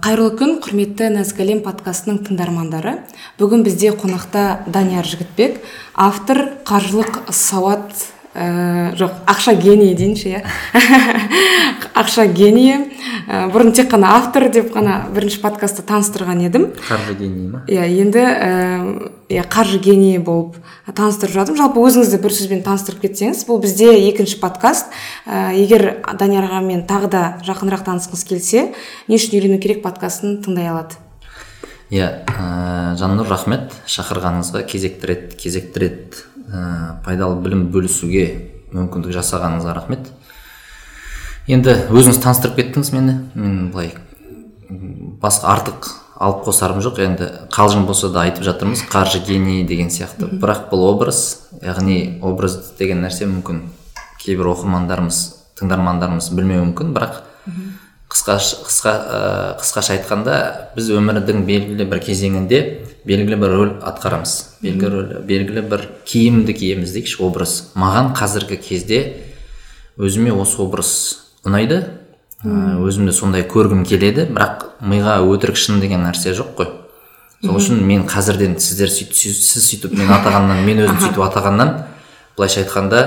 қайырлы күн құрметті нәзік әлем подкастының тыңдармандары. Бүгін бізде қонақта данияр жігітбек автор қаржылық сауат ә, жоқ ақша генийі дейінші иә. Ақша генийі. Ә, бұрын тек қана автор деп қана бірінші подкастта таныстырған едім. Қаржы генийі ма? Иә енді иә қаржы генийі болып таныстырып жатырмын. Жалпы өзіңізді бір сөзбен таныстырып кетсеңіз бұл бізде екінші подкаст. Ә, егер данияр ағамен тағы да жақынырақ танысқыңыз келсе не үшін үйрену керек подкастын тыңдай алады? Иә ә, жаннұр рахмет шақырғаныңызға кезекті рет кезекті рет ә, пайдалы білім бөлісуге мүмкіндік жасағаныңызға рахмет. Енді өзіңіз таныстырып кеттіңіз мені. Мен былай басқа артық алып қосарым жоқ. Енді қалжың болса да айтып жатырмыз. Қаржы генийі деген сияқты. Бірақ бұл образ яғни образ деген нәрсе мүмкін. Кейбір оқырмандарымыз тыңдармандарымыз білмеуі мүмкін бірақ қысқа қысқа қысқаша айтқанда біз өмірдің белгілі бір кезеңінде белгілі бір рөл атқарамыз. Белгілі рөл белгілі бір киімді киеміз дейікші образ. Маған қазіргі кезде өзіме осы образ ұнайды. Өзімді сондай көргім келеді бірақ миға өтірік шын деген нәрсе жоқ қой. Сол үшін мен қазірден сіздер сіз сөйтіп мен атағаннан мен өзім сөйтіп атағаннан былайша айтқанда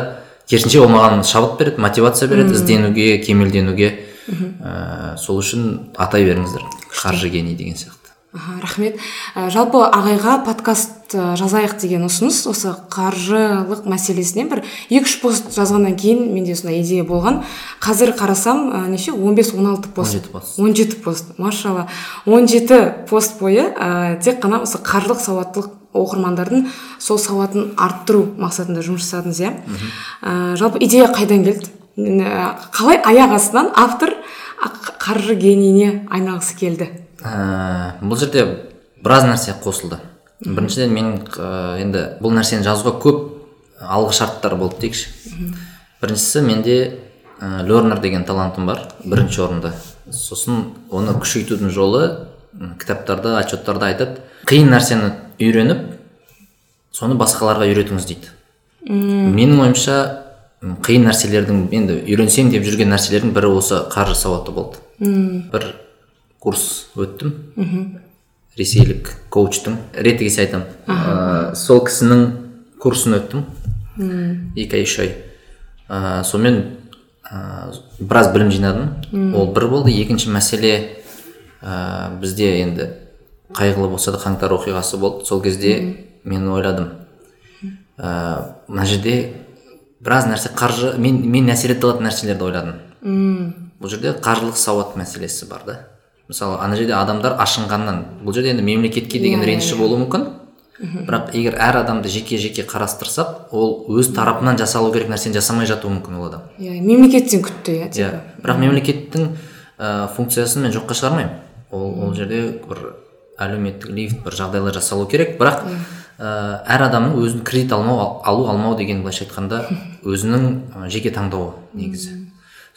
керісінше ол маған шабыт береді мотивация береді ізденуге кемелденуге. Ә, сол үшін атай беріңіздер. Қаржы гений деген сияқты. Аха рахмет. Ә, жалпы ағайға подкаст ә, жазайық деген ұсыныс осы қаржылық мәселесінен бір екі үш пост жазғаннан кейін менде сондай идея болған. Қазір қарасам ә, неше? 15-16 пост. 17 пост. 17 пост. Машалла. 17 пост бойы ә, тек қана осы қаржылық сауаттылық оқырмандардың сол сауатын арттыру мақсатында жұмыс жасадыңыз иә? Ә, жалпы идея қайдан келді? Қалай аяқ астынан автор қаржы генийіне айналғысы келді? Ә, бұл жерде біраз нәрсе қосылды. Біріншіден мен ә, енді бұл нәрсені жазуға көп алғы шарттар болды дейікші біріншісі менде ә, лернер деген талантым бар бірінші орында сосын оны күшейтудің жолы кітаптарда отчеттарда айтады. Қиын нәрсені үйреніп соны басқаларға үйретіңіз дейді. Менің ойымша қиын нәрселердің енді үйренсем деп жүрген нәрселердің бірі осы қаржы сауаты болды. Үм. бір курс өттім. Ресейлік коучтың реті келсе айтамын ә, сол кісінің курсын өттім. Екі ай үш ай. Ә, сонымен ә, біраз білім жинадым. Ол бір болды. Екінші мәселе ә, бізде енді қайғылы болса да қаңтар оқиғасы болды. Сол кезде мен ойладым. Ә, мына жерде біраз нәрсе қаржы мен мен әсер ете алатын нәрселерді ойладым. Үм. бұл жерде қаржылық сауат мәселесі бар да. Мысалы ана жерде адамдар ашынғаннан бұл жерде енді мемлекетке деген Иә, реніші иә. болуы мүмкін. Бірақ егер әр адамды жеке жеке қарастырсақ ол өз тарапынан жасалу керек нәрсені жасамай жатуы мүмкін ол адам. Иә мемлекеттен күтті иә иә. Бірақ мемлекеттің ә, функциясын мен жоққа шығармаймын. Ол ол жерде бір әлеуметтік лифт бір жағдайлар жасалу керек. Бірақ ә, әр адамның өзін кредит алмау ал- алу алмау деген былайша айтқанда өзінің жеке таңдауы негізі.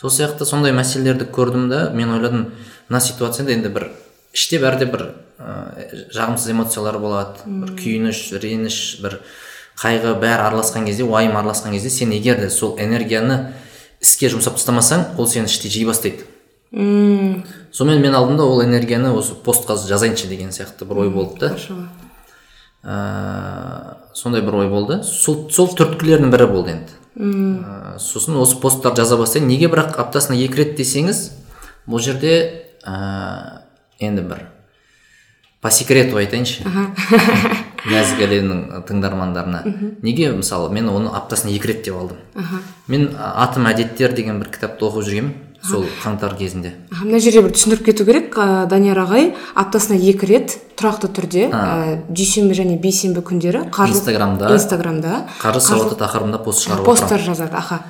Сол сияқты сондай мәселелерді көрдім да мен ойладым мына ситуацияда енді бір іште бәрінде бір ә, жағымсыз эмоциялар болады. Бір күйініш реніш бір қайғы бәрі араласқан кезде уайым араласқан кезде сен егер де сол энергияны іске жұмсап тастамасаң ол сені іштей жей бастайды. Үм. сонымен мен алдым да ол энергияны осы постқа жазайыншы деген сияқты бір ой болды да ә, сондай бір ой болды. Сол, сол түрткілердің бірі болды енді. Ә, сосын осы посттарды жаза бастайын неге бірақ аптасына екі рет десеңіз бұл жерде ә, енді бір по секрету айтайыншы. Нәзік әлемнің тыңдармандарына. Неге мысалы мен оны аптасына екі рет деп алдым? Мен атым әдеттер деген бір кітапты оқып жүргенмін. Сол қаңтар кезінде. Мына жерде бір түсіндіріп кету керек ә, данияр ағай аптасына екі рет тұрақты түрде ә, дүйсенбі және бейсенбі күндері қаржылық- Инстаграмда. инстаграмда қаржы сауаты тақырыбында пост шығарып посттар жазады аха.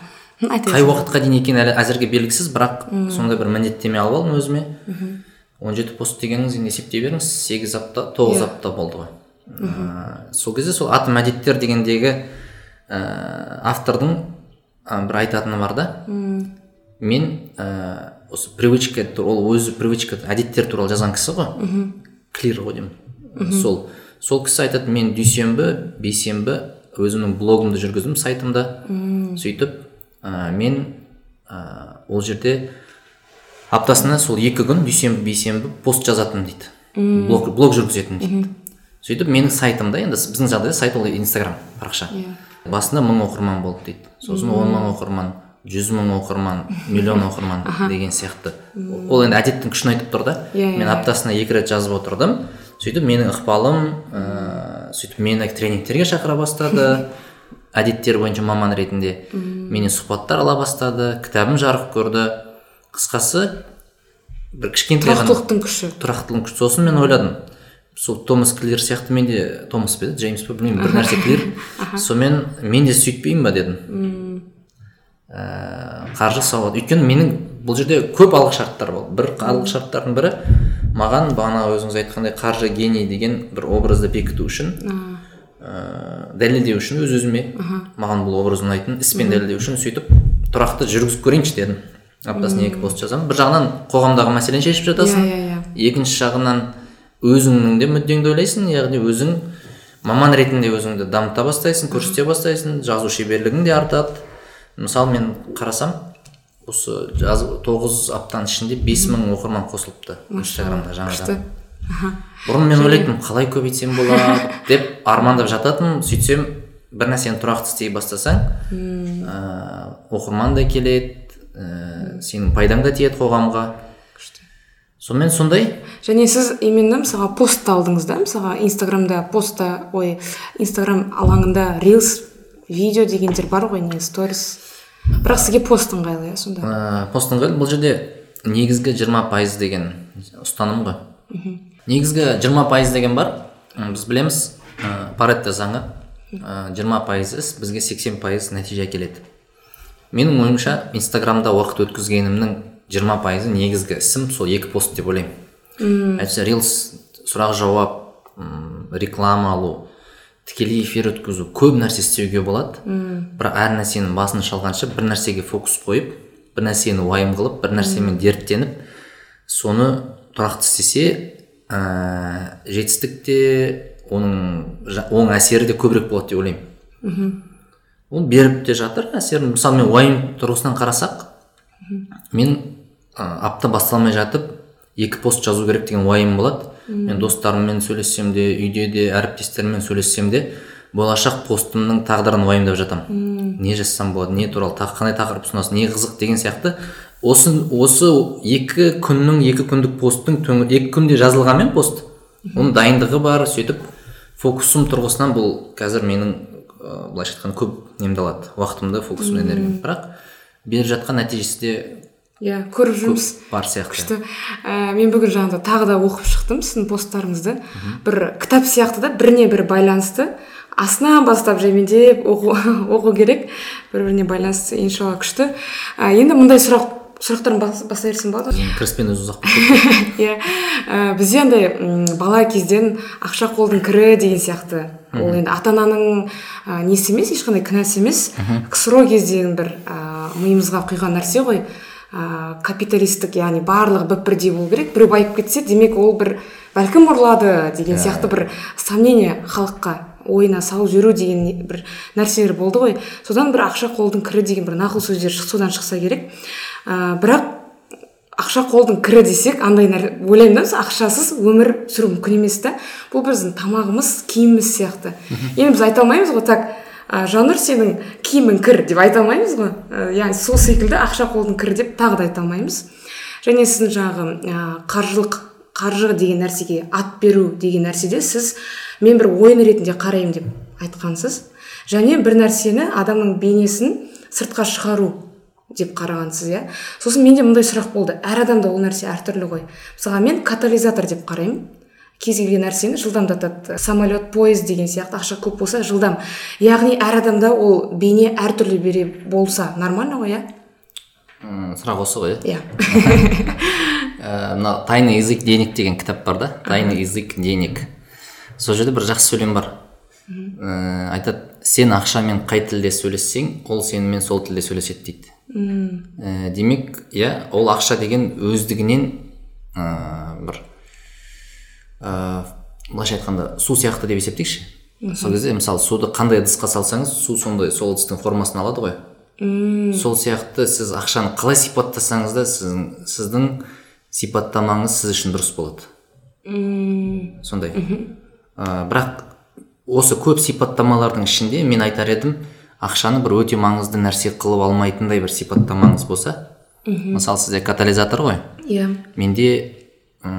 Қай уақытқа дейін екені әлі әзірге белгісіз бірақ сондай бір міндеттеме алып алдым өзіме. Он жеті пост дегеніңіз енді есептей беріңіз сегіз апта тоғыз Иә. апта болды ғой. Ә, сол кезде сол атым әдеттер дегендегі ә, автордың ә, бір айтатыны бар да. Мен ә, осы привычка ол өзі привычка әдеттер туралы жазған кісі ғой. Клир ғой деймін. Сол сол кісі айтады мен дүйсенбі бейсенбі өзімнің блогымды жүргіздім сайтымда сөйтіп ә, мен ә, ол жерде аптасына сол екі күн дүйсенбі бейсенбі пост жазатын дейді. Блог, блог жүргізетін дейді. Сөйтіп менің сайтымда енді біздің жағдайда сайт ол инстаграм парақша. Иә. басында мың оқырман болды дейді. Сосын он мың оқырман жүз мың оқырман миллион оқырман деген сияқты. Ол енді әдеттің күшін айтып тұр да. Иә, иә, мен иә. аптасына екі рет жазып отырдым. Сөйтіп менің ықпалым ыыы сөйтіп мені тренингтерге шақыра бастады. Әдеттер бойынша маман ретінде менен сұхбаттар ала бастады кітабым жарық көрді. Қысқасы бір кішкентай тұрақтылықтың күші. тұрақтылығың күшті сосын мен ойладым. Сол томас клир сияқты мен де томас па еді? Джеймс па білмеймін бір нәрсе клир. Сонымен мен де сөйтпеймін ба дедім. Ә, қаржы сауат өйткені менің бұл жерде көп алғышарттар болды. Бір алғышарттардың бірі маған бағана өзіңіз айтқандай қаржы гений деген бір образды бекіту үшін ә, дәлелдеу үшін өз өзіме маған бұл образ ұнайтын іспен дәлелдеу үшін сөйтіп тұрақты жүргізіп көрейінші дедім. Аптасына екі пост жазамын. Бір жағынан қоғамдағы мәселені шешіп жатасың. Иә, иә, екінші жағынан өзіңнің де мүддеңді ойлайсың. Яғни өзің маман ретінде өзіңді дамыта бастайсың көрсете бастайсың. Жазу шеберлігің де артады. Мысалы мен қарасам осы жаз тоғыз аптаның ішінде бес мың оқырман қосылыпты инстаграмда күшті. Жаңадан бұрын мен ойлайтынмын қалай көбейтсем болады деп армандап жататынмын. Сөйтсем бір нәрсені тұрақты істей бастасаң ә, оқырман да келеді ә, сенің пайдаң да тиеді қоғамға. Сонымен сондай. Және сіз именно мысалға пост алдыңыз да мысалға инстаграмда постта ой инстаграм алаңында рилс видео дегендер бар ғой не сторис бірақ сізге пост ыңғайлы иә сонда? Ә, постың қайда? бұл жерде негізгі 20 пайыз деген ұстаным ғой. Негізгі 20 пайыз деген бар. Біз білеміз. Ә, паретто заңы. Ә, 20 пайыз іс бізге 80 пайыз нәтиже әкеледі. Менің ойымша инстаграмда уақыт өткізгенімнің 20 пайызы негізгі ісім сол екі пост деп ойлаймын. Әйтпесе рилс сұрақ жауап реклама алу тікелей эфир өткізу көп нәрсе істеуге болады. Бірақ әр нәрсенің басын шалғанша бір нәрсеге фокус қойып бір нәрсені уайым қылып бір нәрсемен дерттеніп соны тұрақты істесе ә, жетістік те оның оң әсері де көбірек болады деп ойлаймын. Ол беріп те жатыр. Әсерін мысалы мен уайым тұрғысынан қарасақ мен ә, апта басталмай жатып екі пост жазу керек деген уайым болады. Мен достарыммен сөйлессем де үйде де әріптестеріммен сөйлессем де болашақ постымның тағдырын уайымдап жатамын не жазсам болады не туралы қандай тақырып ұсынасың не қызық деген сияқты. Осы осы екі күннің екі күндік посттың төңі- екі күнде жазылғанмен пост. Оның дайындығы бар сөйтіп фокусым тұрғысынан бұл қазір менің былайша айтқанда көп немді алады. Уақытымды фокусымды энергиямды бірақ беріп жатқан нәтижесі де иә көріп жүрміз. бар сияқты. Күшті. Ә, мен бүгін жаңағыда тағы да оқып шықтым сіздің посттарыңызды. Бір кітап сияқты да біріне бірі байланысты. Астынан бастап жаймендеп оқу оқу керек. Бір біріне байланысты иншалла күшті. Ә, енді мындай сұрақ сұрақтарым бас- бастай берсем болады ғой? Кіріспен өзі ұзақ иә. Ә, бізде андай бала кезден ақша қолдың кірі деген сияқты. Ол енді ата ананың ә, несі емес ешқандай кінәсі емес. Ксро кездегі бір ә, миымызға құйған нәрсе ғой. Ә, капиталистік яғни барлығы бір бірдей болу керек. Біреу байып кетсе демек ол бір бәлкім ұрлады деген сияқты бір сомнение халыққа ойына салып жүру деген бір нәрселер болды ғой. Содан бір ақша қолдың кірі деген бір нақыл сөздер содан шықса керек. Ә, бірақ ақша қолдың кірі десек андай ойлаймын да ақшасыз өмір сүру мүмкін емес та. Бұл біздің тамағымыз киіміміз сияқты. Енді біз айта алмаймыз ғой так ә, жаннұр сенің киімің кір деп айта алмаймыз ғой. Ә, яғни сол секілді ақша қолдың кірі деп тағы да айта алмаймыз. Және сіздің жаңағы ә, қаржылық қаржы деген нәрсеге ат беру деген нәрседе сіз мен бір ойын ретінде қараймын деп айтқансыз. Және бір нәрсені адамның бейнесін сыртқа шығару деп қарағансыз иә. Сосын менде мындай сұрақ болды. Әр адамда ол нәрсе әртүрлі ғой. Мысалға мен катализатор деп қараймын. Кез келген нәрсені жылдамдатады. Самолет пойыз деген сияқты ақша көп болса жылдам. Яғни әр адамда ол бейне әртүрлі бере болса нормально ғой иә сұрақ осы ғой иә? Иә. Ә, мына тайный язык денег деген кітап бар да? Тайный язык денег сол жерде бір жақсы сөйлем бар. Ә, айтады сен ақшамен қай тілде сөйлессең ол сенімен сол тілде сөйлеседі дейді. Ә, демек иә ол ақша деген өздігінен ә, бір ә, былайша айтқанда су сияқты деп есептейікші. Сол кезде мысалы суды қандай ыдысқа салсаңыз су сондай сол ыдыстың формасын алады ғой. Сол сияқты сіз ақшаны қалай сипаттасаңыз да сіздің сіздің сипаттамаңыз сіз үшін дұрыс болады. Сондай. Ә, бірақ осы көп сипаттамалардың ішінде мен айтар едім ақшаны бір өте маңызды нәрсе қылып алмайтындай бір сипаттамаңыз болса мысалы сізде катализатор ғой. Иә. Менде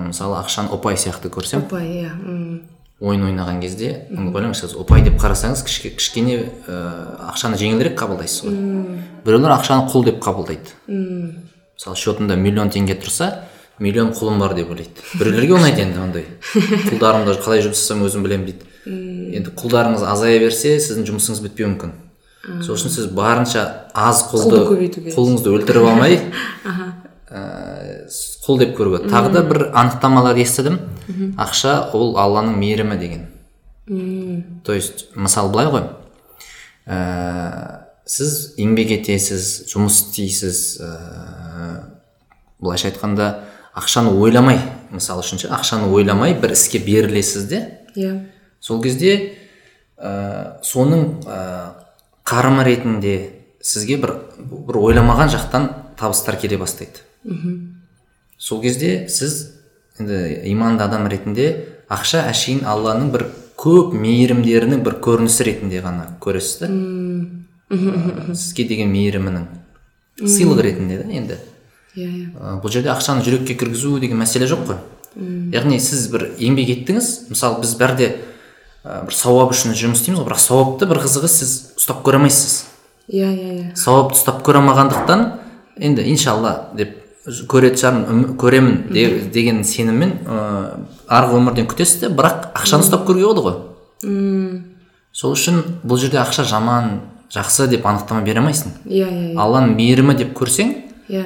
мысалы ақшаны ұпай сияқты көрсем. Ұпай иә ойын ойнаған кезде ойлаңызшы сіз ұпай деп қарасаңыз кішке- кішкене ә, ақшаны жеңілірек қабылдайсыз ғой. Біреулер ақшаны құл деп қабылдайды. Мысалы счетында миллион теңге тұрса миллион құлым бар деп ойлайды. Біреулерге ұнайды енді ондай. Құлдарымды қалай жұмыс жасасам өзім білемін дейді. Енді құлдарыңыз азая берсе сіздің жұмысыңыз бітпеуі мүмкін. Сол үшін сіз барынша аз құлды құлыңызды өлтіріп алмай ә, құл деп көруге тағы да бір анықтамалар естідім. Ақша ол алланың мейірімі деген. То есть мысалы былай ғой. Ә, сіз еңбек етесіз жұмыс істейсіз ә, былайша айтқанда ақшаны ойламай мысалы үшін ше ақшаны ойламай бір іске берілесіз де. Иә. Сол кезде ә, соның ә, қарымы ретінде сізге бір бір ойламаған жақтан табыстар келе бастайды. Сол кезде сіз енді иманды адам ретінде ақша әшейін алланың бір көп мейірімдерінің бір көрінісі ретінде ғана көресіз да? Сізге деген мейірімінің сыйлық ретінде да енді? Иә иә. Бұл жерде ақшаны жүрекке кіргізу деген мәселе жоқ қой. Яғни сіз бір еңбек еттіңіз мысалы біз бәрде ә, бір сауап үшін жұмыс істейміз ғой бірақ сауапты бір қызығы сіз ұстап көре алмайсыз. Иә иә иә. Сауапты ұстап көре алмағандықтан енді иншалла деп көретін шығармын көремін де- деген сеніммен ыыы арғы өмірден күтесіз де бірақ ақшаны ұстап көруге болады ғой. Сол үшін бұл жерде ақша жаман жақсы деп анықтама бере алмайсың. Иә иә иә. Алланың мейірімі деп көрсең иә.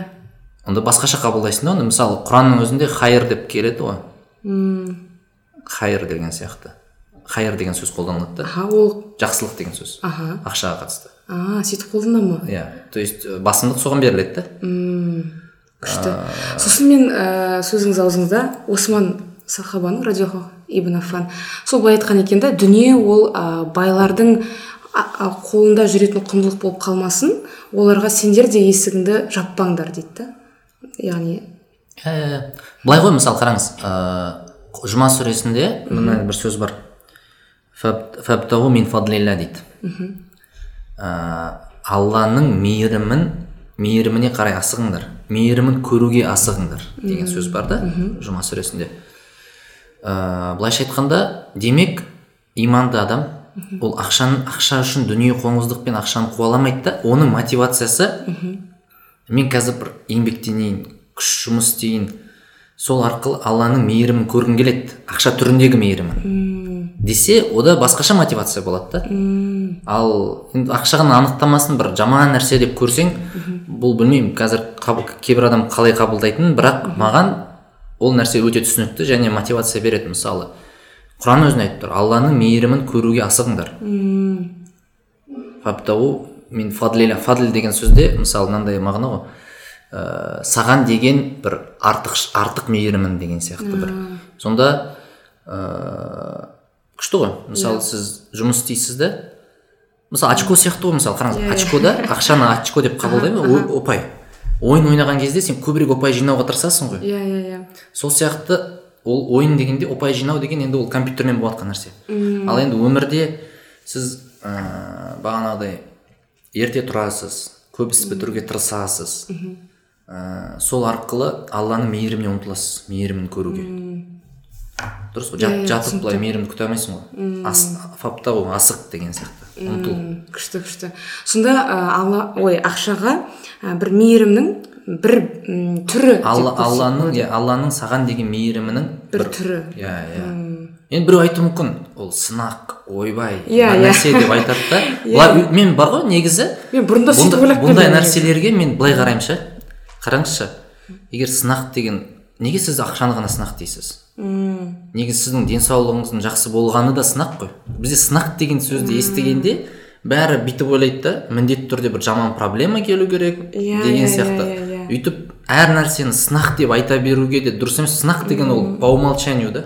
онда басқаша қабылдайсың да оны. Мысалы құранның өзінде хайыр деп келеді ғой. Хайыр деген сияқты. Хайыр деген сөз қолданылады да. Аха ол жақсылық деген сөз. Аха. Ақшаға қатысты. А сөйтіп қолдана ма? Иә. То есть басымдық соған беріледі да. Күшті. Сосын мен ә, сөзіңіз аузыңызда осман сахабаның радиоху ибн аффан сол былай айтқан екен да дүние ол ә, байлардың қолында жүретін құндылық болып қалмасын оларға сендер де есігіңді жаппаңдар дейді да. Яғни ә, былай ғой мысалы қараңыз ыыы жұма сүресінде мына бір сөз бар. «Фаб- фабтағу мин фадлилля дейді. Ә, алланың мейірімін мейіріміне қарай асығыңдар. Мейірімін көруге асығыңдар деген сөз бар да жұма сүресінде. Ә, былайша айтқанда демек иманды адам ол ақшаны ақша үшін дүние қоңыздықпен ақшаны қуаламайды да оның мотивациясы мен қазір бір еңбектенейін күш жұмыс істейін сол арқылы алланың мейірімін көргім келеді ақша түріндегі мейірімін. Десе ода басқаша мотивация болады да. Ал енді ақшаның анықтамасын бір жаман нәрсе деп көрсең бұл білмеймін қазір кейбір адам қалай қабылдайтынын бірақ маған ол нәрсе өте түсінікті және мотивация береді. Мысалы құран өзіне айтып тұр алланың мейірімін көруге асығыңдар фабтау мен фадлиля фадл деген сөзде мысалы мынандай мағына ғой. Ә, саған деген бір артық артық мейірімін деген сияқты бір. Сонда ә, күшті ғой. Мысалы сіз жұмыс істейсіз да мысалы очко сияқты ғой мысалы қараңыз очкода ақшаны очко деп қабылдаймын о- ұпай ойын ойнаған кезде сен көбірек ұпай жинауға тырысасың ғой. Иә иә иә. Сол сияқты ол ойын дегенде ұпай жинау деген енді ол компьютермен болыватқан нәрсе. Ал енді өмірде сіз ә, бағанағыдай ерте тұрасыз көп іс бітіруге тырысасыз. Ә, сол арқылы алланың мейіріміне ұмтыласыз мейірімін көруге. Дұрыс қой. Жат, жатып былай мейірімді күте алмайсың ғой ас, фаптау асық деген сияқты. Ұмтыл. күшті күшті. Сонда ә, алла ой ақшаға ә, бір мейірімнің бір түрі алла алланың иә алланың саған деген мейірімінің бір түрі. иә иә. Енді біреу айтуы мүмкін ол сынақ ойбай Иә, бір иә. нәрсе деп айтады да. Былай мен бар ғой негізі. Мен бұрында сөйтіп ойлап бұндай нәрселерге мен былай қараймын ше. Қараңызшы егер сынақ деген неге сіз ақшаны ғана сынақ дейсіз? Неге сіздің денсаулығыңыздың жақсы болғаны да сынақ қой? Бізде сынақ деген сөзді естігенде бәрі бүйтіп ойлайды да міндетті түрде бір жаман проблема келу керек Иә, деген иә, сияқты. иә, иә. өйтіп әр нәрсені сынақ деп айта беруге де дұрыс емес сынақ деген ол по умолчанию да.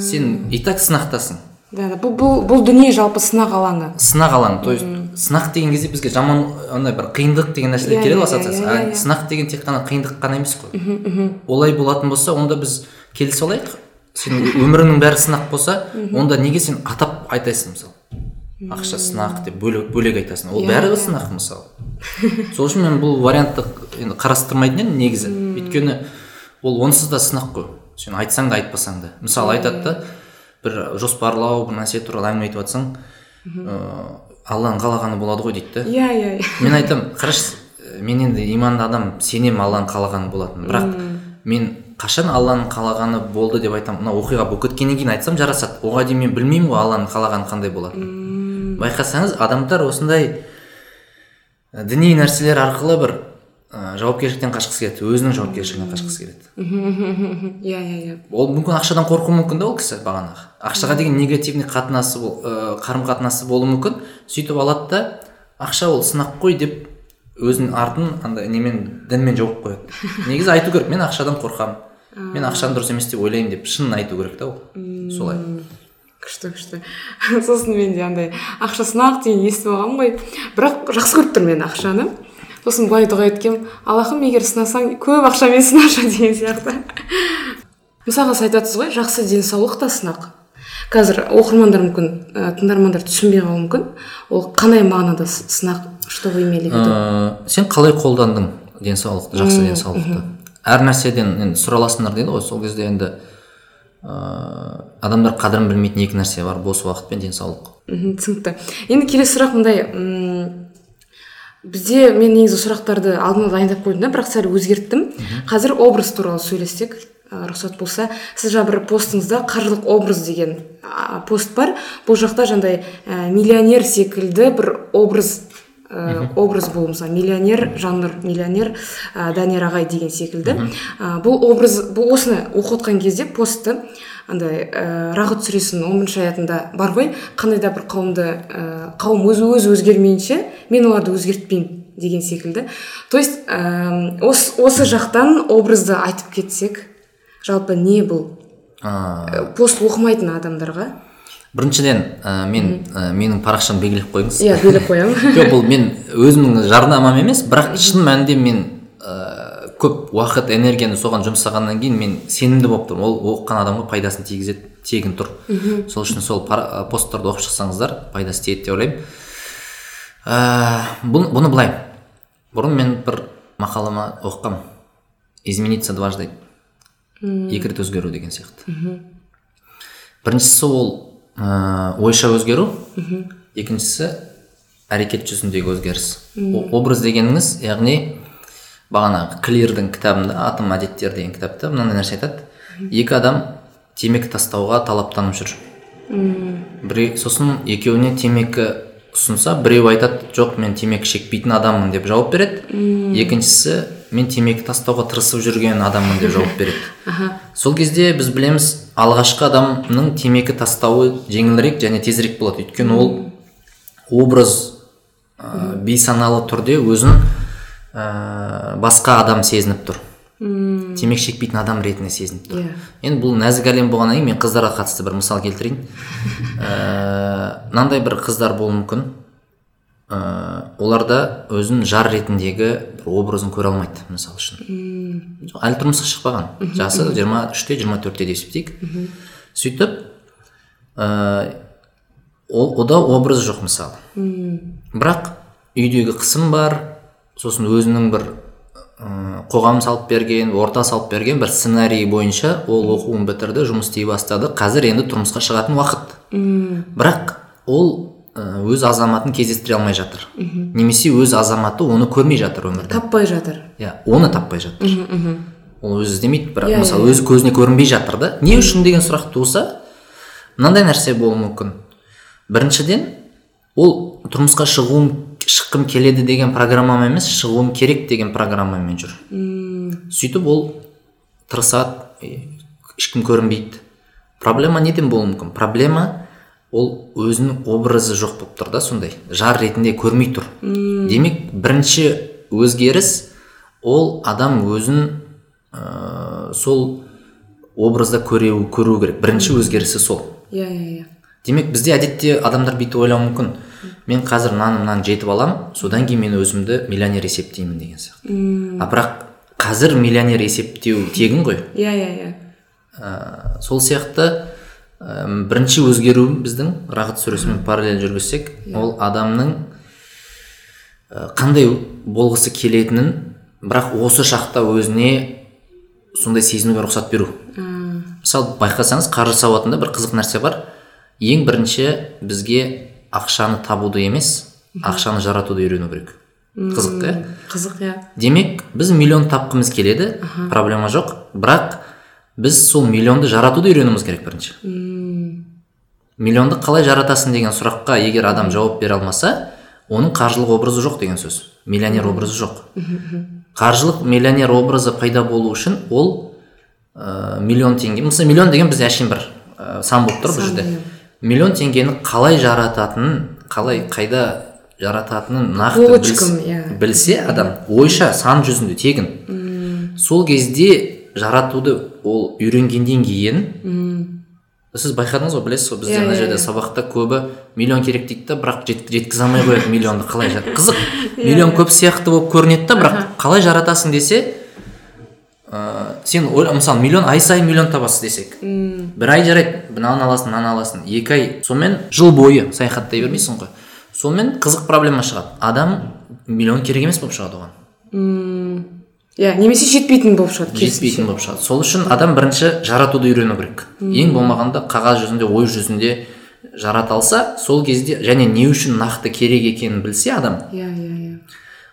Сен и так сынақтасың. Да, да, бұл, бұл, бұл дүние жалпы сынақ алаңы. Сынақ алаңы то есть сынақ деген кезде бізге жаман андай бір қиындық деген нәрселер Иә, келеді иә, ғой ассоциация иә, иә, А сынақ деген тек қана қиындық қана емес қой. Олай болатын болса онда біз келісе алайық. Сен өміріңнің бәрі сынақ болса онда неге сен атап айтасың мысалы? Ақша сынақ деп бөлек бөлек айтасың. Ол Иә, бәрі иә. сынақ мысалы. Сол үшін мен бұл вариантты енді қарастырмайтын едім негізі. Өйткені ол онсыз да сынақ қой. Сен айтсаң да айтпасаң да. Мысалы айтады да бір жоспарлау бір нәрсе туралы әңгіме айтып жатсаң ыыы алланың қалағаны болады ғой дейді да иә иә иә. Мен айтамын қарашы мен енді иманды адам сенемін алланың қалағаны болатынын. Бірақ мен қашан алланың қалағаны болды деп айтамын? Мына оқиға болып кеткеннен кейін айтсам жарасады. Оған дейін мен білмеймін ғой алланың қалағаны қандай болатынын. Байқасаңыз адамдар осындай ә, діни нәрселер арқылы бір ә, жауапкершіліктен қашқысы келеді өзінің жауапкершілігінен қашқысы келеді. Иә иә иә. Ол мүмкін ақшадан қорқуы мүмкін да ол кісі бағанағы. Ақшаға деген негативный қатынасы ә, қарым қатынасы болуы мүмкін. Сөйтіп алады да ақша ол сынақ қой деп өзінің артын андай немен дінмен жауып қояды. Негізі айту керек мен ақшадан қорқамын мен ақшаны дұрыс емес деп ойлаймын деп шынын айту керек та ол. Солай. күшті күшті. Сосын мен де андай ақша сынақ деген естіп алғанмын ғой. Бірақ жақсы көріп тұрмын мен ақшаны. Сосын былай дұға еткенмін. Аллахым егер сынасаң көп ақшамен сынашы деген сияқты. Мысалға сіз айтып ғой жақсы денсаулық та сынақ қазір оқырмандар мүмкін ә, тыңдармандар түсінбей қалуы мүмкін. Ол қандай мағынада сынақ что вы имели в виду? Сен қалай қолдандың денсаулықты жақсы денсаулықты? әр нәрседен енді сұраласыңдар дейді ғой сол кезде енді ыыы адамдар қадірін білмейтін екі нәрсе бар бос уақыт пен денсаулық. Мхм түсінікті. Енді келесі сұрақ мындай м, бізде мен негізі сұрақтарды алдын ала дайындап қойдым да бірақ сәл өзгерттім. Қазір образ туралы сөйлессек рұқсат болса сіз жаңа бір постыңызда қаржылық образ деген пост бар. Бұл жақта жаңағыдай ә, миллионер секілді бір образ ә, образ мысалы миллионер жаннұр миллионер ә, данияр ағай деген секілді. Ә, бұл образ бұл осыны оқып отқан кезде постты андай ә, рағыт сүресінің он бірінші аятында бар ғой. Қандай да бір қауымды ә, қауым өзі өзі өзгермейінше мен оларды өзгертпеймін деген секілді. То есть ә, осы, осы жақтан образды айтып кетсек жалпы не бұл? Ыыы Ә, пост оқымайтын адамдарға? Біріншіден ә, мен ә, менің парақшамды белгілеп қойыңыз. Иә бөліп қоямын. Жоқ бұл мен өзімнің жарнамам емес бірақ шын мәнінде мен ә, көп уақыт энергияны соған жұмсағаннан кейін мен сенімді болып тұрмын. Ол оқыған адамға пайдасын тигізеді тегін тұр. Сол үшін сол пара- посттарды оқып шықсаңыздар пайдасы тиеді деп ойлаймын. Ә, бұл, бұны былай. Бұрын мен бір мақалама оқығанмын измениться дважды екі рет өзгеру деген сияқты. Біріншісі ол ә, ойша өзгеру. Екіншісі әрекет жүзіндегі өзгеріс. О- образ дегеніңіз яғни бағанағы клирдің кітабында атом әдеттер деген кітапта мынандай нәрсе айтады. Екі адам темекі тастауға талаптанып жүр. Біреу сосын екеуіне темекі ұсынса біреу айтады жоқ мен темекі шекпейтін адаммын деп жауап береді. Екіншісі мен темекі тастауға тырысып жүрген адаммын деп жауап береді. Сол кезде біз білеміз алғашқы адамның темекі тастауы жеңілірек және тезірек болады. Өйткені ол образ ә, бейсаналы түрде өзін ә, басқа адам сезініп тұр. Темекі шекпейтін адам ретінде сезініп тұр. Иә. енді бұл нәзік әлем болғаннан кейін мен қыздарға қатысты бір мысал келтірейін. Ә, мынандай бір қыздар болуы мүмкін. Ә, оларда өзін жар ретіндегі бір образын көре алмайды мысалы үшін. Әлі тұрмысқа шықпаған. Жасы жиырма үште жиырма төртте деп есептейік сөйтіп ә, ол ода образ жоқ мысалы бірақ үйдегі қысым бар сосын өзінің бір ы, қоғам салып берген орта салып берген бір сценарий бойынша ол оқуын бітірді жұмыс істей бастады. Қазір енді тұрмысқа шығатын уақыт. Бірақ ол өз азаматын кездестіре алмай жатыр. Немесе өз азаматы оны көрмей жатыр өмірде. Таппай жатыр. Иә оны таппай жатыр. Ол өзі іздемейді бірақ Иә, мысалы иә. өзі көзіне көрінбей жатыр да. Не үшін деген сұрақ туса мынандай нәрсе болуы мүмкін. Біріншіден ол тұрмысқа шығуым шыққым келеді деген программам емес шығуым керек деген программамен жүр. Сөйтіп ол тырысады ешкім көрінбейді. Проблема неден болуы мүмкін? Проблема ол өзінің образы жоқ болып тұр да сондай. Жар ретінде көрмей тұр. Демек бірінші өзгеріс ол адам өзін ә, сол образда көреу көру керек. Бірінші өзгерісі сол. Иә иә иә. Демек бізде әдетте адамдар бүйтіп ойлауы мүмкін. Мен қазір мынаны мынаны жетіп аламын содан кейін мен өзімді миллионер есептеймін деген сияқты. А бірақ қазір миллионер есептеу тегін ғой. Иә иә иә. Ә, сол сияқты ә, бірінші өзгеру біздің рағат сүресімен параллель жүргізсек ол адамның ә, қандай болғысы келетінін бірақ осы шақта өзіне сондай сезінуге рұқсат беру. Мысалы байқасаңыз қаржы сауатында бір қызық нәрсе бар. Ең бірінші бізге ақшаны табуды емес ақшаны жаратуды үйрену керек. Қызық иә? қызық иә. Демек біз миллион тапқымыз келеді проблема жоқ. Бірақ біз сол миллионды жаратуды үйренуіміз керек бірінші миллионды қалай жаратасың деген сұраққа егер адам жауап бере алмаса оның қаржылық образы жоқ деген сөз миллионер образы жоқ қаржылық миллионер образы пайда болу үшін ол ә, миллион теңге мысалы миллион деген бізде әшейін бір ә, сан болып тұр бұл жерде миллион теңгені қалай жарататынын қалай қайда жарататынын нақты Булочкам, білс- иә. білсе адам ойша сан жүзінде тегін сол кезде жаратуды ол үйренгеннен кейін сіз байқадыңыз ғой білесіз ғой бізде Иә, мына иә, жерде иә. сабақта көбі миллион керек дейді да бірақ жет- жеткізе алмай қояды миллионды қалай жар- қызық. Миллион көп сияқты болып көрінеді да бірақ қалай жаратасың десе ә, сен ойла мысалы миллион ай сайын миллион табасыз десек бір ай жарайды мынаны аласың мынаны аласың екі ай сонымен жыл бойы саяхаттай бермейсің ғой. Сонымен қызық проблема шығады. Адам миллион керек емес болып шығады оған. Иә немесе жетпейтін болып шығады жетпейтін болып шығады. Сол үшін адам бірінші жаратуды үйрену керек. Ең болмағанда қағаз жүзінде ой жүзінде жарата алса сол кезде және не үшін нақты керек екенін білсе адам иә иә иә.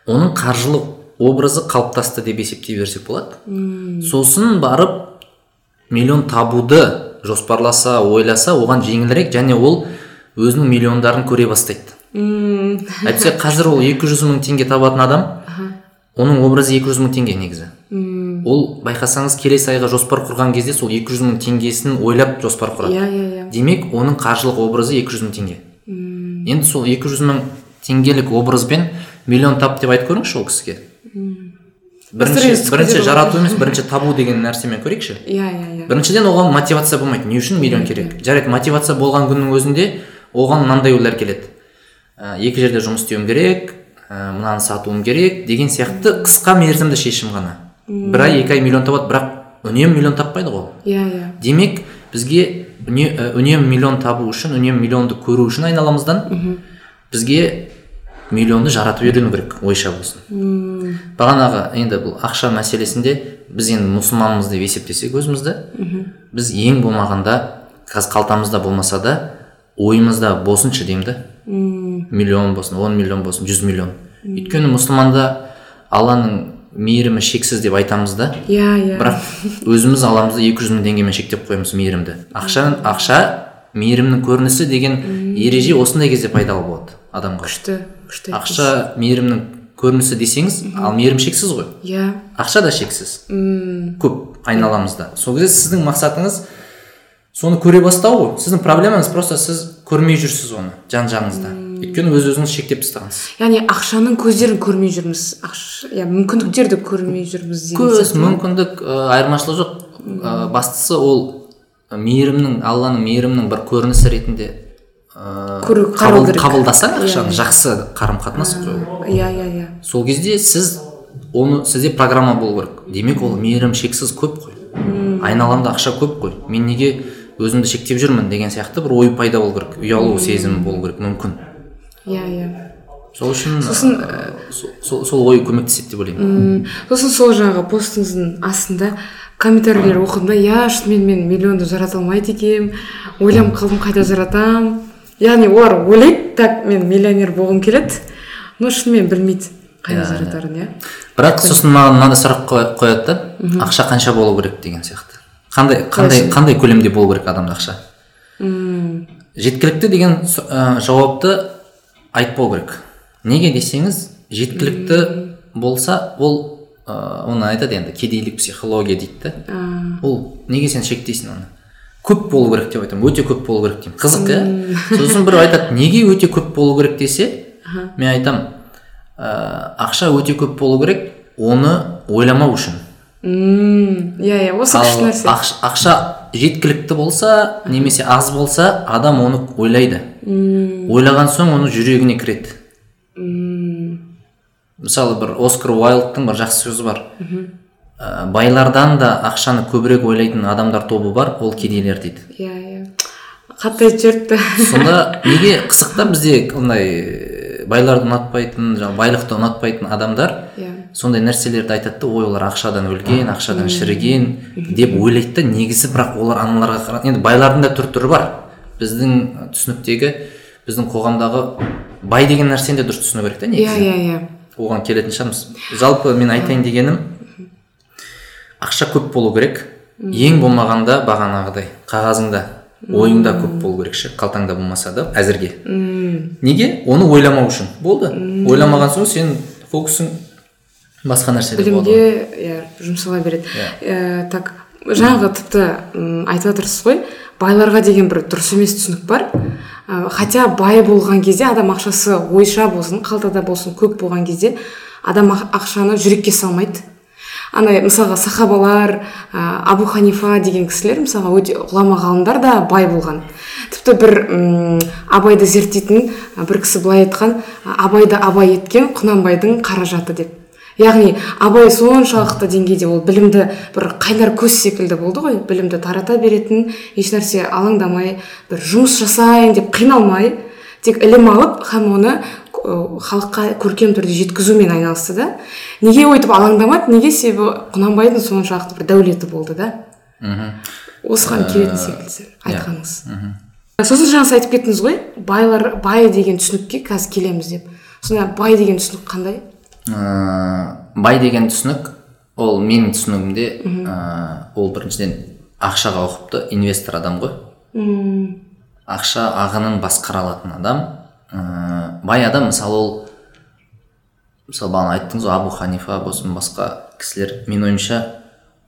оның қаржылық образы қалыптасты деп есептей берсек болады. Сосын барып миллион табуды жоспарласа ойласа оған жеңілірек және ол өзінің миллиондарын көре бастайды. Әйтпесе қазір ол 200 мың теңге табатын адам оның образы 200 мың теңге негізі. Ол байқасаңыз келесі айға жоспар құрған кезде сол 200 мың теңгесін ойлап жоспар құрады. Иә иә иә. Демек оның қаржылық образы 200 мың теңге. Енді сол 200 мың теңгелік образбен миллион тап деп айтып көріңізші ол кісіге. Бірінші бірінші жарату емес бірінші табу деген нәрсемен көрейікші. Иә иә иә. Біріншіден оған мотивация болмайды. Не үшін миллион керек? Жарайды мотивация болған күннің өзінде оған мынандай ойлар келеді. Ә, екі жерде жұмыс істеуім керек ә, мынаны сатуым керек деген сияқты қысқа мерзімді шешім ғана. Бір ай екі ай миллион табады бірақ үнемі миллион таппайды ғой. Иә иә. Демек бізге ә, үнемі миллион табу үшін үнемі миллионды көру үшін айналамыздан бізге миллионды жаратып үйрену керек ойша болсын. Бағанағы енді бұл ақша мәселесінде біз енді мұсылманмыз деп есептесек өзімізді біз ең болмағанда қазір қалтамызда болмаса да ойымызда болсыншы деймін да. Миллион болсын он миллион болсын жүз миллион. Өйткені мұсылманда алланың мейірімі шексіз деп айтамыз да. Иә иә. Бірақ өзіміз аламызды 200 мың теңгемен шектеп қоямыз мейірімді. Ақша ақша мейірімнің көрінісі деген ереже осындай кезде пайдалы болады адамға. күшті күшті ақша мейірімнің көрінісі десеңіз ал мейірім шексіз ғой. Иә. Ақша да шексіз. Көп айналамызда. Сол кезде сіздің мақсатыңыз соны көре бастау ғой. Сіздің проблемаңыз просто сіз көрмей жүрсіз оны жан жағыңызда өйткені өз өзіңіз шектеп тастағансыз яғни ақшаның көздерін көрмей жүрміз. Ақша иә мүмкіндіктерді көрмей жүрміз деген көз мүмкіндік ә, айырмашылығы жоқ. Ә, бастысы ол мейірімнің алланың мейірімнің бір көрінісі ретінде ә, қарау қабыл- қабылдасаң Иә, ақшаны иә. жақсы қарым қатынас иә иә иә. Сол кезде сіз оны сізде программа болу керек. Демек ол мейірім шексіз көп қой. Айналамда ақша көп қой. Мен неге өзімді шектеп жүрмін деген сияқты бір ой пайда болу керек. Ұялу сезімі болу керек мүмкін. Иә иә. Сол үшін Сосын, ә, сол- сол, ой көмектеседі деп ойлаймын. Сосын сол жаңағы постыңыздың астында комментарийлер оқыдым да иә шынымен мен миллионды жарата алмайды екенмін ойланып қалдым қайда жаратамын яғни олар ойлайды так мен миллионер болғым келеді но шынымен білмейді қайда жаратарын иә. Бірақ сосын маған мынандай сұрақ қоя- қояды да ақша қанша болу керек? деген сияқты. Қандай қандай қандай көлемде болу керек адамда ақша жеткілікті деген ә, жауапты айтпау керек. Неге десеңіз жеткілікті болса ол ә, оны айтады енді кедейлік психология дейді да ол неге сен шектейсің оны? Көп болу керек деп айтамын өте көп болу керек деймін. Қызық иә сосын біреу айтады неге өте көп болу керек десе мен айтамын ә, ақша өте көп болу керек оны ойламау үшін. Мм иә иә осы күшті нәрсе. ақш- ақша жеткілікті болса немесе аз болса адам оны ойлайды. Ойлаған соң оны жүрегіне кіреді. Мысалы бір оскар уайлдтың бір жақсы сөзі бар. Ә, байлардан да ақшаны көбірек ойлайтын адамдар тобы бар ол кедейлер дейді. Иә иә. Қатты айтып жіберіпті сонда неге қызықта бізде андай байларды ұнатпайтын жаңағы байлықты ұнатпайтын адамдар иә. Сондай нәрселерді айтады да ой олар ақшадан өлген ақшадан шіріген деп ойлайды да негізі бірақ олар аналарға қара енді байлардың да түр түрі бар. Біздің түсініктегі біздің қоғамдағы бай деген нәрсені де дұрыс түсіну керек та иә негізі. Иә иә оған келетін шығармыз. Жалпы мен айтайын дегенім ақша көп болу керек. Ең болмағанда бағанағыдай қағазыңда ойыңда көп болу керек ше қалтаңда болмаса да әзірге. Неге? Оны ойламау үшін. Болды. Ойламаған соң сен фокусың басқа нәрседе білімге иә жұмсала береді. Э, так жаңағы тіпті айтып жатырсыз ғой байларға деген бір дұрыс емес түсінік бар. Ә, хотя бай болған кезде адам ақшасы ойша болсын қалтада болсын көп болған кезде адам ақ- ақшаны жүрекке салмайды. Андай мысалға сахабалар ә, абу ханифа деген кісілер мысалға өте ғұлама ғалымдар да бай болған. Тіпті бір м, абайды зерттейтін ә, бір кісі былай айтқан абайды абай еткен құнанбайдың қаражаты деп. Яғни абай соншалықты деңгейде ол білімді бір қайнар көз секілді болды ғой. Білімді тарата беретін ешнәрсе алаңдамай бір жұмыс жасайын деп қиналмай тек ілім алып һәм оны ә, халыққа көркем түрде жеткізумен айналысты да. Неге өйтіп алаңдамады неге себебі құнанбайдың соншалықты бір дәулеті болды да. Мхм. Осыған келетін секілді айтқаныңыз. Сосын жаңа сіз айтып кеттіңіз ғой байлар бай деген түсінікке қазір келеміз деп. Сонда бай деген түсінік қандай? Ә, бай деген түсінік ол менің түсінігімде ә, ол біріншіден ақшаға ұқыпты инвестор адам ғой. Ақша ағынын басқара алатын адам. Ә, бай адам мысалы ол мысалы бағана айттыңыз ғой абу ханифа болсын басқа кісілер. Менің ойымша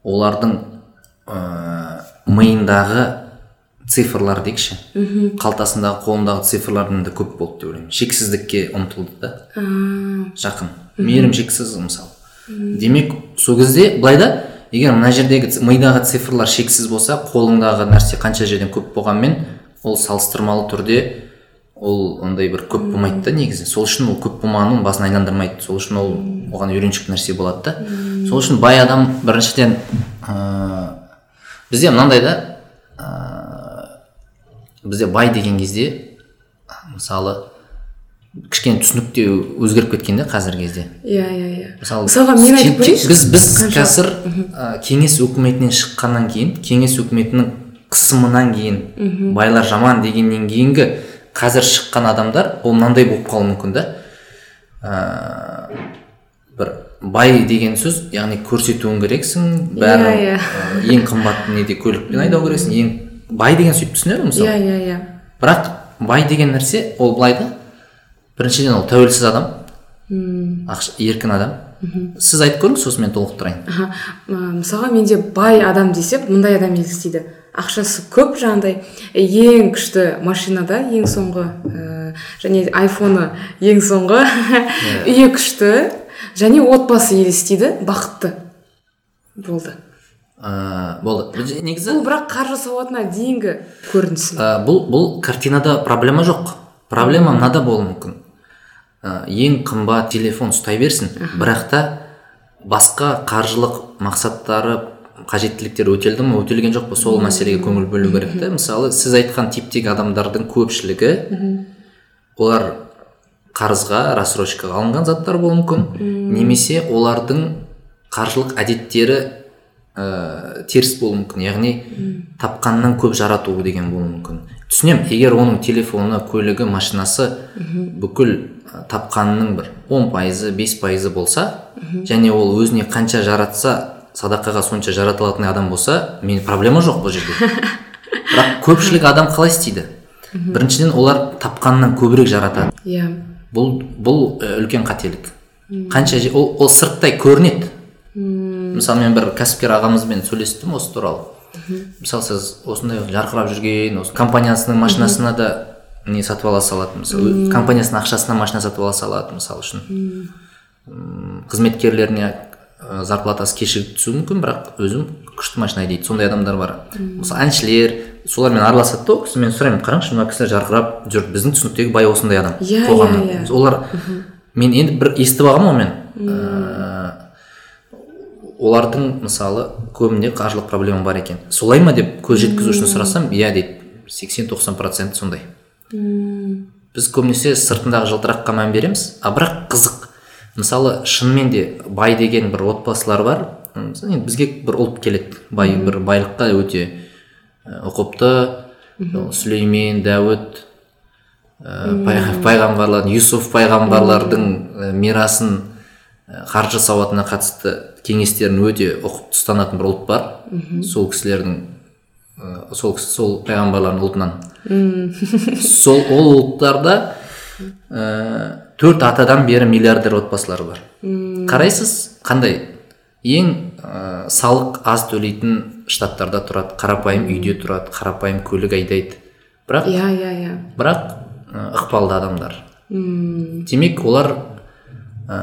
олардың ә, миындағы цифрлар дейікші қалтасындағы қолындағы цифрлардан да көп болды деп ойлаймын. Шексіздікке ұмтылды да. Жақын. Мейірім шексіз мысалы демек сол кезде былай да егер мына жердегі мидағы цифрлар шексіз болса қолыңдағы нәрсе қанша жерден көп болғанмен ол салыстырмалы түрде ол ондай бір көп болмайды да негізі. Сол үшін ол көп болмағанын оның басын айналдырмайды. Сол үшін ол оған үйреншікті нәрсе болады да. Сол үшін бай адам біріншіден ыыы бізде мынандай да ыыы бізде бай деген кезде мысалы кішкене түсінік те өзгеріп кеткен да қазіргі кезде. Иә иә иә. Мысалы мысалға мен айтып көрейінші біз біз қазір ә, кеңес өкіметінен шыққаннан кейін кеңес өкіметінің қысымынан кейін байлар жаман дегеннен кейінгі қазір шыққан адамдар ол мынандай болып қалуы мүмкін да. Ә, бір бай деген сөз яғни көрсетуің керексің бәрі Иә, иә. ә, ең қымбат неде көлікпен айдау керексің ең бай деген сөйтіп түсінеді ғой мысалы. иә иә иә. Бірақ бай деген нәрсе ол былай да біріншіден ол тәуелсіз адам. Ақша, еркін адам. Сіз айтып көріңіз сосын мен толықтырайын. Аха мысалға менде бай адам десек мындай адам елестейді ақшасы көп жаңағыдай ең күшті машинада ең соңғы ә, және айфоны ең соңғы. Үйі күшті және отбасы елестейді бақытты болды. Ә, болды. Негізі бұл бірақ қаржы сауатына дейінгі көрінісі ә, бұл бұл картинада проблема жоқ. Проблема мынада болуы мүмкін. Ә, ең қымбат телефон ұстай берсін. Бірақ та басқа қаржылық мақсаттары қажеттіліктері өтелді ме? Өтелген жоқ па сол мәселеге көңіл бөлу керек та мысалы сіз айтқан типтегі адамдардың көпшілігі олар қарызға рассрочкаға алынған заттар болуы мүмкін. Немесе олардың қаржылық әдеттері ә, теріс болуы мүмкін яғни тапқаннан көп жарату деген болуы мүмкін. Түсінемін егер оның телефоны көлігі машинасы бүкіл тапқанының бір он пайызы бес пайызы болса және ол өзіне қанша жаратса садақаға сонша жарата алатын адам болса мен проблема жоқ бұл жерде. Бірақ көпшілік адам қалай істейді? Біріншіден олар тапқаннан көбірек жаратады. Иә. Бұл бұл ә, үлкен қателік. Қанша ол, ол сырттай көрінеді. Мысалы мен бір кәсіпкер ағамызбен сөйлестім осы туралы. Мысалы сіз осындай жарқырап жүрген осы компаниясының машинасына да не сатып ала салады мысалы компаниясының ақшасына машина сатып ала салады мысалы үшін. Қызметкерлеріне ә, зарплатасы кешігіп түсуі мүмкін бірақ өзім күшті машина айдайды сондай адамдар бар. Мысалы әншілер солармен араласады да ол кісі мен сұраймын қараңызшы мына кісілер жарқырап жүр біздің түсініктегі бай осындай адам Иә, иә, қоғамның. иә. олар мен енді бір естіп алғанмын ғой мен. Олардың мысалы көбінде қаржылық проблема бар екен. Солай ма деп көз жеткізу үшін сұрасам иә дейді. сексен тоқсан процент сондай. Біз көбінесе сыртындағы жылтыраққа мән береміз. А бірақ қызық. Мысалы шынымен де бай деген бір отбасылар бар. Енді бізге бір ұлт келеді. Бай бір байлыққа өте ұқыпты. Сүлеймен дәуіт ә, пай- пайғамбарлар юсуф пайғамбарлардың ә, мирасын қаржы сауатына қатысты кеңестерін өте ұқыпты ұстанатын бір ұлт бар. Сол кісілердің ә, сол кісі сол пайғамбарлардың ұлтынан. Сол ол ұлттарда ә, төрт атадан бері миллиардер отбасылар бар. Қарайсыз қандай? Ең ә, салық аз төлейтін штаттарда тұрады. Қарапайым үйде тұрады қарапайым көлік айдайды. Бірақ иә иә иә. бірақ ықпалды адамдар. Демек олар ә,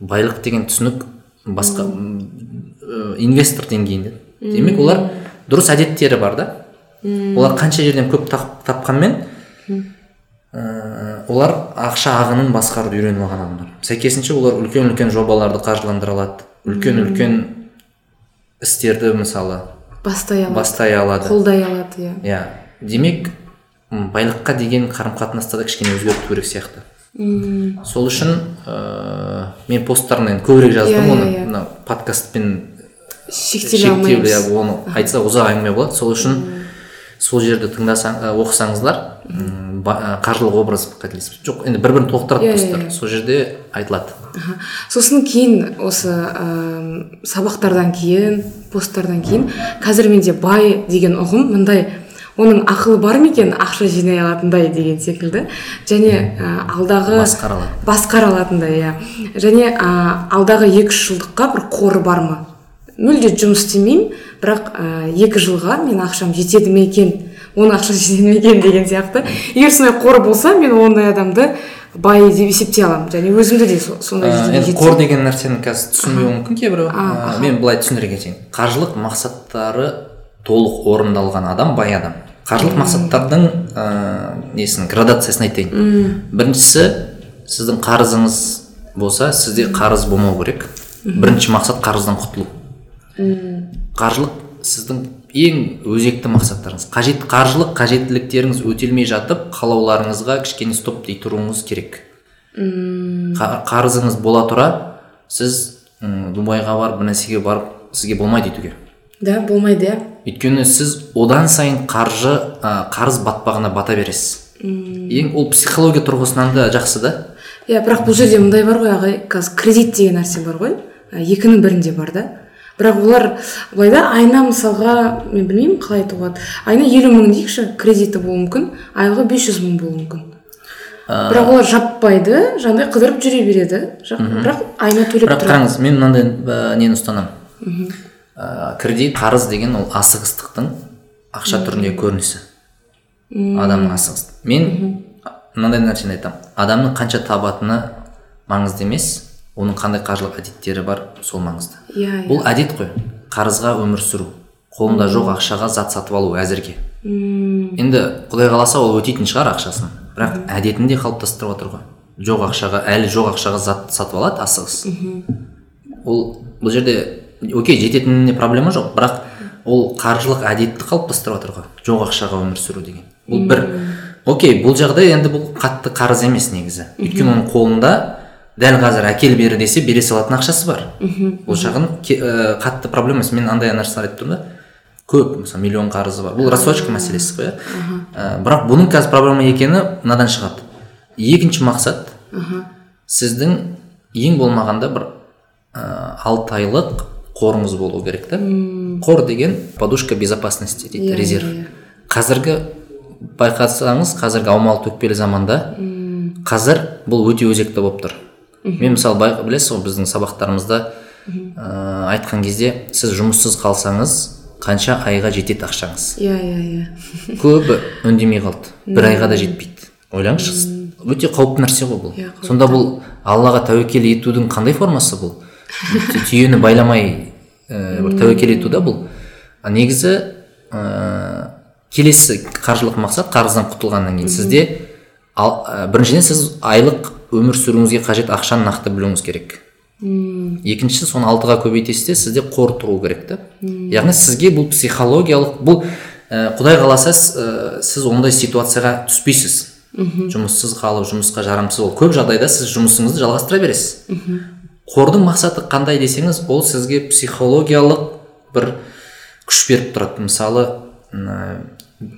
байлық деген түсінік басқа ә, инвестор деңгейінде. Демек олар дұрыс әдеттері бар да. Олар қанша жерден көп тап- тапқанмен ә, олар ақша ағынын басқаруды үйреніп алған адамдар. Сәйкесінше олар үлкен үлкен жобаларды қаржыландыра алады. Үлкен үлкен істерді мысалы бастай алады. бастай алады. Қолдай алады иә. Иә. Демек байлыққа деген қарым қатынаста да кішкене өзгерту керек сияқты. Сол үшін ыыы мен посттарына енді көбірек жаздым Иә, оны. иә, иә. мына подкастпен шектеле шектеулі алмаймыз. иә, оны айтса ұзақ әңгіме болады. Сол үшін сол жерді тыңдасаң ә, оқысаңыздар қаржылық образ қателеспесем жоқ енді бір бірін толықтырады Иә, иә, иә. сол жерде айтылады. Аха. сосын кейін осы ә, сабақтардан кейін посттардан кейін қазір менде бай деген ұғым мындай оның ақылы бар ма екен ақша жинай алатындай деген секілді. Және ә, алдағы басқара алатындай иә. Және ә, алдағы екі үш жылдыққа бір қоры бар ма? Мүлде жұмыс істемеймін бірақ ә, екі жылға мен ақшам жетеді ме екен? Оның ақшасы жетеді ме екен деген сияқты. Егер сондай қор болса мен ондай адамды бай деп есептей аламын. Және өзімді де со- сондай енді қор деген нәрсені қазір түсінбеуі мүмкін кейбіреу мен былай түсіндіре кетейін. Қаржылық мақсаттары толық орындалған адам бай адам. Қаржылық мақсаттардың ә, несін градациясын айтайын. Біріншісі сіздің қарызыңыз болса сізде қарыз болмау керек. Бірінші мақсат қарыздан құтылу. Қаржылық сіздің ең өзекті мақсаттарыңыз. Қажет қаржылық қажеттіліктеріңіз өтелмей жатып қалауларыңызға кішкене стоп дей тұруыңыз керек. Қа- қарызыңыз бола тұра сіз м, дубайға барып бір нәрсеге барып сізге болмайды өйтуге да болмайды иә. Өйткені сіз одан сайын қаржы ә, қарыз батпағына бата бересіз. Ең ол психология тұрғысынан да жақсы да? Иә бірақ бұл жерде мындай бар ғой ағай қазір кредит деген нәрсе бар ғой. Ә, екінің бірінде бар да. Бірақ олар былай да айына мысалға мен білмеймін қалай айтуға болады. Айына елу мың дейікші кредиті болуы мүмкін айлығы 500 мың болуы мүмкін. Бірақ олар жаппайды жаңағыдай қыдырып жүре береді. Бірақ айына төлеп бірақ қараңыз мен мынандай ә, нені ұстанамын? Ә, кредит қарыз деген ол асығыстықтың ақша түріндегі көрінісі. Адамның асығыс мен мынандай нәрсені айтамын адамның қанша табатыны маңызды емес оның қандай қаржылық әдеттері бар сол маңызды. Иә бұл әдет қой. Қарызға өмір сүру қолында жоқ ақшаға зат сатып алу әзірге. Енді құдай қаласа ол өтейтін шығар ақшасын. Бірақ әдетін де қалыптастырып отыр ғой. Жоқ ақшаға әлі жоқ ақшаға зат сатып алады асығыс. Ол бұл жерде окей жететініне проблема жоқ. Бірақ ол қаржылық әдетті қалыптастырып жатыр ғой. Жоқ ақшаға өмір сүру деген. Бұл бір окей бұл жағдай енді бұл қатты қарыз емес негізі. Өйткені оның қолында дәл қазір әкел бері десе бере салатын ақшасы бар. Бұл жағын ә, қатты проблема емес. Мен андай нәрселер айтып тұрмын да. Көп мысалы миллион қарызы бар. Бұл рассрочка мәселесі ғой иә. Ә, бірақ бұның қазір проблема екені мынадан шығады. Екінші мақсат сіздің ең болмағанда бір ә, алты айлық қорыңыз болу керек та. Қор деген подушка безопасности дейді Иә, резерв. иә, иә. қазіргі байқасаңыз қазіргі аумалы төкпелі заманда қазір бұл өте өзекті болып тұр. Мен мысалы бай, білесіз ғой біздің сабақтарымызда ә, айтқан кезде сіз жұмыссыз қалсаңыз қанша айға жетеді ақшаңыз? Иә иә иә. Көбі үндемей қалды. бір айға да жетпейді. Ойлаңызшы өте қауіпті нәрсе ғой бұл. Сонда бұл аллаға тәуекел етудің қандай формасы бұл? Түй- түйені байламай ә, бір тәуекел ету да бұл. А негізі ә, келесі қаржылық мақсат қарыздан құтылғаннан кейін. Сізде ал, ә, біріншіден сіз айлық өмір сүруіңізге қажет ақшаны нақты білуіңіз керек. Екіншісі соны алтыға көбейтесіз де сізде қор тұру керек та. Яғни сізге бұл психологиялық бұл ә, құдай қаласа ә, сіз ондай ситуацияға түспейсіз. Жұмыссыз қалып жұмысқа жарамсыз болып көп жағдайда сіз жұмысыңызды жалғастыра бересіз. Қордың мақсаты қандай десеңіз ол сізге психологиялық бір күш беріп тұрады. Мысалы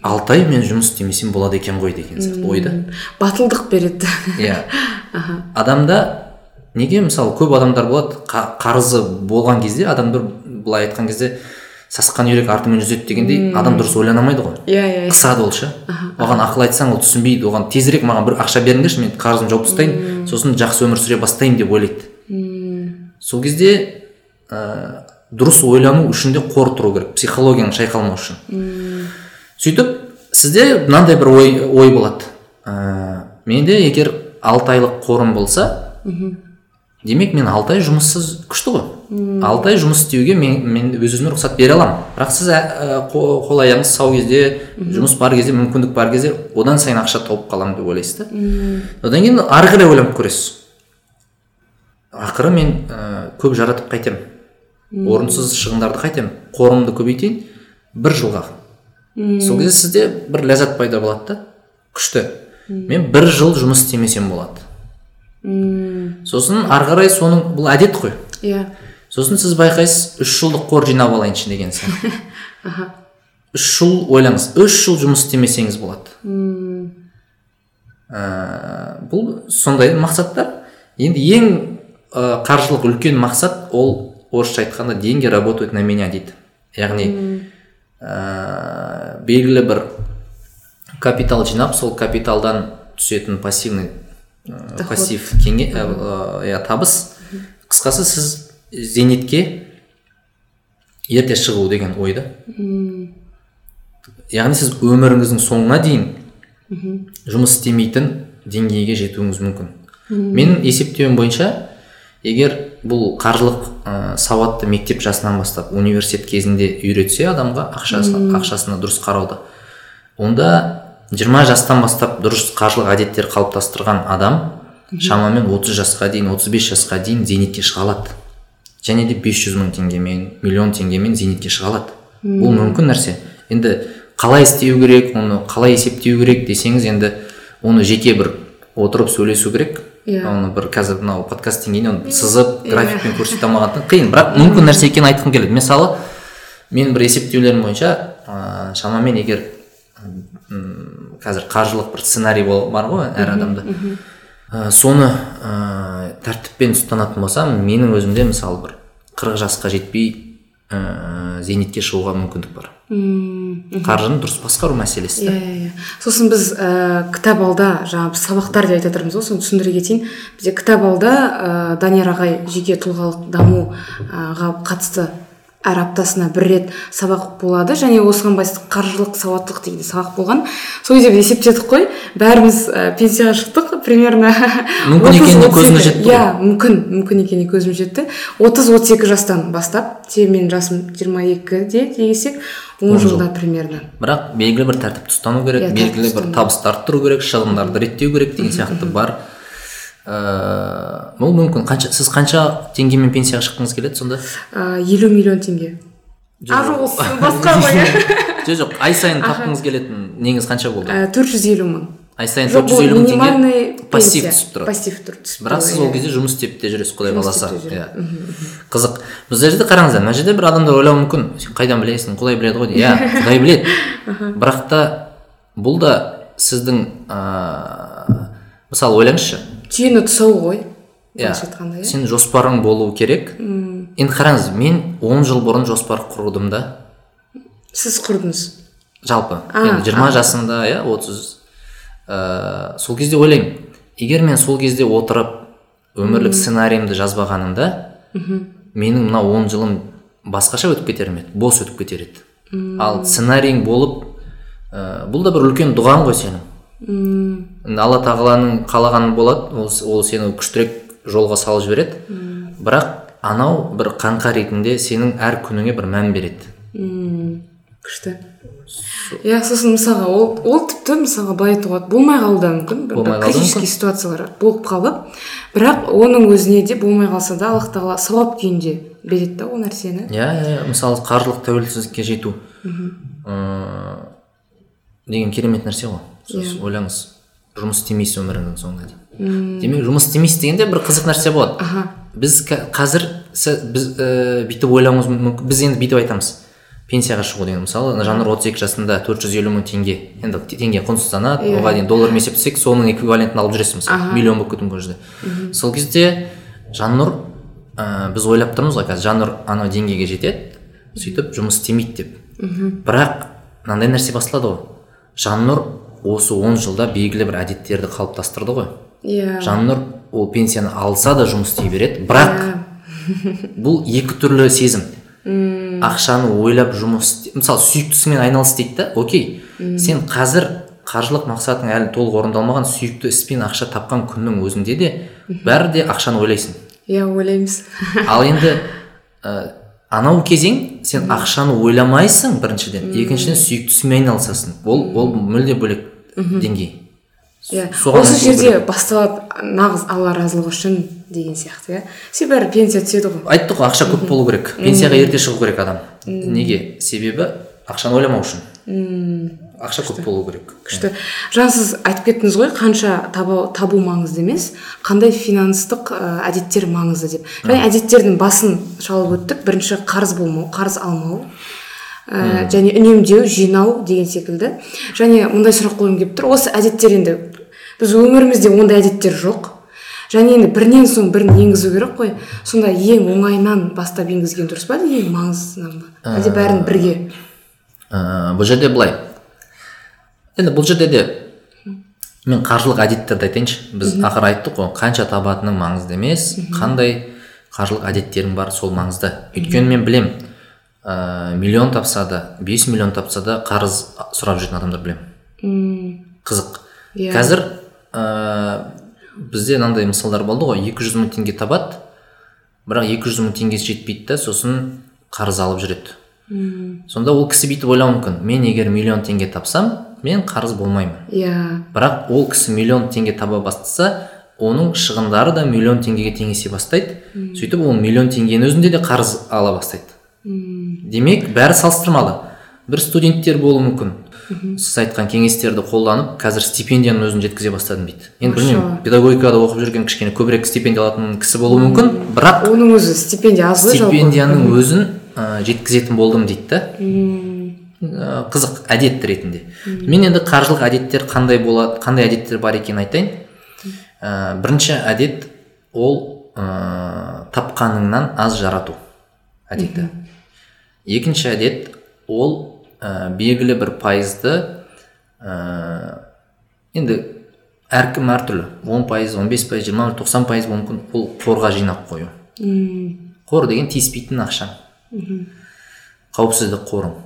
алты ай мен жұмыс істемесем болады екен ғой деген сияқты ойда. батылдық береді. Иә. Адамда неге мысалы көп адамдар болады қа- қарызы болған кезде адамдар былай айтқан кезде сасқан үйрек артымен жүзеді дегендей адам дұрыс ойлана алмайды ғой. Иә иә қысады ол ше. Оған ақыл айтсаң ол түсінбейді оған тезірек маған бір ақша беріңдерші мен қарызымды жауып тастайын сосын жақсы өмір сүре бастаймын деп ойлайды. Сол кезде ә, дұрыс ойлану үшін де қор тұру керек психологияң шайқалмау үшін. Сөйтіп сізде мынандай бір ой, ой болады. Ә, менде егер алты айлық қорым болса демек мен алты ай жұмыссыз күшті ғой. Алты ай жұмыс істеуге мен, мен өз өзіме рұқсат бере аламын. Бірақ сіз ә, қо- қол аяғыңыз сау кезде жұмыс бар кезде мүмкіндік бар кезде одан сайын ақша тауып қаламын деп ойлайсыз да? Одан кейін ары қарай ойланып көресіз. Ақыры мен ә, көп жаратып қайтемін орынсыз шығындарды қайтемін қорымды көбейтейін бір жылға. Сол кезде сізде бір ләззат пайда болады да күшті. Мен бір жыл жұмыс істемесем болады. Сосын ары қарай соның бұл әдет қой. Иә. Сосын сіз байқайсыз үш жылдық қор жинап алайыншы деген сияқты үш жыл ойлаңыз үш жыл жұмыс істемесеңіз болады. Ә, бұл сондай мақсаттар. Енді ең ә, қаржылық үлкен мақсат ол орысша айтқанда деньги работают на меня дейді. Яғни ә, белгілі бір капитал жинап сол капиталдан түсетін пассивный ә, пассив кеңе ә, табыс. Қысқасы сіз зейнетке ерте шығу деген ой да? Яғни сіз өміріңіздің соңына дейін жұмыс істемейтін деңгейге жетуіңіз мүмкін. Менің есептеуім бойынша егер бұл қаржылық ә, сауатты мектеп жасынан бастап университет кезінде үйретсе адамға ақшасы, ақшасына дұрыс қарауды онда 20 жастан бастап дұрыс қаржылық әдеттер қалыптастырған адам шамамен 30 жасқа дейін 35 жасқа дейін зейнетке шыға алады. Және де 500 мың теңгемен миллион теңгемен зейнетке шыға алады. Бұл мүмкін нәрсе. Енді қалай істеу керек оны қалай есептеу керек десеңіз енді оны жеке бір отырып сөйлесу керек. Иә. оны бір қазір мынау подкасттен кейін оны сызып графикпен көрсете алмағандықтан қиын. Бірақ мүмкін нәрсе екенін айтқым келеді. Мысалы менің бір есептеулерім бойынша ә, шамамен егер м, қазір қаржылық бір сценарий бар ғой әр адамда. Ә, соны ә, тәртіппен ұстанатын болсам менің өзімде мысалы бір қырық жасқа жетпей ә, зейнетке шығуға мүмкіндік бар. Қаржыны дұрыс басқару мәселесі иә иә иә. Сосын біз ә, кітап алда жаңағы біз сабақтар деп айтып жатырмыз ғой соны түсіндіре кетейін. Бізде кітап алда ә, данияр ағай жеке тұлғалық дамуға қатысты әр аптасына бір рет сабақ болады. Және осыған байланысты қаржылық сауаттылық деген сабақ болған. Сол кезде біз есептедік қой. Бәріміз ә, пенсияға шықтық. Примерно Мүмкін 30, екеніне 32 көзіміз жетті иә мүмкін мүмкін екеніне көзіміз жетті. Отыз отыз екі жастан бастап те менің жасым жиырма екіде десек он жылда примерно. Бірақ белгілі бір тәртіпті ұстану керек Иә, белгілі бір табысты арттыру керек шығындарды реттеу керек деген сияқты бар ыыы ол мүмкін. Қанша сіз қанша теңгемен пенсияға шыққыңыз келеді сонда? Ә, елу миллион теңге. А жоқ. ол басқа ғой. Иә жоқ. Жоқ ай сайын тапқыңыз келетін неңіз қанша болды? Ә, төрт жүз елу мың. Ай сайын төрт жүз елу мың теңге? пассив түсіп тұрады. Пассив тұр түсіп бірақ тұрады, сіз иә. ол кезде жұмыс істеп те жүресіз құдай қаласа. иә. Қызық. Бұл жерде қараңыздар мына жерде бір адамдар ойлауы мүмкін. Сен қайдан білесің? Құдай біледі ғой дейді. Иә құдай біледі. Бірақ та бұл да сіздің ыыы мысалы ойлаңызшы түйені тұсау ғой. Иә. былайша айтқанда иә. Сен жоспарың болу керек. Енді қараңыз мен 10 жыл бұрын жоспар құрдым да. Сіз құрдыңыз? Жалпы. Енді жиырма жасымда иә отыз ыыы сол кезде ойлаймын егер мен сол кезде отырып өмірлік сценариімді жазбағанымда менің мына он жылым басқаша өтіп кетер ме еді? Бос өтіп кетер еді. Ал сценарийің болып ә, бұл да бір үлкен дұғаң ғой сенің. Енді алла тағаланың қалағаны болады. Ол, ол сені күштірек жолға салып жібереді. Бірақ анау бір қаңқа ретінде сенің әр күніңе бір мән береді. мм күшті. Иә сосын мысалға ол ол тіпті мысалға былай айтуға болады болмай қалуы да мүмкін. Болмай критический ситуациялар болып қалып бірақ оның өзіне де болмай қалса да аллах тағала сауап күйінде береді да ол нәрсені. Иә иә мысалы қаржылық тәуелсіздікке жету. Ыыы деген керемет нәрсе ғой. Сіз Иә. ойлаңыз жұмыс істемейсіз өміріңіздің соңына дейін. Демек жұмыс істемейсіз дегенде бір қызық нәрсе болады. Аха. Біз қазір біз ә, бүйтіп ойлауымыз мүмкін біз енді бүйтіп айтамыз. Пенсияға шығу деген мысалы жаннұр отыз екі жасында төрт жүз елу мың теңге енді теңге құнсызданады Иә. оған дейін доллармен есептесек соның эквивалентін алып жүресіз мысалы Аха. миллион болып кетуі мүмкін жерде. Сол кезде жаннұр ә, біз ойлап тұрмыз ғой қазір жаннұр анау деңгейге жетеді сөйтіп жұмыс істемейді деп. Бірақ мынандай нәрсе басталады ғой. Жаннұр осы он жылда белгілі бір әдеттерді қалыптастырды ғой. Иә. Жаннұр ол пенсияны алса да жұмыс істей береді бірақ бұл екі түрлі сезім. Ақшаны ойлап жұмыс мысалы сүйіктісімен айналыс дейді да окей. Сен қазір қаржылық мақсатың әлі толық орындалмаған сүйікті іспен ақша тапқан күннің өзінде де бәрі де ақшаны ойлайсың. Иә ойлаймыз. Ал енді ә, анау кезең сен ақшаны ойламайсың біріншіден екіншіден сүйіктісімен айналысасың. Ол ол мүлде бөлек. Деңгей. Иә. осы жерде басталады нағыз алла разылығы үшін деген сияқты иә. Себебі бәрі пенсия түседі ғой. Айттық қой ақша көп болу керек. Пенсияға ерте шығу керек адам. Неге? Себебі ақшаны ойламау үшін. Ақша көп болу керек. Күшті. Жаңа сіз айтып кеттіңіз ғой қанша табу, табу маңызды емес қандай финанстық әдеттер маңызды деп. Және әдеттердің басын шалып өттік бірінші қарыз болмау қарыз алмау. Ә, және үнемдеу жинау деген секілді. Және мындай сұрақ қойғым келіп тұр. Осы әдеттер енді біз өмірімізде ондай әдеттер жоқ. Және енді бірінен соң бірін енгізу керек қой. Сонда ең оңайынан бастап енгізген дұрыс па әлде ең маңыздысынан ба? Әлде бәрін бірге? Ә, бұл жерде былай. Енді бұл жерде де мен қаржылық әдеттерді айтайыншы. Біз ақыры айттық қой қанша табатының маңызды емес қандай қаржылық әдеттерің бар сол маңызды. Өйткені мен білем ә, миллион тапса да 5 миллион тапса да қарыз сұрап жүретін адамдар білемін. Қызық. Иә. қазір ә, бізде мынандай мысалдар болды ғой 200 мың теңге табады бірақ 200 мың теңгесі жетпейді да сосын қарыз алып жүреді. Сонда ол кісі бүйтіп ойлауы мүмкін. Мен егер миллион теңге тапсам мен қарыз болмаймын. Иә. Бірақ ол кісі миллион теңге таба бастаса оның шығындары да миллион теңгеге теңесе бастайды. Сөйтіп ол миллион теңгенің өзінде де қарыз ала бастайды. Демек бәрі салыстырмалы. Бір студенттер болуы мүмкін. Сіз айтқан кеңестерді қолданып қазір стипендияның өзін жеткізе бастадым дейді. Енді білмеймін педагогикада оқып жүрген кішкене көбірек стипендия алатын кісі болуы мүмкін бірақ оның өзі стипендия аз ғой стипендияның өзін ә, жеткізетін болдым дейді да. Қызық әдет ретінде. Мен енді қаржылық әдеттер қандай болады қандай әдеттер бар екенін айтайын. Ә, бірінші әдет ол ә, тапқаныңнан аз жарату әдеті. Екінші әдет ол ә, белгілі бір пайызды ә, енді әркім әртүрлі. он пайыз он бес пайыз жиырма тоқсан пайыз мүмкін. Ол қорға жинап қою. Қор деген тиіспейтін ақша. Қауіпсіздік қорың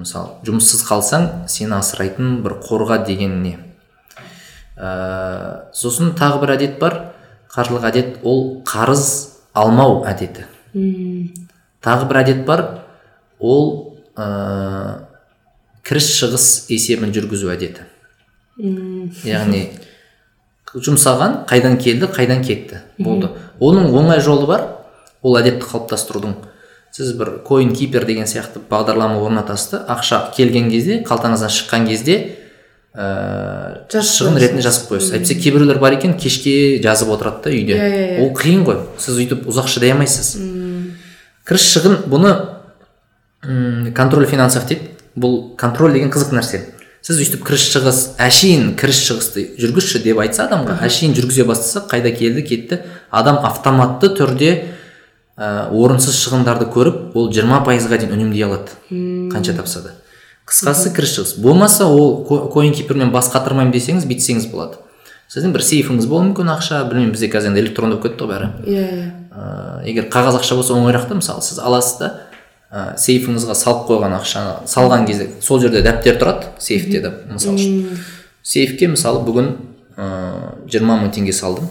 мысалы жұмыссыз қалсаң сені асырайтын бір қорға деген не? Ә, сосын тағы бір әдет бар. Қаржылық әдет ол қарыз алмау әдеті. Тағы бір әдет бар. Ол ә, кіріс шығыс есебін жүргізу әдеті. Яғни жұмсаған қайдан келді қайдан кетті. Болды. Оның оңай жолы бар. Ол әдетті қалыптастырудың. Сіз бір коин кипер деген сияқты бағдарлама орнатасыз да ақша келген кезде қалтаңыздан шыққан кезде ә, Жазып шығын қоясыз. ретінде жазып қоясыз әйтпесе кейбіреулер бар екен кешке жазып отырады да үйде. Иә, иә, иә. ол қиын ғой. Сіз өйтіп ұзақ шыдай алмайсыз. Кіріс шығын бұны м, контроль финансов дейді. Бұл контроль деген қызық нәрсе. Сіз өйстіп кіріс шығыс әшейін кіріс шығысты жүргізші деп айтса адамға әшейін жүргізе бастаса қайда келді кетті. Адам автоматты түрде ә, орынсыз шығындарды көріп ол 20 пайызға дейін үнемдей алады. Қанша тапса да. Қысқасы кіріс шығыс болмаса ол коин кипермен бас қатырмаймын десеңіз бүйтсеңіз болады. Сіздің бір сейфіңіз болуы мүмкін ақша білмеймін бізде қазір енді электронды болып кетті ғой бәрі. Иә. Иә ә, егер қағаз ақша болса оңайырақ та мысалы сіз аласыз да ә, сейфіңізге салып қойған ақшаны салған кезде сол жерде дәптер тұрады сейфте де мысалы үшін. Сейфке мысалы бүгін ыыы жиырма мың теңге салдым.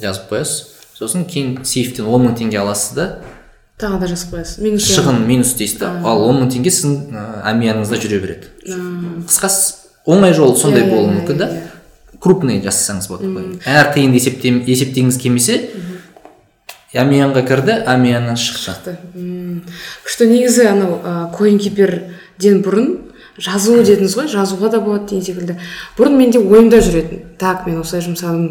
Жазып қоясыз. Сосын кейін сейфтен он мың теңге аласыз да тағы да жазып қоясыз. Минус шығын минус дейсіз да ал он мың теңге сіздің ә, әмияныңызда жүре береді. Қысқасы оңай жолы сондай Иә, болуы иә, мүмкін да. иә. Крупный жасасаңыз болады ғой. Әр тиынды есептем, есептегіңіз келмесе әмиянға кірді әмияннан шықты. М, күшті. Негізі анау ә, коинкиперден бұрын жазу дедіңіз ғой жазуға да болады деген секілді. Бұрын менде ойымда жүретін. Так мен осылай жұмсадым.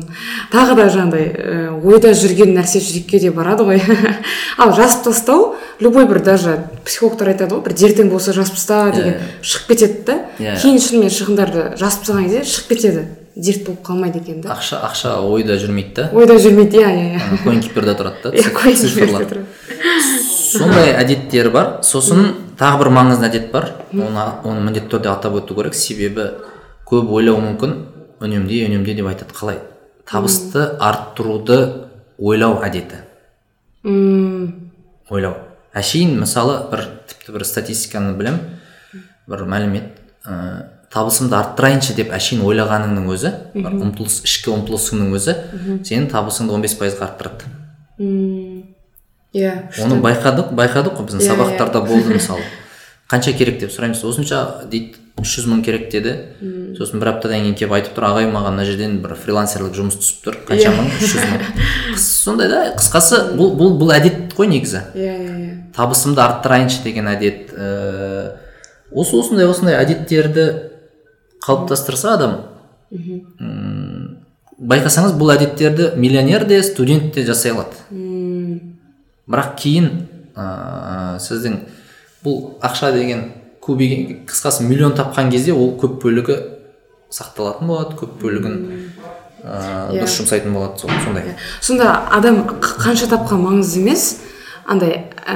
Тағы да жаңағыдай ә, ойда жүрген нәрсе жүрекке де барады ғой. Ал жазып тастау любой бір даже психологтар айтады ғой бір дертің болса жазып таста деген шығып кетеді да. Иә. кейін шынымен шығындарды жазып тастаған кезде шығып кетеді. Дерт болып қалмайды екен да. Ақша ақша ойда жүрмейді да. Ойда жүрмейді иә иә иә. Коинкиперде тұрады да Иә, сондай әдеттер бар. Сосын тағы бір маңызды әдет бар. Оны оны міндетті түрде атап өту керек. Себебі көп ойлауы мүмкін. Үнемде үнемде деп айтады қалай? Табысты арттыруды ойлау әдеті. М, ойлау. Әшейін мысалы бір тіпті бір статистиканы білем бір мәлімет ә, табысымды арттырайыншы деп әшейін ойлағаныңның өзі бір ұмтылыс ішкі ұмтылысыңның өзі сенің табысыңды 15 пайызға арттырады. Иә оны байқадық байқадық қой біздің Иә, сабақтарда болды мысалы. Қанша керек деп сұраймыз осынша дейді үш жүз мың керек деді. Сосын бір аптадан кейін келіп айтып тұр ағай маған мына жерден бір фрилансерлік жұмыс түсіп тұр қанша Иә. мың? үш жүз мың. Сондай да қысқасы бұл бұл бұл әдет қой негізі. Иә иә иә. Табысымды арттырайыншы деген әдет ііі осы осындай осындай әдеттерді қалыптастырса адам м, байқасаңыз бұл әдеттерді миллионер де студент те жасай алады. Бірақ кейін ыыы сіздің бұл ақша деген көбейген қысқасы миллион тапқан кезде ол көп бөлігі сақталатын болады көп бөлігін ыыы дұрыс жұмсайтын болады сондай. Сонда адам қанша тапқан маңызды емес? Андай ә,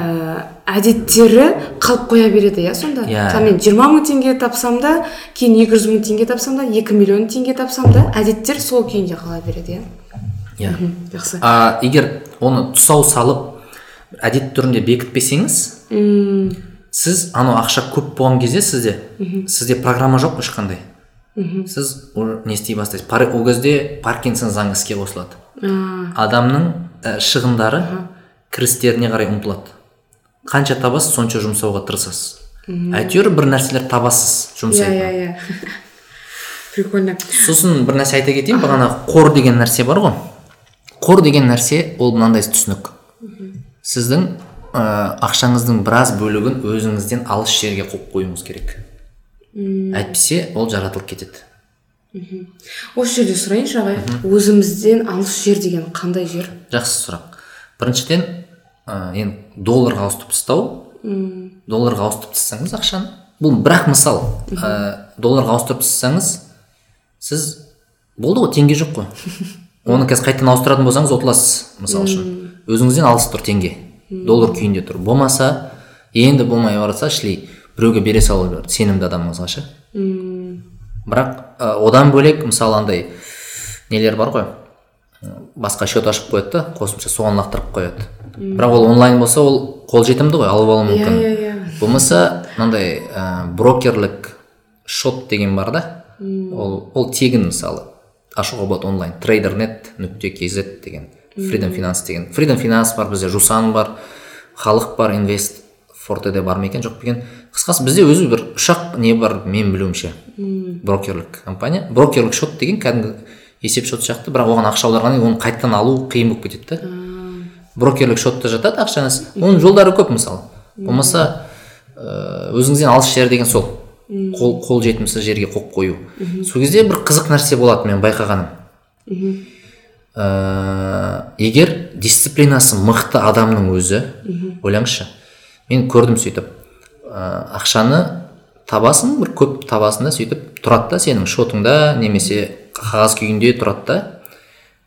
әдеттері қалып қоя береді иә сонда? Иә. мысалы мен жиырма мың теңге тапсам да кейін екі жүз мың теңге тапсам да екі миллион теңге тапсам да әдеттер сол күйінде қала береді иә? Иә. Жақсы. А егер оны тұсау салып әдет түрінде бекітпесеңіз М, сіз анау ақша көп болған кезде сізде сізде программа жоқ ешқандай сіз уже не істей бастайсыз? Ол кезде паркинсон заңы іске қосылады. А, адамның ә, шығындары кірістеріне қарай ұмтылады. Қанша табасыз сонша жұмсауға тырысасыз. Әйтеуір бір нәрселер табасыз иә жұмсайтын. Иә иә прикольно. Сосын бір нәрсе айта кетейін бағана қор деген нәрсе бар ғой. Қор деген нәрсе ол мынандай түсінік. Сіздің ә, ақшаңыздың біраз бөлігін өзіңізден алыс жерге қойып қоюыңыз керек. Әйтпесе ол жаратылып кетеді. Осы жерде сұрайыншы ағай өзімізден алыс жер деген қандай жер? Жақсы сұрақ. Біріншіден ә, енді долларға ауыстырып тастау. Долларға ауыстырып тастасаңыз ақшаны. Бұл бірақ мысал ә, долларға ауыстырып тастасаңыз сіз болды ғой теңге жоқ қой. Оны қазір қайтадан ауыстыратын болсаңыз ұтыласыз мысалы үшін. Өзіңізден алыс тұр теңге. Доллар күйінде тұр. Болмаса енді болмай барса шли біреуге бере салу сенімді адамыңызға ше бірақ ә, одан бөлек мысалы андай нелер бар ғой. Басқа счет ашып қояды да қосымша соған лақтырып қояды. Бірақ ол онлайн болса ол қолжетімді ғой алып алу мүмкін. Иә, иә. болмаса мынандай ә, брокерлік шот деген бар да. Ол ол тегін мысалы. Ашуға болады онлайн. Трейдернет нүкте kz деген. Freedom finance деген. Freedom finance бар бізде жусан бар халық бар инвест фортеде бар ма екен жоқ па екен? Қысқасы бізде өзі бір үш ақ не бар мен білуімше. Брокерлік компания. Брокерлік шот деген кәдімгі есеп шот сияқты бірақ оған ақша аударғаннан кейін оны қайтадан алу қиын болып кетеді да. Брокерлік шотта жатады ақшаңыз оның жолдары көп мысалы. Болмаса ә, өзіңізден алыс жер деген сол. Қол, қол жетімсіз жерге қойып қою. Сол кезде бір қызық нәрсе болады мен байқағаным. Ә, егер дисциплинасы мықты адамның өзі ойлаңызшы мен көрдім сөйтіп ә, ақшаны табасың бір көп табасың да сөйтіп тұрады да сенің шотыңда немесе қағаз күйінде тұрады да.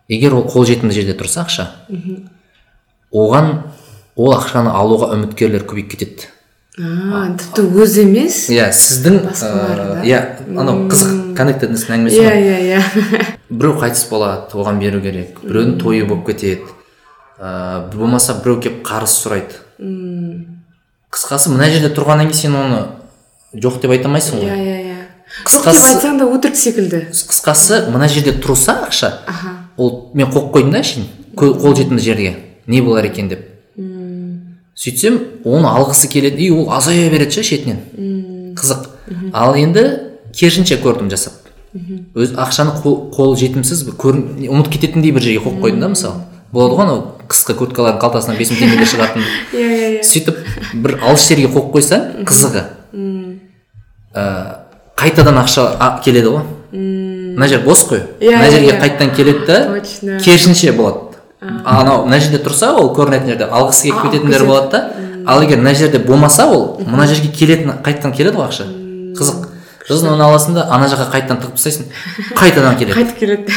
егер ол қолжетімді жерде тұрса ақша. Оған ол ақшаны алуға үміткерлер көбейіп кетеді. Тіпті өзі емес? Иә сіздің иә анау қызық коннектеднестің әңгімесі иә ғой иә иә. Біреу қайтыс болады оған беру керек. Біреудің тойы болып кетеді. Ә, болмаса біреу келіп қарыз сұрайды. Қысқасы мына жерде тұрғаннан кейін сен оны жоқ деп айта алмайсың ғой. Иә иә Қысқасы- айтсаң да өтірік секілді. Қысқасы мына жерде тұрса ақша. Аха. Ол мен қойып қойдым да әшейін кө- қолжетімді жерге. Не болар екен деп. Сөйтсем оны алғысы келеді и ол азая береді ше шетінен. Қызық. Ал енді керісінше көрдім жасап. Өз ақшаны қол, қол жетімсіз ұмытып кететіндей бір жерге қойып қойдым да мысалы. Болады ғой анау қысқы курткалардың қалтасынан бес мың теңгеге шығатын. Иә иә иә. Сөйтіп бір алыс жерге қойып қойсаң қызығы. Ә, қайтадан ақша а- келеді ғой. Мына жер бос қой. Иә, мына жерге иә. қайтадан келеді да Точно. керісінше болады. Анау мына жерде тұрса ол көрінетін жерде алғысы келіп кететіндер болады да. Ал егер мына жерде болмаса ол мына жерге келетін қайтадан келеді ғой ақша. Қызық. Сосын оны аласың да ана жаққа қайтадан тығып тастайсың. Қайтадан келеді. Қайтып келеді.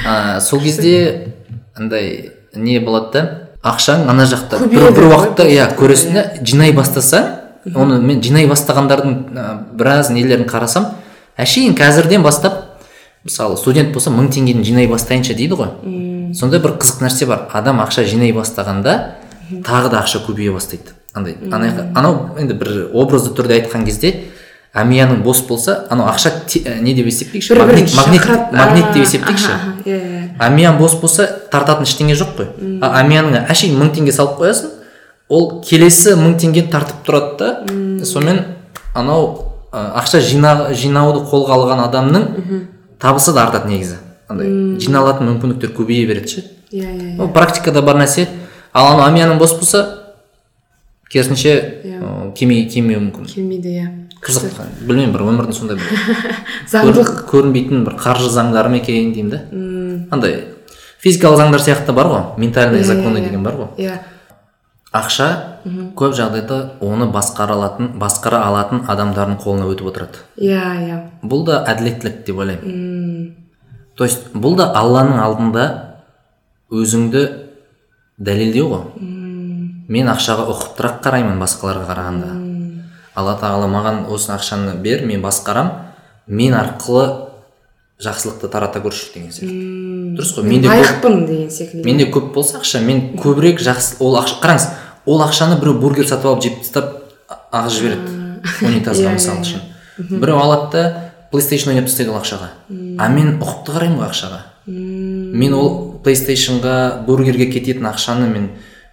Сол кезде андай не болады да ақшаң ана жақта бір, уақытта иә көресің да жинай бастасаң оны мен жинай бастағандардың а, біраз нелерін қарасам әшейін қазірден бастап мысалы студент болса мың теңгені жинай бастайыншы дейді ғой. Сондай бір қызық нәрсе бар. Адам ақша жинай бастағанда тағы да ақша көбейе бастайды. Андай ана- анау енді бір образды түрде айтқан кезде әмияның бос болса анау ақша те- ә, не деп есептейікші? Магнит магнит магнит деп есептейікші? иә иә. Бос болса тартатын ештеңе жоқ қой. А амияның әшейін мың теңге салып қоясың ол келесі мың теңгені тартып тұрады да. Сонымен анау ә, ақша жина, жинауды қолға алған адамның табысы да артады негізі. Андай жиналатын мүмкіндіктер көбейе береді ше. Иә иә ол практикада бар нәрсе. Ал анау амияның бос болса керісінше ә, келмей келмеуі мүмкін. Келмейді иә. Қызық. Білмеймін бір өмірдің сондай бір заңдылық. көр- көрінбейтін бір қаржы заңдары ма екен деймін да. Андай физикалық заңдар сияқты бар ғой. Ментальные Иә, законы иә, деген бар ғой. Иә. Ақша көп жағдайда оны басқара алатын басқара алатын адамдардың қолына өтіп отырады. Иә иә. Бұл да әділеттілік деп ойлаймын. То есть бұл да алланың алдында өзіңді дәлелдеу ғой. Мен ақшаға ұқыптырақ қараймын басқаларға қарағанда. Алла тағала маған осы ақшаны бер мен басқарам мен арқылы жақсылықты тарата көрші деген сияқты. Дұрыс қой менде лайықпын деген секілді. менде көп болса ақша мен көбірек жақсы ол ақша қараңыз ол ақшаны біреу бургер сатып алып жеп тастап ағызып жібереді унитазға Иә, мысалы иә, үшін. біреу алады да плейстейшн ойнап тастайды ол ақшаға. А мен ұқыпты қараймын ғой ақшаға. Мен ол плейстейшнға бургерге кететін ақшаны мен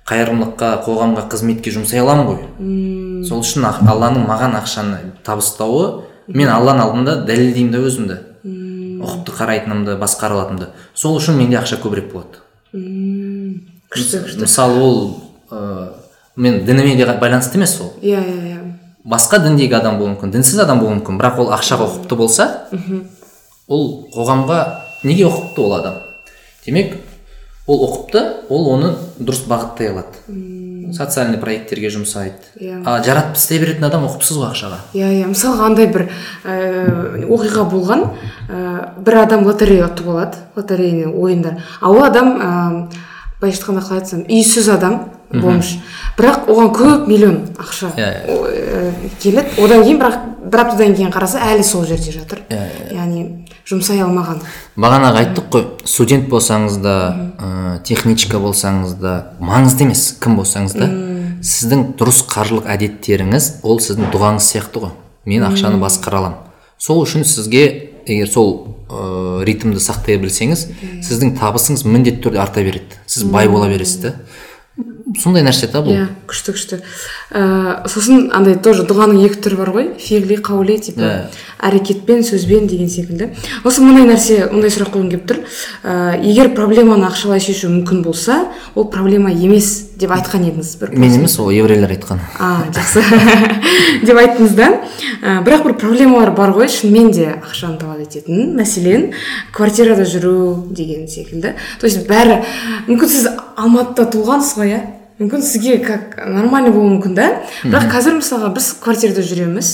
қайырымдылыққа қоғамға қызметке жұмсай аламын ғой. Сол үшін алланың маған ақшаны табыстауы мен алланың алдында дәлелдеймін да өзімді ұқыпты қарайтынымды басқара алатынымды сол үшін менде ақша көбірек болады. Күшті күшті. мысалы ол ә, мен дініме де байланысты емес ол. Иә иә иә. Басқа діндегі адам болуы мүмкін дінсіз адам болуы мүмкін. Бірақ ол ақшаға ұқыпты болса ол қоғамға неге ұқыпты ол адам? Демек ол ұқыпты ол оны дұрыс бағыттай алады. Социальный проекттерге жұмсайды. Иә. а жаратып тастай беретін адам ұқыпсыз ғой ақшаға. Иә иә. Мысалға андай бір ә, оқиға болған ә, бір адам лотерея ұтып алады лотерейный ойындар. А ол адам ә, былайша айтқанда қалай айтсам үйсіз адам бомж бірақ оған көп миллион ақша Иә, иә. о- ә, келеді. Одан кейін бірақ бір аптадан кейін қараса әлі сол жерде жатыр. Иә, яғни жұмсай алмаған. Бағанағы айттық қой студент болсаңыз да ә, техничка болсаңыз да маңызды емес кім болсаңыз да сіздің дұрыс қаржылық әдеттеріңіз ол сіздің дұғаңыз сияқты ғой. Мен ақшаны басқара аламын. Сол үшін сізге егер сол ә, ритмді сақтай білсеңіз сіздің табысыңыз міндетті түрде арта береді. Сіз бай бола бересіз да сондай нәрсе да бұл. Иә күшті күшті. Ә, сосын андай тоже дұғаның екі түрі бар ғой. Фиғли қаули типа Иә. әрекетпен сөзбен деген секілді. Осы мындай нәрсе мындай сұрақ қойғым келіп тұр. Ә, егер проблеманы ақшалай шешу мүмкін болса ол проблема емес. Деп айтқан едіңіз бір мен емес ол еврейлер айтқан. А жақсы. Деп айттыңыз да? Ә, бірақ бір проблемалар бар ғой. Шынымен де ақшаны талап ететін мәселен квартирада жүру деген секілді. То есть бәрі мүмкін сіз алматыда туылғансыз ғой иә? Мүмкін сізге как нормально болуы мүмкін да? Бірақ қазір мысалға біз квартирада жүреміз.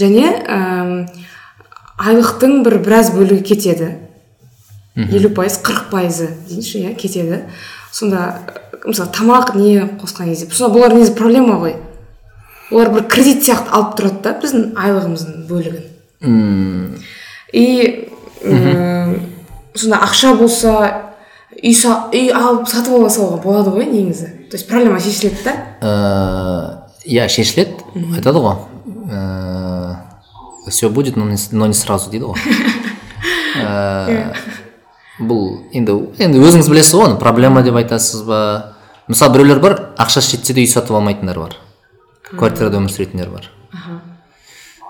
Және әм, айлықтың бір біраз бөлігі кетеді. Елу пайыз қырық пайызы дейінші иә кетеді. Сонда ә, мысалы тамақ не қосқан кезде сонда бұлар негізі проблема ғой. Олар бір кредит сияқты алып тұрады да біздің айлығымыздың бөлігін. И сонда ақша болса үй, алып сатып ала салуға болады ғой негізі. То есть проблема шешіледі да. Ә, иә шешіледі. Айтады ғой. Все будет но не, сразу дейді ғой. Ә, бұл енді енді өзіңіз білесіз ғой оны проблема деп айтасыз ба? Мысалы біреулер бар ақшасы жетсе де үй сатып алмайтындар бар. Квартирада өмір сүретіндер бар.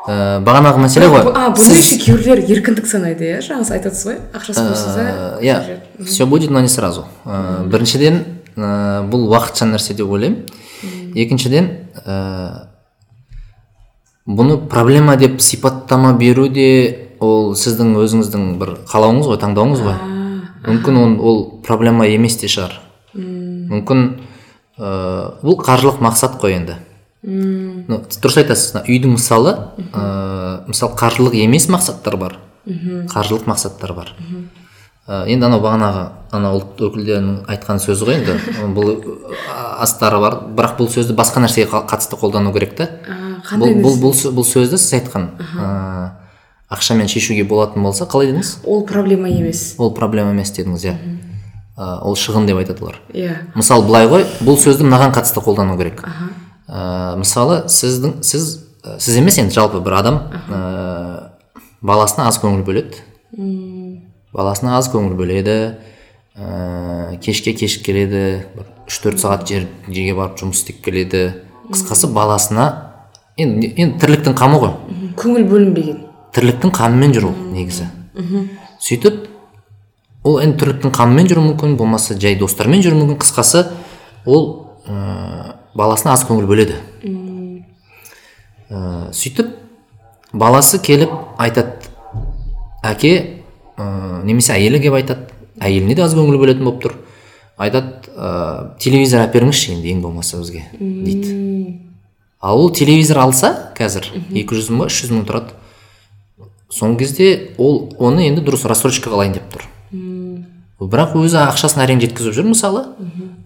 Ә, бағанағы мәселе ғой. а бұны еще кейбіреулер еркіндік санайды иә? жаңа сіз айтасыз ғой ақшасы болса Ә, иә все будет но не сразу. Ә, біріншіден ә, бұл уақытша нәрсе деп ойлаймын. Екіншіден ә, бұны проблема деп сипаттама беру де ол сіздің өзіңіздің бір қалауыңыз ғой таңдауыңыз ғой. Мүмкін ол, ол проблема емес те шығар. Мүмкін ә, бұл қаржылық мақсат қой енді. Ну, дұрыс айтасыз мына үйдің мысалы ә, мысалы қаржылық емес мақсаттар бар. Қаржылық мақсаттар бар. Ә, енді анау бағанағы ана ұлт өкілдерінің айтқан сөзі ғой енді. Бұл астары бар. Бірақ бұл сөзді басқа нәрсеге қа- қатысты қолдану керек та бұл, бұл, бұл, бұл сөзді сіз айтқан. Ә, ақшамен шешуге болатын болса қалай дедіңіз? Ол проблема емес. Ол проблема емес дедіңіз иә. Ол шығын деп айтады олар. Иә. Мысалы былай ғой бұл сөзді мынаған қатысты қолдану керек. Ә, мысалы сіздің сіз ә, сіз емес енді жалпы бір адам ә, баласына аз көңіл бөледі. Баласына аз көңіл бөледі ә, кешке кешіп келеді бір үш төрт сағат жер, жерге барып жұмыс істеп келеді. Қысқасы баласына енді, енді тірліктің қамы ғой. Көңіл бөлінбеген. Тірліктің қамымен жүр ол негізі. Сөйтіп ол енді тірліктің қамымен жүруі мүмкін болмаса жай достармен жүруі мүмкін. Қысқасы ол ә, баласына аз көңіл бөледі. Ә, сөйтіп баласы келіп айтады. Әке ә, немесе әйелі келіп айтады. Әйеліне де аз көңіл бөлетін болып тұр. Айтады ә, телевизор әперіңізші беріңізші енді ең болмаса бізге дейді. Ал ол телевизор алса қазір екі жүз мың ба үш жүз мың тұрады. Соңғы кезде ол оны енді дұрыс рассрочкаға алайын деп тұр. Бірақ өзі ақшасын әрең жеткізіп жүр мысалы.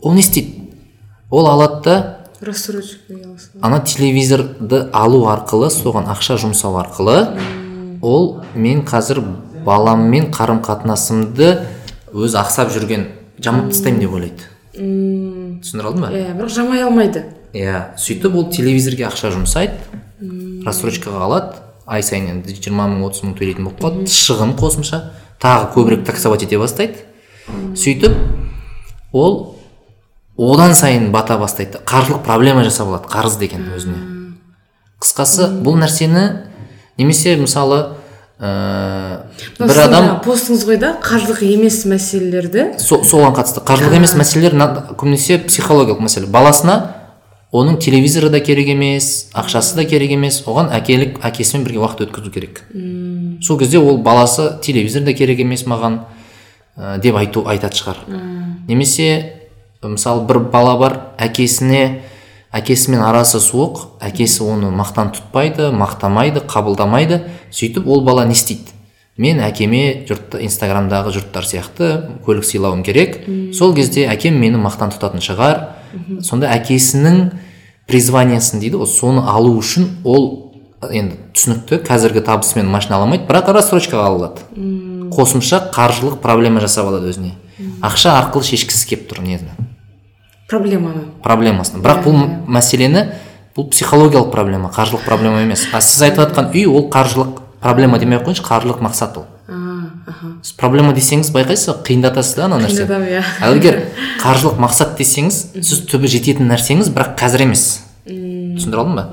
Ол не істейді? Ол алады да ана телевизорды алу арқылы соған ақша жұмсау арқылы ол мен қазір баламмен қарым қатынасымды өзі ақсап жүрген жамап тастаймын деп ойлайды. Түсіндіре алдым ба иә бірақ жамай алмайды. Иә сөйтіп ол телевизорге ақша жұмсайды рассрочкаға алады. Ай сайын енді жиырма мың отыз мың төлейтін болып қалады. Шығын қосымша тағы көбірек таксовать ете бастайды. Сөйтіп ол одан сайын бата бастайды. Қаржылық проблема жасап алады қарыз деген өзіне. Қысқасы бұл нәрсені немесе мысалы ә, бір адам постыңыз ғой да қаржылық емес мәселелерді. Со- соған қатысты. Қаржылық емес мәселелер көбінесе психологиялық мәселе. Баласына оның телевизоры да керек емес ақшасы да керек емес. Оған әкелік әкесімен бірге уақыт өткізу керек. Сол кезде ол баласы телевизор да керек емес маған ә, деп айту айтатын шығар. Немесе мысалы бір бала бар әкесіне әкесімен арасы суық әкесі оны мақтан тұтпайды мақтамайды қабылдамайды. Сөйтіп ол бала не істейді? Мен әкеме жұртты инстаграмдағы жұрттар сияқты көлік сыйлауым керек. Сол кезде әкем мені мақтан тұтатын шығар. Сонда әкесінің призваниясын дейді ғой соны алу үшін ол енді түсінікті қазіргі табысымен машина ала алмайды бірақ рассрочкаға алады. Қосымша қаржылық проблема жасап алады өзіне. Ақша арқылы шешкісі келіп тұр нені проблеманы. Проблемасын. Бірақ бұл мәселені бұл психологиялық проблема қаржылық проблема емес. А сіз айтып жатқан үй ол қаржылық проблема демей ақ қояйыншы қаржылық мақсат ол. Аха. Проблема десеңіз байқайсыз ба? Қиындатасыз да ана нәрсе. Қиындатамын, иә. ал егер қаржылық мақсат десеңіз сіз түбі жететін нәрсеңіз бірақ қазір емес. Түсіндіре алдым ба?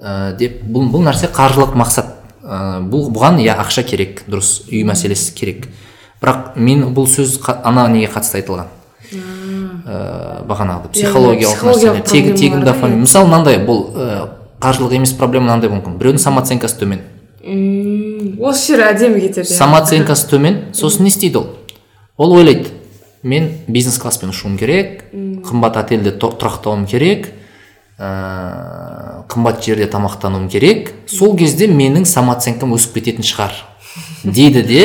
Ә, деп бұл, бұл нәрсе қаржылық мақсат. Ә, бұл бұған иә ақша керек дұрыс үй мәселесі керек. Бірақ мен бұл сөз қа- ана неге қатысты айтылған? Ә, бағанағыдай психологиялық тегін проблемалар дофамин мысалы мынандай бұл ә, қаржылық емес проблема мынандай мүмкін. Біреудің самооценкасы төмен. Осы жері әдемі кетеді иә. самооценкасы төмен сосын не істейді ол? Ол ойлайды мен бизнес класспен ұшуым керек қымбат отельде тұрақтауым керек ә, қымбат жерде тамақтануым керек. Сол кезде менің самооценкам өсіп кететін шығар дейді де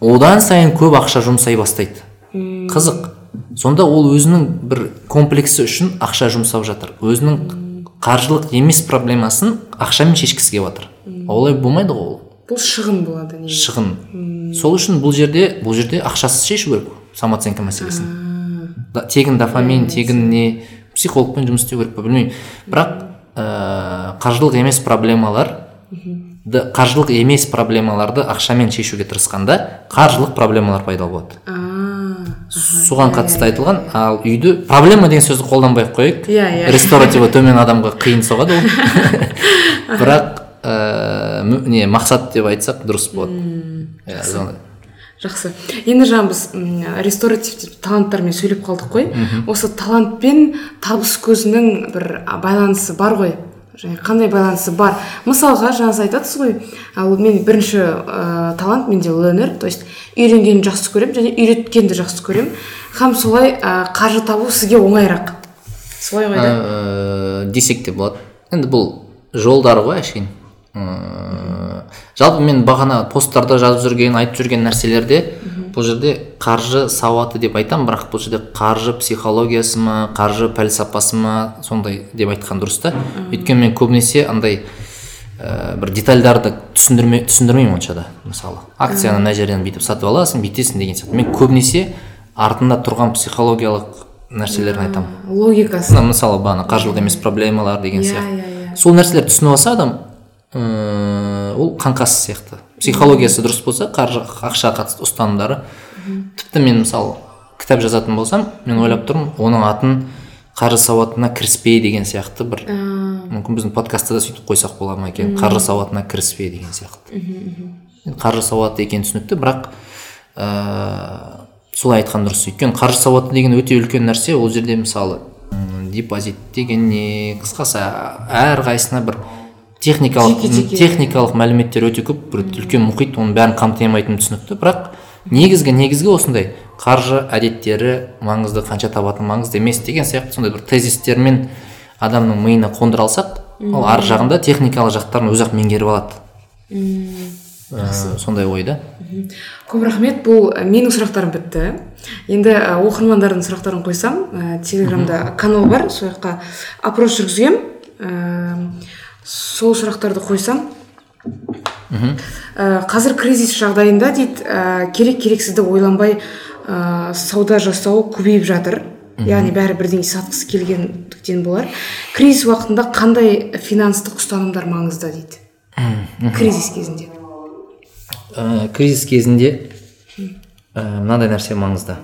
одан сайын көп ақша жұмсай бастайды. Қызық. Сонда ол өзінің бір комплексі үшін ақша жұмсап жатыр. Өзінің қаржылық емес проблемасын ақшамен шешкісі келіп жатыр. Олай болмайды ғой ол. Бұл шығын болады негізі. Шығын. Сол үшін бұл жерде бұл жерде ақшасыз шешу керек самооценка мәселесін. Да- тегін дофамин тегін не психологпен жұмыс істеу керек па білмеймін. Бірақ ә, қаржылық емес проблемалар қаржылық емес проблемаларды ақшамен шешуге тырысқанда қаржылық проблемалар пайда болады. Соған қатысты айтылған ал үйді проблема деген сөзді қолданбай ақ қояйық. Иә, иә. ресторативі төмен адамға қиын соғады ол. Бірақ ә, не мақсат деп айтсақ дұрыс болады. Иә жақсы. енді жаңа біз ресторатив таланттармен сөйлеп қалдық қой. Осы талант пен табыс көзінің бір байланысы бар ғой. Және қандай байланысы бар? Мысалға жаңа сіз айтасыз ғой ал мен бірінші ә, талант менде ленер то есть үйренгенді жақсы көремін және үйреткенді жақсы көремін. Һәм солай ә, қаржы табу сізге оңайырақ. Солай ғой да? Ә, десек те болады. Енді бұл жолдары ғой әшейін. Ә, жалпы мен бағана посттарда жазып жүрген айтып жүрген нәрселерде бұл жерде қаржы сауаты деп айтамын бірақ бұл жерде қаржы психологиясы ма қаржы пәлсапасы ма сондай деп айтқан дұрыс та. Өйткені мен көбінесе андай ә, бір детальдарды түсіндірме түсіндірмеймін онша да мысалы. Акцияны мына жерден бүйтіп сатып аласың бүйтесің деген сияқты. Мен көбінесе артында тұрған психологиялық нәрселерін айтамын логикасы. Мысалы бағана қаржылық емес проблемалар деген Иә, сияқты. иә, иә. сол нәрселерді түсініп алса адам ыыы ол қаңқасы сияқты. Психологиясы дұрыс болса қаржы ақшаға қатысты ұстанымдары. Тіпті мен мысалы кітап жазатын болсам мен ойлап тұрмын оның атын қаржы сауатына кіріспе деген сияқты бір. Мүмкін біздің подкастта да сөйтіп қойсақ бола ма екен? Қаржы сауатына кіріспе деген сияқты. Қаржы сауаты екені түсінікті бірақ ыыы солай айтқан дұрыс. Өйткені қаржы сауаты деген өте үлкен нәрсе ол жерде мысалы депозит деген не қысқасы әрқайсысына бір техникалық Жеке-жеке. техникалық мәліметтер өте көп. Бір үлкен мұхит оның бәрін қамти алмайтыны түсінікті. Бірақ негізгі негізгі осындай қаржы әдеттері маңызды қанша табатын маңызды емес деген сияқты сондай бір тезистермен адамның миына қондыра алсақ ол ар жағында техникалық жақтарын өзі ақ меңгеріп алады. Ә, сондай ой да. Көп рахмет. Бұл менің сұрақтарым бітті. Енді оқырмандардың сұрақтарын қойсам ә, телеграмда канал бар. Сол жаққа опрос жүргізгем. Ә, сол сұрақтарды қойсам. Ә, қазір кризис жағдайында дейді ә, керек керексізді ойланбай ә, сауда жасау көбейіп жатыр. Яғни бәрі бірдеңе сатқысы келгендіктен болар. Кризис уақытында қандай финанстық ұстанымдар маңызды дейді? Кризис кезінде. Ә, кризис кезінде ә, мынандай нәрсе маңызды.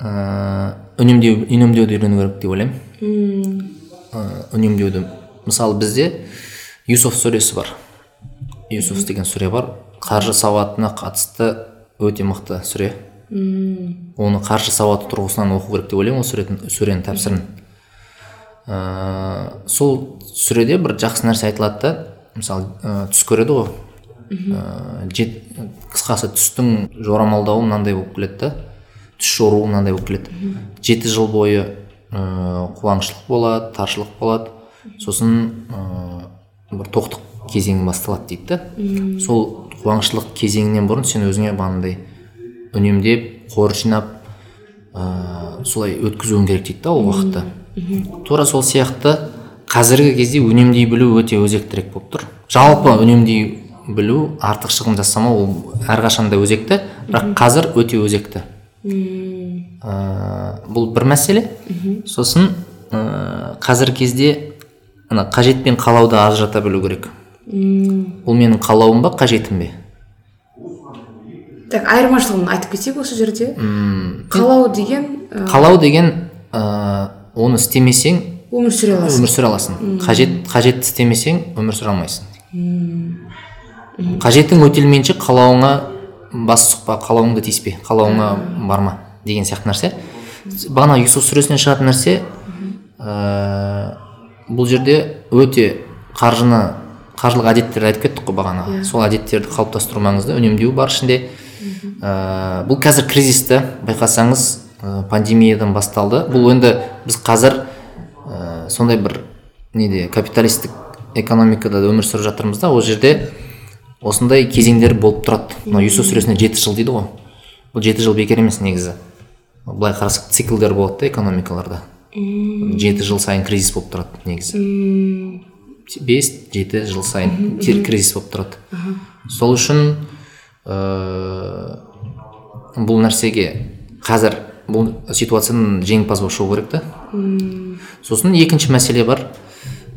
Ә, үнемдеу үнемдеуді үйрену керек деп ойлаймын. Ә, үнемдеуді мысалы бізде юсуф сүресі бар. Юсуф деген сүре бар. Қаржы сауатына қатысты өте мықты сүре. Оны қаржы сауаты тұрғысынан оқу керек деп ойлаймын ол сүретін сүренің тәпсірін. Ә, сол сүреде бір жақсы нәрсе айтылады да. Мысалы ә, түс көреді ғой. Ә, жет, қысқасы түстің жорамалдауы мынандай болып келеді да. Түс жоруы мынандай болып келеді. Жеті жыл бойы ә, қуаңшылық болады таршылық болады. Сосын ә, бір тоқтық кезеңі басталады дейді да. Сол қуаңшылық кезеңінен бұрын сен өзіңе бағанағыдай үнемдеп қор жинап ә, солай өткізуің керек дейді да ол уақытты тура сол сияқты қазіргі кезде үнемдей білу өте өзектірек болып тұр. Жалпы үнемдей білу артық шығын жасамау ол әрқашан да өзекті бірақ қазір өте өзекті. Ә, бұл бір мәселе. Сосын ә, қазіргі кезде ана қажет пен қалауды ажырата білу керек. Бұл менің қалауым ба қажетім бе? Так айырмашылығын айтып кетсек осы жерде. Қалау деген ә, қалау деген ә, оны істемесең өмір сүре аласың. өмір сүре аласың. Қажет қажет істемесең өмір сүре алмайсың. Қажетің өтелмейінше қалауыңа бас сұқпа қалауыңды тиіспе қалауыңа барма деген сияқты нәрсе. Бағана юсуф сүресінен шығатын нәрсе ә, бұл жерде өте қаржыны қаржылық әдеттерді айтып кеттік қой бағана сол әдеттерді қалыптастыру маңызды үнемдеу бар ішінде. Ә, бұл қазір кризисті байқасаңыз ә, пандемиядан басталды. Бұл енді біз қазір ә, сондай бір неде капиталистік экономикада өмір сүріп жатырмыз да. Ол жерде осындай кезеңдер болып тұрады. Мына юсуф сүресінде жеті жыл дейді ғой. Бұл жеті жыл бекер емес негізі. Былай қарасақ циклдер болады да экономикаларда. Жеті жыл сайын кризис болып тұрады негізі. Бес жеті жыл сайын кризис болып тұрады. Сол үшін ыыы бұл нәрсеге қазір бұл ситуациядан жеңімпаз болып шығу керек та. Сосын екінші мәселе бар.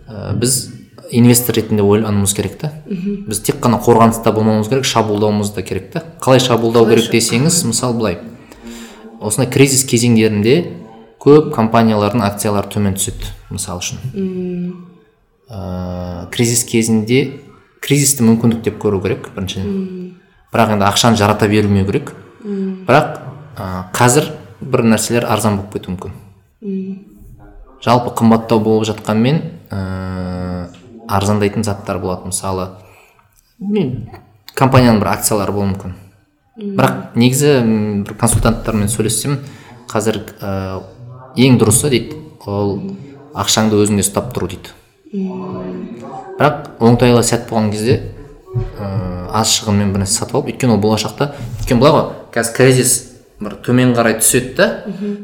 Ә, біз инвестор ретінде ойлануымыз керек та. Біз тек қана қорғаныста болмауымыз керек шабуылдауымыз да керек та. Қалай шабуылдау керек десеңіз мысалы былай. Осындай кризис кезеңдерінде көп компаниялардың акциялары төмен түседі мысалы үшін. Ә, кризис кезінде кризисті мүмкіндік деп көру керек біріншіден. Бірақ енді ақшаны жарата бермеу керек. Бірақ ә, қазір бір нәрселер арзан болып кетуі мүмкін. Жалпы қымбаттау болып жатқанмен ә, арзандайтын заттар болады. Мысалы мен компанияның бір акциялары болуы мүмкін. Бірақ негізі бір консультанттармен сөйлессем қазір ә, ең дұрысы дейді ол ақшаңды өзіңде ұстап тұру дейді. Бірақ оңтайлы сәт болған кезде ә, аз шығынмен бір нәрсе сатып алып өйткені ол болашақта өйткені былай ғой қазір кризис бір төмен қарай түседі да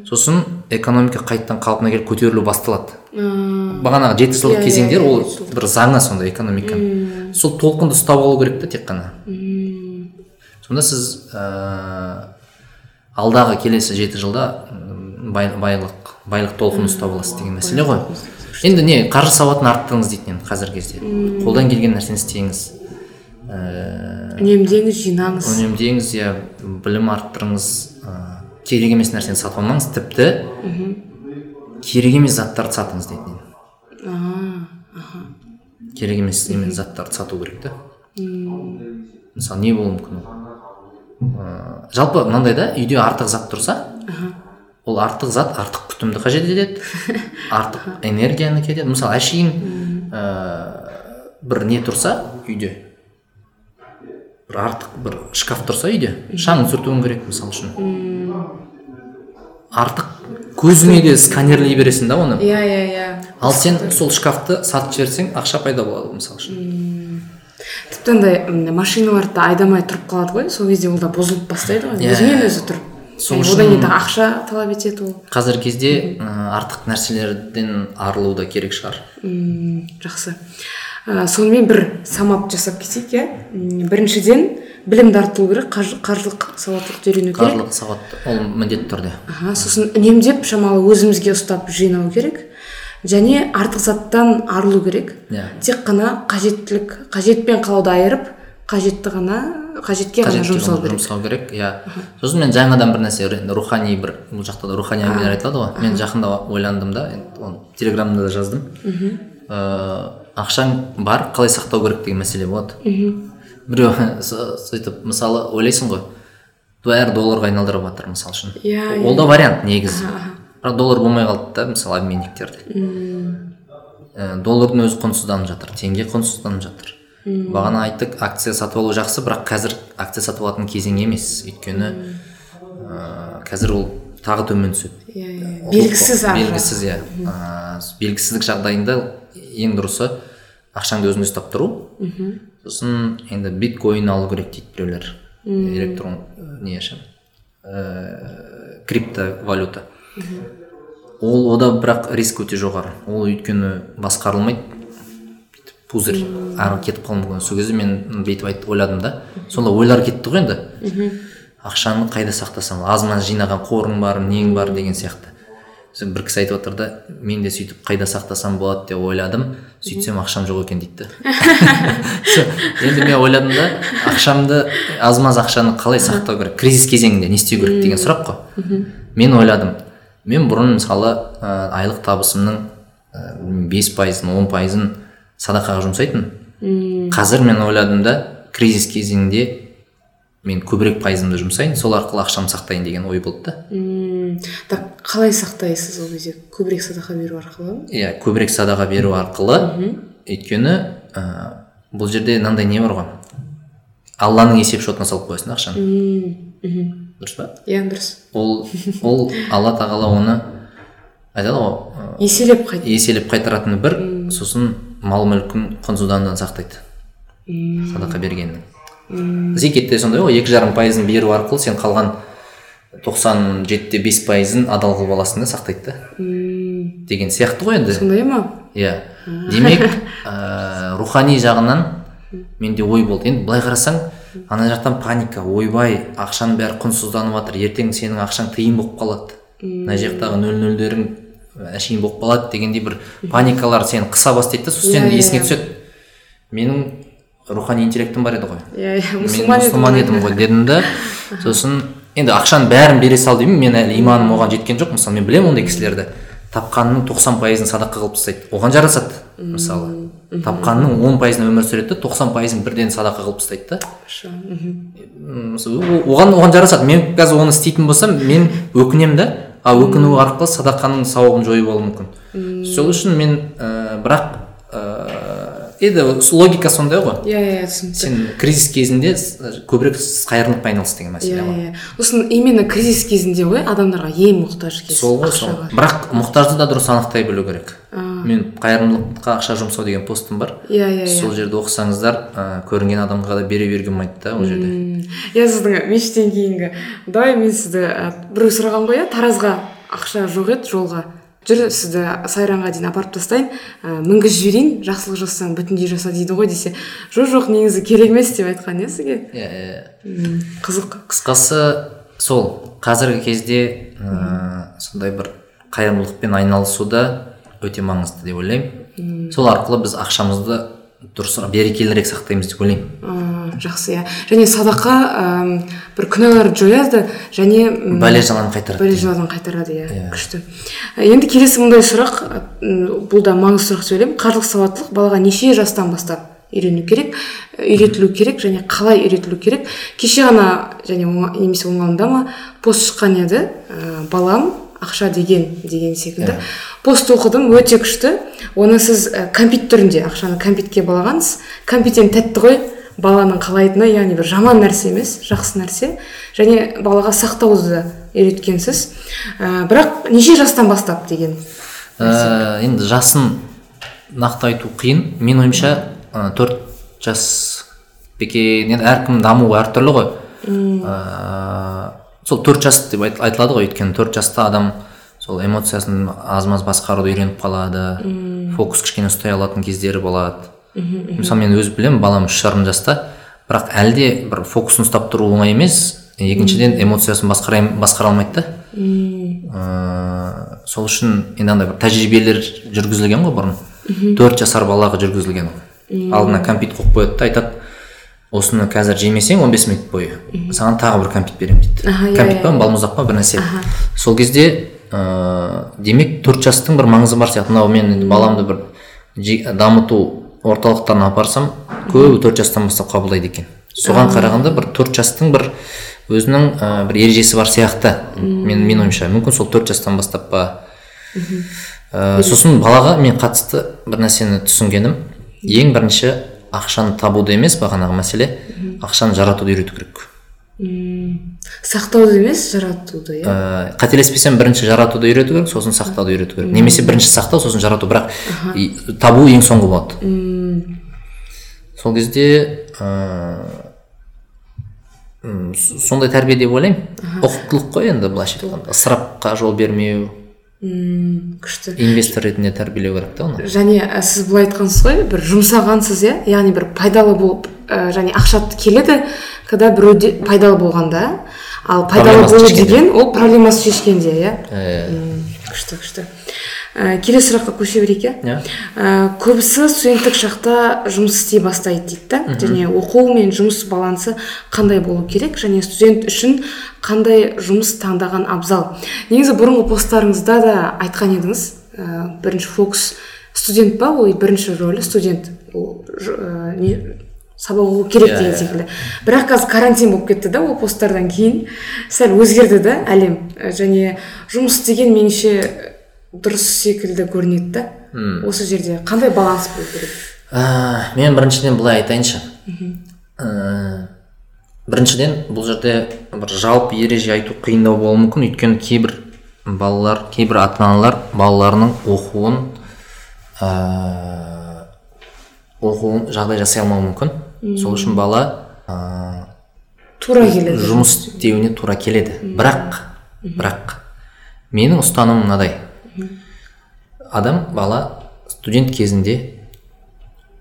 сосын экономика қайтадан қалпына келіп көтерілу басталады. Бағанағы жеті жылдық Иә, кезеңдер иә, ол жылдық. бір заңы сондай экономиканың сол толқынды ұстап алу керек та тек қана. Сонда сіз ә, алдағы келесі жеті жылда байлық байлық толқынын ұстап аласыз деген мәселе ғой. Енді не қаржы сауатын арттырыңыз дейді енді қазіргі кезде? Қолдан келген нәрсені істеңіз. Ә, үнемдеңіз жинаңыз. Үнемдеңіз иә білім арттырыңыз. Ә, керек емес нәрсені сатып алмаңыз тіпті керек емес заттарды сатыңыз дейді а керек емес заттарды сату керек та. Мысалы не болуы мүмкін ол? Жалпы мынандай да үйде артық зат тұрса ол артық зат артық күтімді қажет етеді. Артық энергияны кетеді. Мысалы әшейін ә, бір не тұрса үйде. Бір артық бір шкаф тұрса үйде. Шаңын сүртуің керек мысалы үшін. Артық көзіңе де сканерлей бересің да оны. Иә иә иә. Ал сен сол шкафты сатып жіберсең ақша пайда болады мысалы үшін. Тіпті андай машиналарды да айдамай тұрып қалады ғой. Сол кезде ол да бұзылып бастайды ғой. Иә. өзімен өзі тұрып. Сол үшін- одан кейін ақша талап етеді ол. қазіргі кезде ә, артық нәрселерден арылу да керек шығар. М, жақсы. Ә, сонымен бір самап жасап кетейік иә. Біріншіден білімді арттыру керек қаржы- қаржылық сауаттылықты үйрену керек. Қаржылық сауат ол міндетті түрде. Аха сосын үнемдеп шамалы өзімізге ұстап жинау керек. Және артық заттан арылу керек. Иә. тек қана қажеттілік қажет пен қалауды айырып қажетті ғана қажетке ғана жұмсау керек. жұмсау керек иә. Сосын мен жаңадан бір нәрсе енді рухани бір бұл жақта да рухани әңгімелер айтылады ғой. Мен жақында ойландым да оны телеграмда да жаздым. Ыыы ақшаң бар қалай сақтау керек деген мәселе болады. Біреу со- сөйтіп мысалы ойлайсың ғой бәрі долларға айналдырып жатыр мысалы үшін. Иә, ол да вариант негізі бірақ доллар болмай қалды да мысалы обменниктерде. Ә, доллардың өзі құнсызданып жатыр теңге құнсызданып жатыр. Бағана айттық акция сатып алу жақсы бірақ қазір акция сатып алатын кезең емес. Өйткені ә, қазір ол тағы төмен түседі. Иә иә белгісіз ары жағы. белгісіз иә. Ә, белгісіздік жағдайында ең дұрысы ақшаңды өзіңде ұстап тұру. Сосын енді биткоин алу керек дейді біреулер. Электрон не ше ә, криптовалюта. Ол ода бірақ риск өте жоғары. Ол өйткені басқарылмайды. Пузырь. Ары кетіп қалуы мүмкін. Сол кезде мен бүйтіп айт ойладым да. Сонда ойлар кетті ғой енді. Ақшаны қайда сақтасам? Аз маз жинаған қорың бар нең бар деген сияқты. Сол бір кісі айтып отыр да мен де сөйтіп қайда сақтасам болады деп ойладым. Сөйтсем ақшам жоқ екен дейді енді мен ойладым да ақшамды аз маз ақшаны қалай сақтау керек? Кризис кезеңінде не істеу керек? деген сұрақ қой. Мен ойладым. Мен бұрын мысалы ә, айлық табысымның бес пайызын он пайызын садақаға жұмсайтын. Қазір мен ойладым да кризис кезеңінде мен көбірек пайызымды жұмсайын сол арқылы ақшамды сақтайын деген ой болды да. Так қалай сақтайсыз ол кезде? Көбірек садақа беру арқылы иә көбірек садаға беру арқылы. Өйткені ә, бұл жерде мынандай не бар ғой? Алланың есеп шотына салып қоясың да ақшаны. Дұрыс па? Иә дұрыс. Ол ол алла тағала оны айтады ғой еселеп қайт еселеп қайтаратыны бір сосын мал мүлкін құнсызданудан сақтайды. Садақа бергеннің. зекетте сондай ғой екі жарым пайызын беру арқылы сен қалған тоқсан жетіде бес пайызын адал қылып аласың да. Сақтайды да деген сияқты ғой енді. сондай ма? Иә. Демек ә, рухани жағынан менде ой болды. Енді былай қарасаң ана жақтан паника ойбай ақшаның бәрі құнсызданып жатыр ертең сенің ақшаң тиын болып қалады. Мына жақтағы нөл нөлдерің әшейін болып қалады дегендей бір паникалар сені қыса бастайды да сосын сен иә, есіңе иә. түседі. Менің рухани интеллектім бар еді ғой. Иә иә мұсылман мұсылман едім ғой дедім да. Сосын енді ақшаның бәрін бере сал деймін. Мен әлі иманым оған жеткен жоқ. Мысалы мен білемін ондай кісілерді. Тапқанының тоқсан пайызын садақа қылып тастайды. Оған жарасады мысалы. тапқанының он пайызын өмір сүреді да тоқсан пайызын бірден садақа қылып тастайды да. Оған оған жарасады. Мен қазір оны істейтін болсам мен өкінемін да. А өкіну арқылы садақаның сауабын жойып алуы мүмкін. Сол үшін мен ә, бірақ ә, енді логика сондай ғой. Иә иә түсінікті. Сен кризис кезінде көбірек қайырымдылықпен айналыс деген мәселе иә ғой. иә сосын именно кризис кезінде ғой адамдарға ең мұқтаж кез сол ғой сол. бірақ мұқтажды да дұрыс анықтай білу керек. Мен қайырымдылыққа ақша жұмсау деген постым бар. Иә иә иә. Сол жерде оқысаңыздар ә, көрінген адамға да бере беруге болмайды да ол жерде. Иә сіздің мешіттен кейінгі. Давай мен сізді ә, біреу сұраған ғой иә таразға ақша жоқ еді жолға жүр. Сізді сайранға дейін апарып тастайын. Ә, мінгізіп жіберейін жақсылық жасасаң бүтіндей жаса дейді ғой десе. Жоқ жоқ негізі керек емес деп айтқан иә сізге? Иә иә М, қызық. Қысқасы сол қазіргі кезде ә, сондай бір қайырымдылықпен айналысуда өте маңызды деп ойлаймын. Сол арқылы біз ақшамызды дұрыс берекелірек сақтаймыз деп ойлаймын. Жақсы иә. Және садақа ә, бір күнәларды жояды және бәле жаланы қайтарады бәле жаладан қайтарады иә күшті. Ә, енді келесі мындай сұрақ бұл да маңызды сұрақ деп ойлаймын қаржылық сауаттылық балаға неше жастан бастап үйрену керек үйретілу керек және қалай үйретілу керек? Кеше ғана және немесе оңалында ма пост шыққан еді ә, балам ақша деген деген секілді. Пост оқыдым өте күшті. Оны сіз ә, кәмпит түрінде ақшаны кәмпитке балағансыз. Кәмпит енді тәтті ғой баланың қалайтыны яғни бір жаман нәрсе емес жақсы нәрсе. Және балаға сақтауды да үйреткенсіз. Ә, бірақ неше жастан бастап деген Ә, енді жасын нақты айту қиын. Менің ойымша төрт жас екен енді әркім дамуы әртүрлі ғой. Сол төрт жас деп айт- айтылады ғой өйткені төрт жаста адам сол эмоциясын аз маз басқаруды үйреніп қалады фокус кішкене ұстай алатын кездері болады. Мысалы мен өзім білемін балам үш жарым жаста бірақ әлі де бір фокусын ұстап тұру оңай емес. Екіншіден эмоциясын басқара, басқара алмайды да. Ыыы сол үшін енді андай бір тәжірибелер жүргізілген ғой бұрын. Төрт жасар балаға жүргізілген алдына кәмпит қойып қояды да айтады осыны қазір жемесең 15 минут бойы. Саған тағы бір кәмпит беремін дейді. Иә, кәмпит иә, па балмұздақ па бір нәрсе? Сол кезде ыыы демек төрт жастың бір маңызы бар сияқты. Мынау мен енді баламды бір дамыту орталықтарына апарсам көбі төрт жастан бастап қабылдайды екен. Соған қарағанда бір төрт жастың бір өзінің ә, бір ережесі бар сияқты. Мен менің ойымша. Мүмкін сол төрт жастан бастап па? Ә, сосын балаға мен қатысты бір нәрсені түсінгенім. Ең бірінші ақшаны табуды емес бағанағы мәселе? Ақшаны жаратуды үйрету керек. М, сақтауды емес жаратуды иә? Ә, қателеспесем бірінші жаратуды үйрету керек сосын сақтауды үйрету керек. Немесе бірінші сақтау сосын жарату. Бірақ и- табу ең соңғы болады. М, сол кезде ә, м, с- сондай тәрбие деп ойлаймын. Ұқыптылық қой енді былайша айтқанда. Ысырапқа жол бермеу м, күшті. Инвестор ретінде тәрбиелеу керек та оны? Және ә, сіз былай айтқансыз ғой бір жұмсағансыз иә? Яғни бір пайдалы болып ә, және ақша келеді когда біреуде пайдалы болғанда. Ал пайдалы болу деген ол проблемасын шешкенде иә? М, күшті күшті. Ә, келесі сұраққа көше берейік иә? Ә, көбісі студенттік шақта жұмыс істей бастайды дейді да. Және оқу мен жұмыс балансы қандай болу керек? Және студент үшін қандай жұмыс таңдаған абзал? Негізі бұрынғы посттарыңызда да айтқан едіңіз ә, бірінші фокус студент па? Ол бірінші рөлі студент ол ә, не сабақ оқу керек Иә, деген иә. секілді. Бірақ қазір карантин болып кетті да ол посттардан кейін. Сәл өзгерді да әлем. Және жұмыс деген меніңше дұрыс секілді көрінеді да. Осы жерде қандай баланс болу керек? Ә, мен біріншіден былай айтайыншы. Ә, біріншіден бұл жерде бір жалпы ереже айту қиындау болуы мүмкін. Өйткені кейбір балалар кейбір ата аналар балаларының оқуын ә, оқуын жағдай жасай алмауы мүмкін. Сол үшін бала ә, тура келеді. жұмыс істеуіне тура келеді. Бірақ бірақ менің ұстанымым мынадай. Адам бала студент кезінде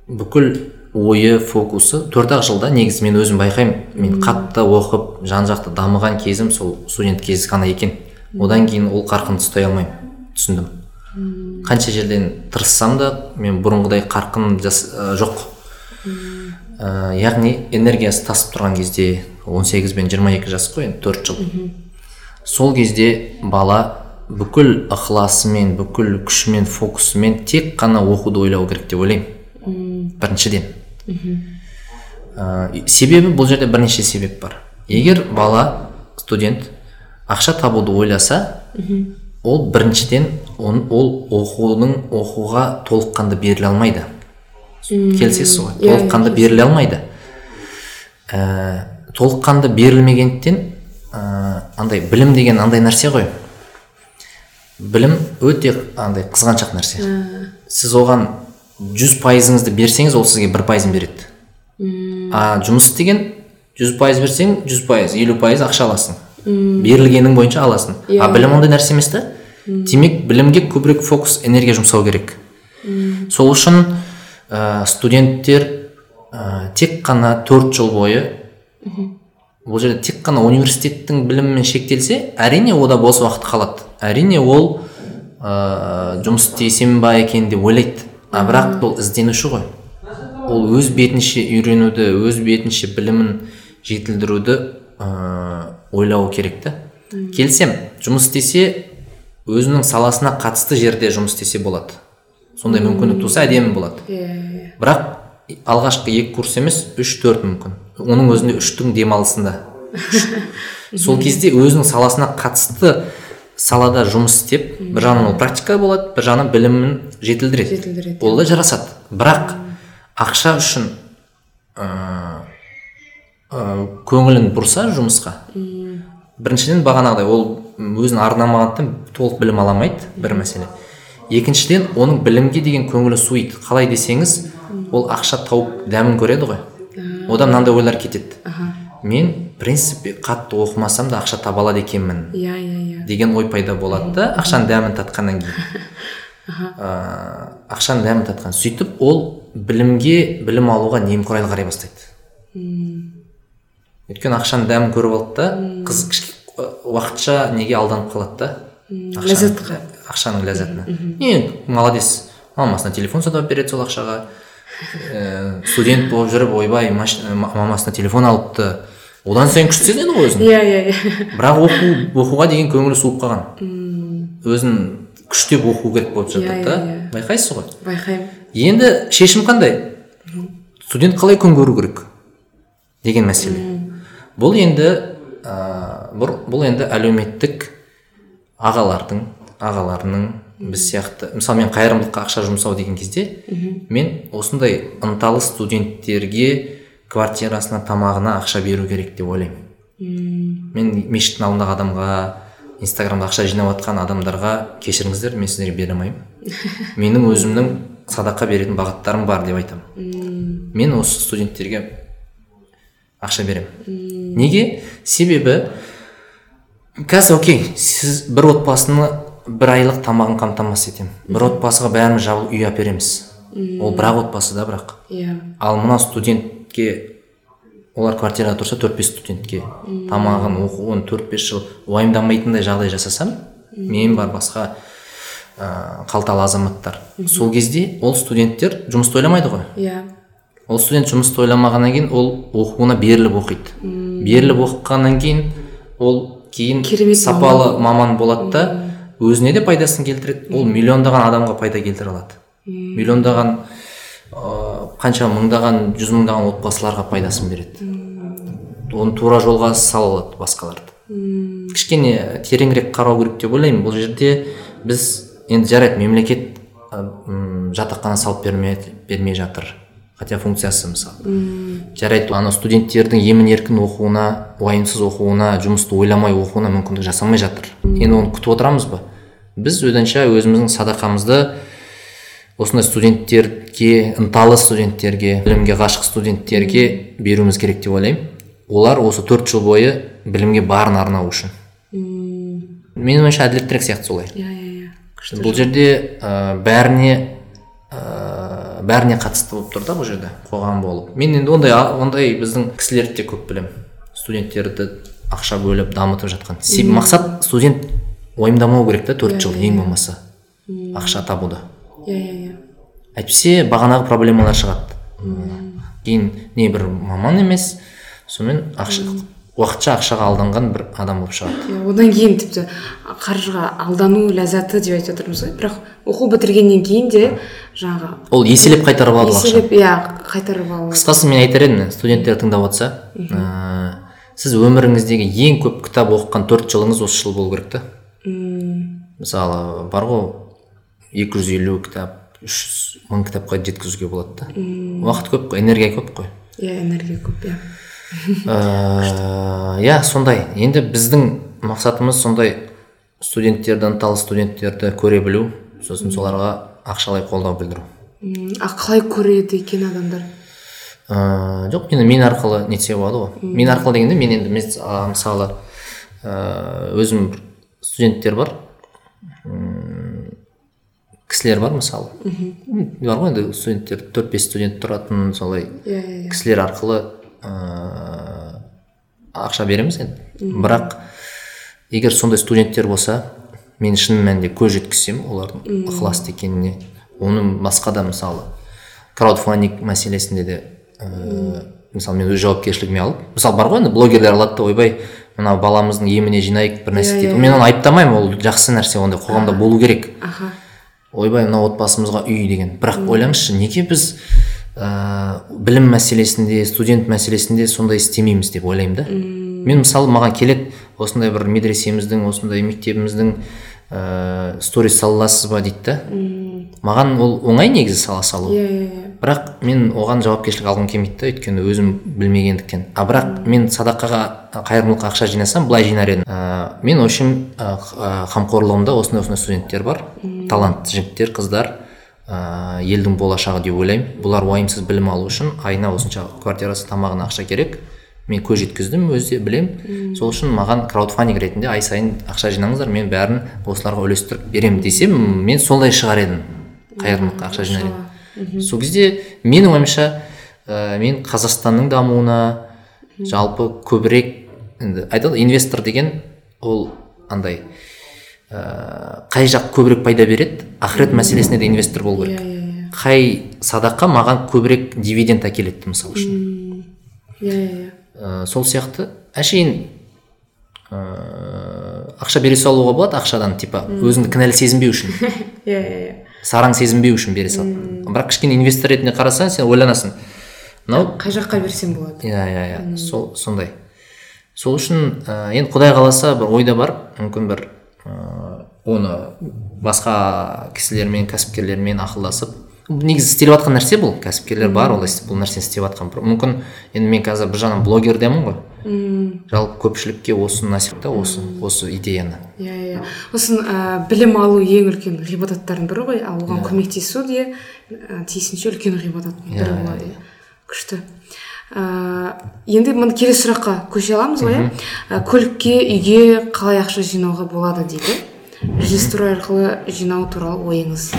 бүкіл ойы фокусы төрт ақ жылда негізі мен өзім байқаймын. Мен қатты оқып жан жақты дамыған кезім сол студент кезі ғана екен. Одан кейін ол қарқынды ұстай алмаймын түсіндім. Қанша жерден тырыссам да мен бұрынғыдай қарқын жас, ә, жоқ. Ә, яғни энергиясы тасып тұрған кезде 18 бен 22 жас қой енді төрт жыл. Сол кезде бала бүкіл ықыласымен бүкіл күшімен фокусымен тек қана оқуды ойлау керек деп ойлаймын. Біріншіден. Ә, себебі бұл жерде бірнеше себеп бар. Егер бала студент ақша табуды ойласа ол біріншіден он, ол оқудың оқуға толыққанды беріле алмайды. Келісесіз ғой иә, толыққанды беріле алмайды. Ә, толыққанды берілмегендіктен ә, андай білім деген андай нәрсе ғой. Білім өте андай қызғаншақ нәрсе. Сіз оған жүз пайызыңызды берсеңіз ол сізге бір пайызын береді. А жұмыс деген жүз пайыз берсең жүз пайыз елу пайыз ақша аласың. Берілгенің бойынша аласың. Иә. а білім ондай нәрсе емес та. Демек білімге көбірек фокус энергия жұмсау керек. Сол үшін ә, студенттер ә, тек қана төрт жыл бойы бұл жерде тек қана университеттің білімімен шектелсе әрине ода бос уақыт қалады. Әрине ол ә, жұмыс істесем ба екен деп ойлайды. А бірақ ол ізденуші ғой. Ол өз бетінше үйренуді өз бетінше білімін жетілдіруді ә, ойлауы керек та. Келсем жұмыс істесе өзінің саласына қатысты жерде жұмыс істесе болады. Сондай мүмкіндік туса әдемі болады. Иә бірақ алғашқы екі курс емес үш төрт мүмкін. Оның өзінде үштің демалысында. Сол кезде өзінің саласына қатысты салада жұмыс істеп бір жағынан ол практика болады бір жағынан білімін жетілдіреді. Жетілдіреді, ол да жарасады. Бірақ ақша үшін ыыы көңілін бұрса жұмысқа біріншіден бағанағыдай ол өзін арнамағандықтан толық білім ала алмайды бір мәселе. Екіншіден оның білімге деген көңілі суиды. Қалай десеңіз ол ақша тауып дәмін көреді ғой. Одан мынандай ойлар кетеді. Мен в принципе қатты оқымасам да ақша таба алады екенмін. Иә иә иә. Деген ой пайда болады. Да ақшаның дәмін татқаннан кейін. Ыыы ақшаның дәмін татқан. Сөйтіп ол білімге білім алуға немқұрайлы қарай бастайды. Өйткені ақшаның дәмін көріп алды да қыз уақытша неге алданып қалады да? Ләззатқа. ақшаның ләззатына. Е молодец. Мамасына телефон сатып береді сол ақшаға. Ііі, студент болып жүріп ойбай мамасына телефон алыпты. Одан сайын күшті сезінеді ғой өзін иә иә иә. Бірақ оқу оқуға деген көңілі суып қалған. Өзін күштеп оқу керек болып Иә, жатыр да. иә, иә. байқайсыз ғой? Байқаймын. Енді шешім қандай? Студент қалай күн көру керек деген мәселе. Бұл енді ә, бұл, бұл енді әлеуметтік ағалардың ағаларының біз сияқты мысалы мен қайырымдылыққа ақша жұмсау деген кезде мен осындай ынталы студенттерге квартирасына тамағына ақша беру керек деп ойлаймын. Мен мешіттің алдындағы адамға инстаграмда ақша жинап жатқан адамдарға кешіріңіздер мен сіздерге бере алмаймын. Менің өзімнің садақа беретін бағыттарым бар деп айтамын. Мен осы студенттерге ақша беремін. Неге? Себебі қазір окей сіз бір отбасыны бір айлық тамағын қамтамасыз етемін. Бір отбасыға бәріміз жабылып үй әпереміз. Ол бір ақ отбасы да бірақ. Иә. Ал мына студентке олар квартирада тұрса төрт бес студентке тамағын оқуын төрт бес жыл уайымдамайтындай жағдай жасасам мен бар басқа ә, қалталы азаматтар. Сол кезде ол студенттер жұмысты ойламайды ғой. Иә. Ол студент жұмысты ойламағаннан кейін ол оқуына беріліп оқиды. Беріліп оқығаннан кейін ол кейін Керемет сапалы маман болады да өзіне де пайдасын келтіреді. Ол миллиондаған адамға пайда келтіре алады. Миллиондаған ыыы қанша мыңдаған жүз мыңдаған отбасыларға пайдасын береді. Оны тура жолға сала алады басқаларды. Кішкене тереңірек қарау керек деп ойлаймын. Бұл жерде біз енді жарайды мемлекет жатақхана салып бермей, бермей жатыр. Хотя функциясы мысалы. Жарайды ана студенттердің емін еркін оқуына уайымсыз оқуына жұмысты ойламай оқуына мүмкіндік жасамай жатыр. Енді оны күтіп отырамыз ба? Біз оданша өзіміздің садақамызды осындай студенттерге ынталы студенттерге білімге ғашық студенттерге беруіміз керек деп ойлаймын. Олар осы төрт жыл бойы білімге барын арнау үшін. Менің ойымша әділеттірек сияқты солай. Иә иә иә. Бұл жерде ә, бәріне ә, бәріне қатысты болып тұр да бұл жерде қоғам болып. Мен енді ондай ондай біздің кісілерді де көп білемін. Студенттерді ақша бөліп дамытып жатқан. Себебі мақсат студент уайымдамау керек та төрт жыл ең болмаса. Ақша табуды иә иә иә. Әйтпесе бағанағы проблемалар шығады. Кейін не бір маман емес сонымен ақша уақытша ақшаға алданған бір адам болып шығады. Иә одан кейін тіпті қаржыға алдану ләззаты деп айтып жатырмыз ғой. Бірақ оқу бітіргеннен кейін де жаңағы ол еселеп қайтарып алады еселеп иә қайтарып алу. Қысқасы мен айтар едім студенттер тыңдап отырса ә, сіз өміріңіздегі ең көп кітап оқыған төрт жылыңыз осы жыл болу керек та? Мысалы бар ғой екі жүз елу кітап үш жүз мың кітапқа жеткізуге болады да. Уақыт көп қой энергия көп қой. Иә энергия көп иә. Э, иә сондай. Енді біздің мақсатымыз сондай студенттерді ынталы студенттерді көре білу сосын соларға ақшалай қолдау білдіру. А қалай көреді екен адамдар? Ә, жоқ енді мен арқылы нетсе болады ғой. Мен арқылы дегенде мен енді мысалы ә, өзім бір студенттер бар. Кісілер бар мысалы. М, бар ғой енді студенттер төрт бес студент тұратын солай иә иә иә. кісілер арқылы ә, ақша береміз енді. Бірақ егер сондай студенттер болса мен шын мәнінде көз жеткізсем олардың ықыласты екеніне оны басқа да мысалы краудфандинг мәселесінде де ә, мысалы мен өз жауапкершілігіме алып мысалы бар ғой енді блогерлер алады да ойбай мынау баламыздың еміне жинайық бір нәрсе дейді. мен оны айыптамаймын ол жақсы нәрсе ондай қоғамда болу керек. Аха. Ойбай мына отбасымызға үй деген. Бірақ ойлаңызшы неге біз ә, білім мәселесінде студент мәселесінде сондай істемейміз деп ойлаймын да? Мен мысалы маған келеді осындай бір медресеміздің осындай мектебіміздің ә, сторис сала аласыз ба дейді да? Маған ол оңай негізі сала салу. Иә иә иә. Бірақ мен оған жауапкершілік алғым келмейді да өйткені өзім білмегендіктен. А бірақ мен садақаға қайырымдылыққа ақша жинасам былай жинар едім. Ә, мен в общем қамқорлығымда осындай осындай студенттер бар. Талантты жігіттер қыздар ә, елдің болашағы деп ойлаймын. Бұлар уайымсыз білім алу үшін айына осынша квартирасы тамағына ақша керек. Мен көз жеткіздім өзі де білемін сол үшін маған краудфандинг ретінде ай сайын ақша жинаңыздар мен бәрін осыларға үлестіріп беремін десем мен солай шығар едім. Қайырымдылыққа ақша жинар едім. Сол кезде менің ойымша ә, мен қазақстанның дамуына жалпы көбірек енді айтады инвестор деген ол андай ә, қай жақ көбірек пайда береді ақырет мәселесіне де инвестор болу керек. Иә иә қай садақа маған көбірек дивиденд әкеледі мысалы үшін. Иә иә иә. Ә, сол сияқты әшейін ә, ақша бере салуға болады ақшадан типа өзіңді кінәлі сезінбеу үшін. Иә иә иә. Сараң сезінбеу үшін бере сал бірақ кішкене инвестор ретінде қарасаң сен ойланасың. Мынау қай жаққа берсем болады? Иә иә иә. Сол сондай. Сол үшін ә, енді құдай қаласа бір ойда бар мүмкін бір ә, оны басқа кісілермен кәсіпкерлермен ақылдасып негізі істеліп жатқан нәрсе бұл. Кәсіпкерлер бар олай бұл нәрсені істеп жатқан мүмкін енді мен қазір бір жағынан блогердемін ғой. Мм. Жалпы көпшілікке осыны насихаттау осы осы идеяны. Иә иә. Сосын ә, білім алу ең үлкен ғибадаттардың бірі ғой. Ал оған көмектесу де ә, тиісінше үлкен ғибадаттың бірі Иә, болады. иә. Күшті. Ә, енді мына келесі сұраққа көше аламыз ғой иә. Көлікке үйге қалай ақша жинауға болады дейді. Жилстрой арқылы жинау туралы ойыңыз.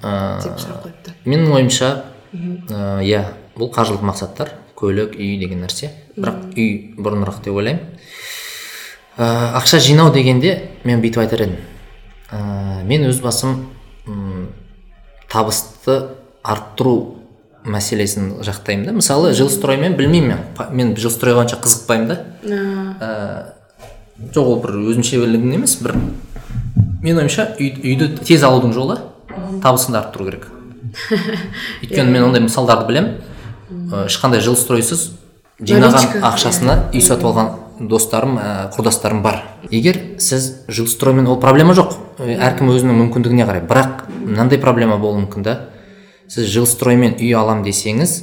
Деп сұрақ қойыпты. менің ойымша ә, иә бұл қаржылық мақсаттар көлік үй деген нәрсе. Бірақ үй бұрынырақ деп ойлаймын. Ә, ақша жинау дегенде мен бүйтіп айтар едім. Ә, мен өз басым м, табысты арттыру мәселесін жақтаймын да. Мысалы жилстроймен білмеймін мен. Мен жилстройға онша қызықпаймын да. Ә, жоқ ол бір өзімше емес бір менің ойымша үй, үйді тез алудың жолы. Табысыңды арттыру керек. Өйткені мен ондай мысалдарды білемін. Ешқандай жилстройсыз жинаған ақшасына үй сатып алған достарым ә, құрдастарым бар. Егер сіз жилстроймен ол проблема жоқ. Әркім өзінің мүмкіндігіне қарай. Бірақ мынандай проблема болуы мүмкін да сіз жилстроймен үй алам десеңіз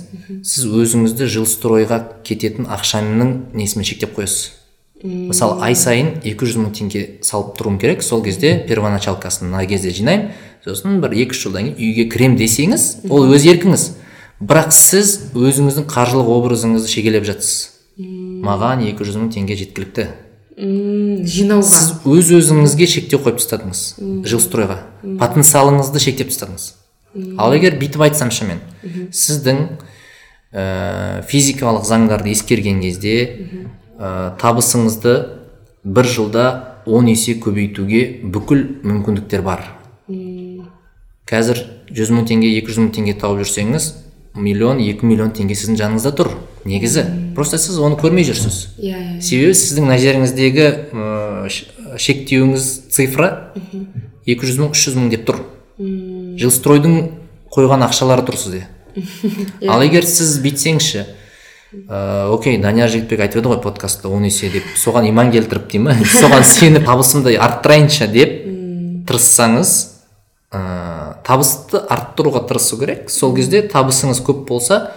сіз өзіңізді жилстройға кететін ақшаның несімен шектеп қоясыз. Мысалы ай сайын 200 мың теңге салып тұруым керек. Сол кезде первоначалкасын мына кезде жинаймын. Сосын бір екі үш жылдан кейін үйге кірем десеңіз ол өз еркіңіз. Бірақ сіз өзіңіздің қаржылық образыңызды шегелеп жатсыз маған 200 мың теңге жеткілікті. Жинауға сіз өз өзіңізге шектеу қойып тастадыңыз жилстройға потенциалыңызды шектеп тастадыңыз. Ал егер бүйтіп айтсамшы мен сіздің ә, физикалық заңдарды ескерген кезде ә, табысыңызды бір жылда 10 есе көбейтуге бүкіл мүмкіндіктер бар. Қазір жүз мың теңге екі жүз мың теңге тауып жүрсеңіз миллион екі миллион теңге сіздің жаныңызда тұр. Негізі просто сіз оны көрмей жүрсіз. Иә иә. Себебі сіздің мына жеріңіздегі ш- шектеуіңіз цифра екі жүз мың үш жүз мың деп тұр. Жилстройдың қойған ақшалары тұр сізде. Ал егер сіз бүйтсеңізші ыыы окей данияр жігітбек айтып еді ғой подкастта он есе деп соған иман келтіріп дей ма соған сеніп табысымды арттырайыншы деп тырыссаңыз ыыы табысты арттыруға тырысу керек сол кезде табысыңыз көп болса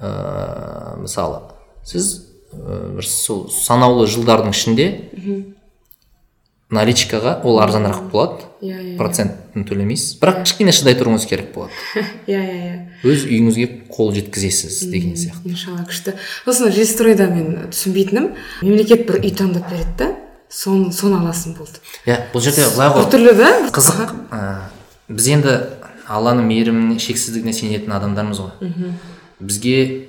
ыыы мысалы сіз бір сол санаулы жылдардың ішінде наличкаға ол арзанырақ болады. Иә иә процентін төлемейсіз. Бірақ кішкене шыдай тұруыңыз керек болады. Иә иә иә. Өз үйіңізге қол жеткізесіз деген сияқты. Иншалла күшті. Сосын жилстройда мен түсінбейтінім. Мемлекет бір үй таңдап береді да соны соны аласың болды. Иә бұл жерде былай ғой. біртүрлі да? Қызық. Ә, біз енді алланың мейіріміне шексіздігіне сенетін адамдармыз ғой. Бізге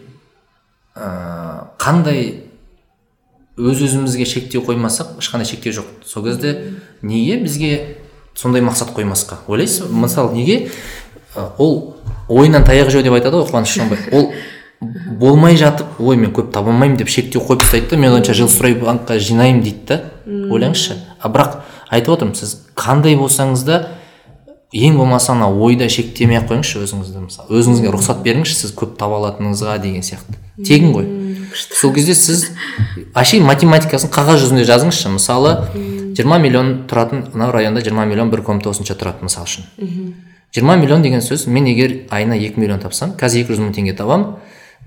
ә, қандай өз өзімізге шектеу қоймасақ ешқандай шектеу жоқ. Сол кезде неге бізге сондай мақсат қоймасқа? Ойлайсыз ба? Мысалы неге? Ол ойынан таяқ жеу деп айтады ғой қуаныш шонбай. Ол болмай жатып ой мен көп таба алмаймын деп шектеу қойып тастайды да мен ойымша жилстройбанкқа жинаймын дейді да. Ойлаңызшы. А бірақ айтып отырмын сіз қандай болсаңыз да ең болмаса ана ойда шектемей ақ қойыңызшы өзіңізді. Мысалы өзіңізге рұқсат беріңізші сіз көп таба алатыныңызға деген сияқты. Тегін ғой. Сол кезде сіз әшейін математикасын қағаз жүзінде жазыңызшы. Мысалы 20 миллион тұратын мынау районда 20 миллион бір комната осынша тұрады мысалы үшін. 20 миллион деген сөз мен егер айына 2 миллион тапсам қазір 200 мың теңге табамын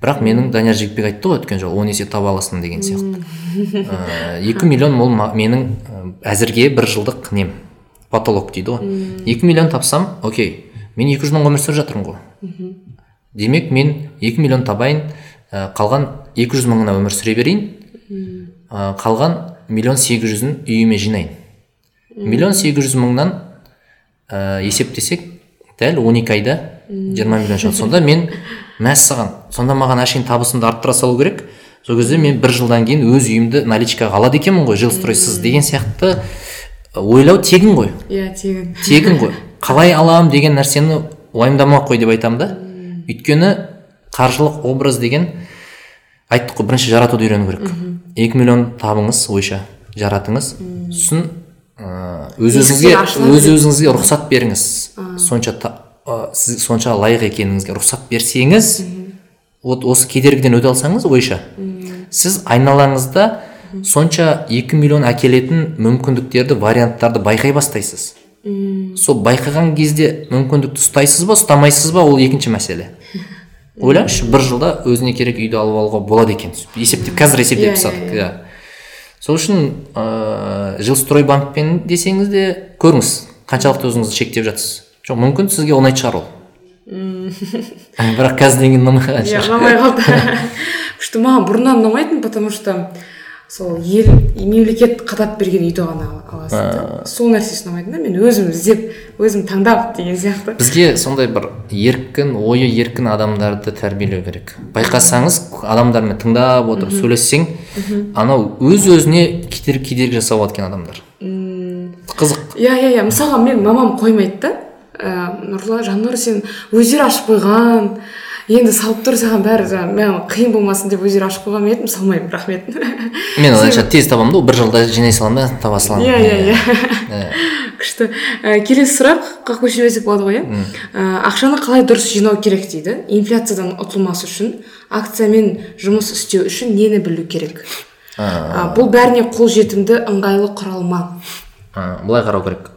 бірақ менің данияр жігітбек айтты ғой өткен жолы он есе таба аласың деген сияқты. Ә, екі миллион ол менің ә, әзірге бір жылдық нем потолок дейді ғой. Екі миллион тапсам окей мен 200 мың өмір сүріп жатырмын ғой. Демек мен 2 миллион табайын қалған 200 мыңына өмір сүре берейін. Ә, қалған миллион сегіз жүзін үйіме жинайын. Миллион сегіз жүз мыңнан ә, есептесек дәл 12 айда 20 миллион шығады. Сонда мен мәссаған сонда маған әшейін табысымды арттыра салу керек. Сол кезде мен бір жылдан кейін өз үйімді наличкаға алады екенмін ғой. Жилстройсыз деген сияқты ойлау тегін ғой. Иә тегін. Тегін ғой. Қалай аламын деген нәрсені уайымдамай ақ қой деп айтамын да. Өйткені қаржылық образ деген айттық қой бірінші жаратуды үйрену керек. Екі миллион табыңыз ойша жаратыңыз. Сосын өз өзіңізге өз өзіңізге рұқсат беріңіз. Сонша сіз сонша лайық екеніңізге рұқсат берсеңіз вот осы кедергіден өте алсаңыз ойша. Сіз айналаңызда сонша екі миллион әкелетін мүмкіндіктерді варианттарды байқай бастайсыз. Сол байқаған кезде мүмкіндікті ұстайсыз ба ұстамайсыз ба ол екінші мәселе. ойлаңызшы бір жылда өзіне керек үйді алып алуға болады екен есептеп қазір есептеп тастадық иә. сол үшін ыыы жилстройбанкпен десеңіз де көріңіз қаншалықты өзіңізді шектеп жатсыз жоқ мүмкін сізге ұнайтын шығар ол. Бірақ қазірден кейін ұнамай қалған иә шығар. ұнамай қалды. Күшті маған бұрыннан ұнамайтын потому что сол ел мемлекет қадап берген үйді ғана аласың да. Сол нәрсесі ұнамайтын да мен өзім іздеп өзім таңдап деген сияқты. Бізге сондай бір еркін ойы еркін адамдарды тәрбиелеу керек. Байқасаңыз адамдармен тыңдап отырып сөйлессең анау өз өзіне кедергі кедергі жасап алады екен адамдар қызық. Иә иә иә. Мысалға мен мамам қоймайды да. Ә, нұрлан жаннұр сен өздері ашып қойған енді салып тұр саған бәрі жаңағы маған қиын болмасын деп өздері ашып қойған едім салмаймын рахмет. Мен онша тез табамын да бір жылда жинай саламын да таба саламын иә иә иә. күшті. Ә, келесі сұрақ как көшірмесек болады ғой иә? Ә, ақшаны қалай дұрыс жинау керек дейді? Инфляциядан ұтылмас үшін акциямен жұмыс істеу үшін нені білу керек? Ә, бұл бәріне қолжетімді ыңғайлы құрал ма? Ә, былай қарау керек.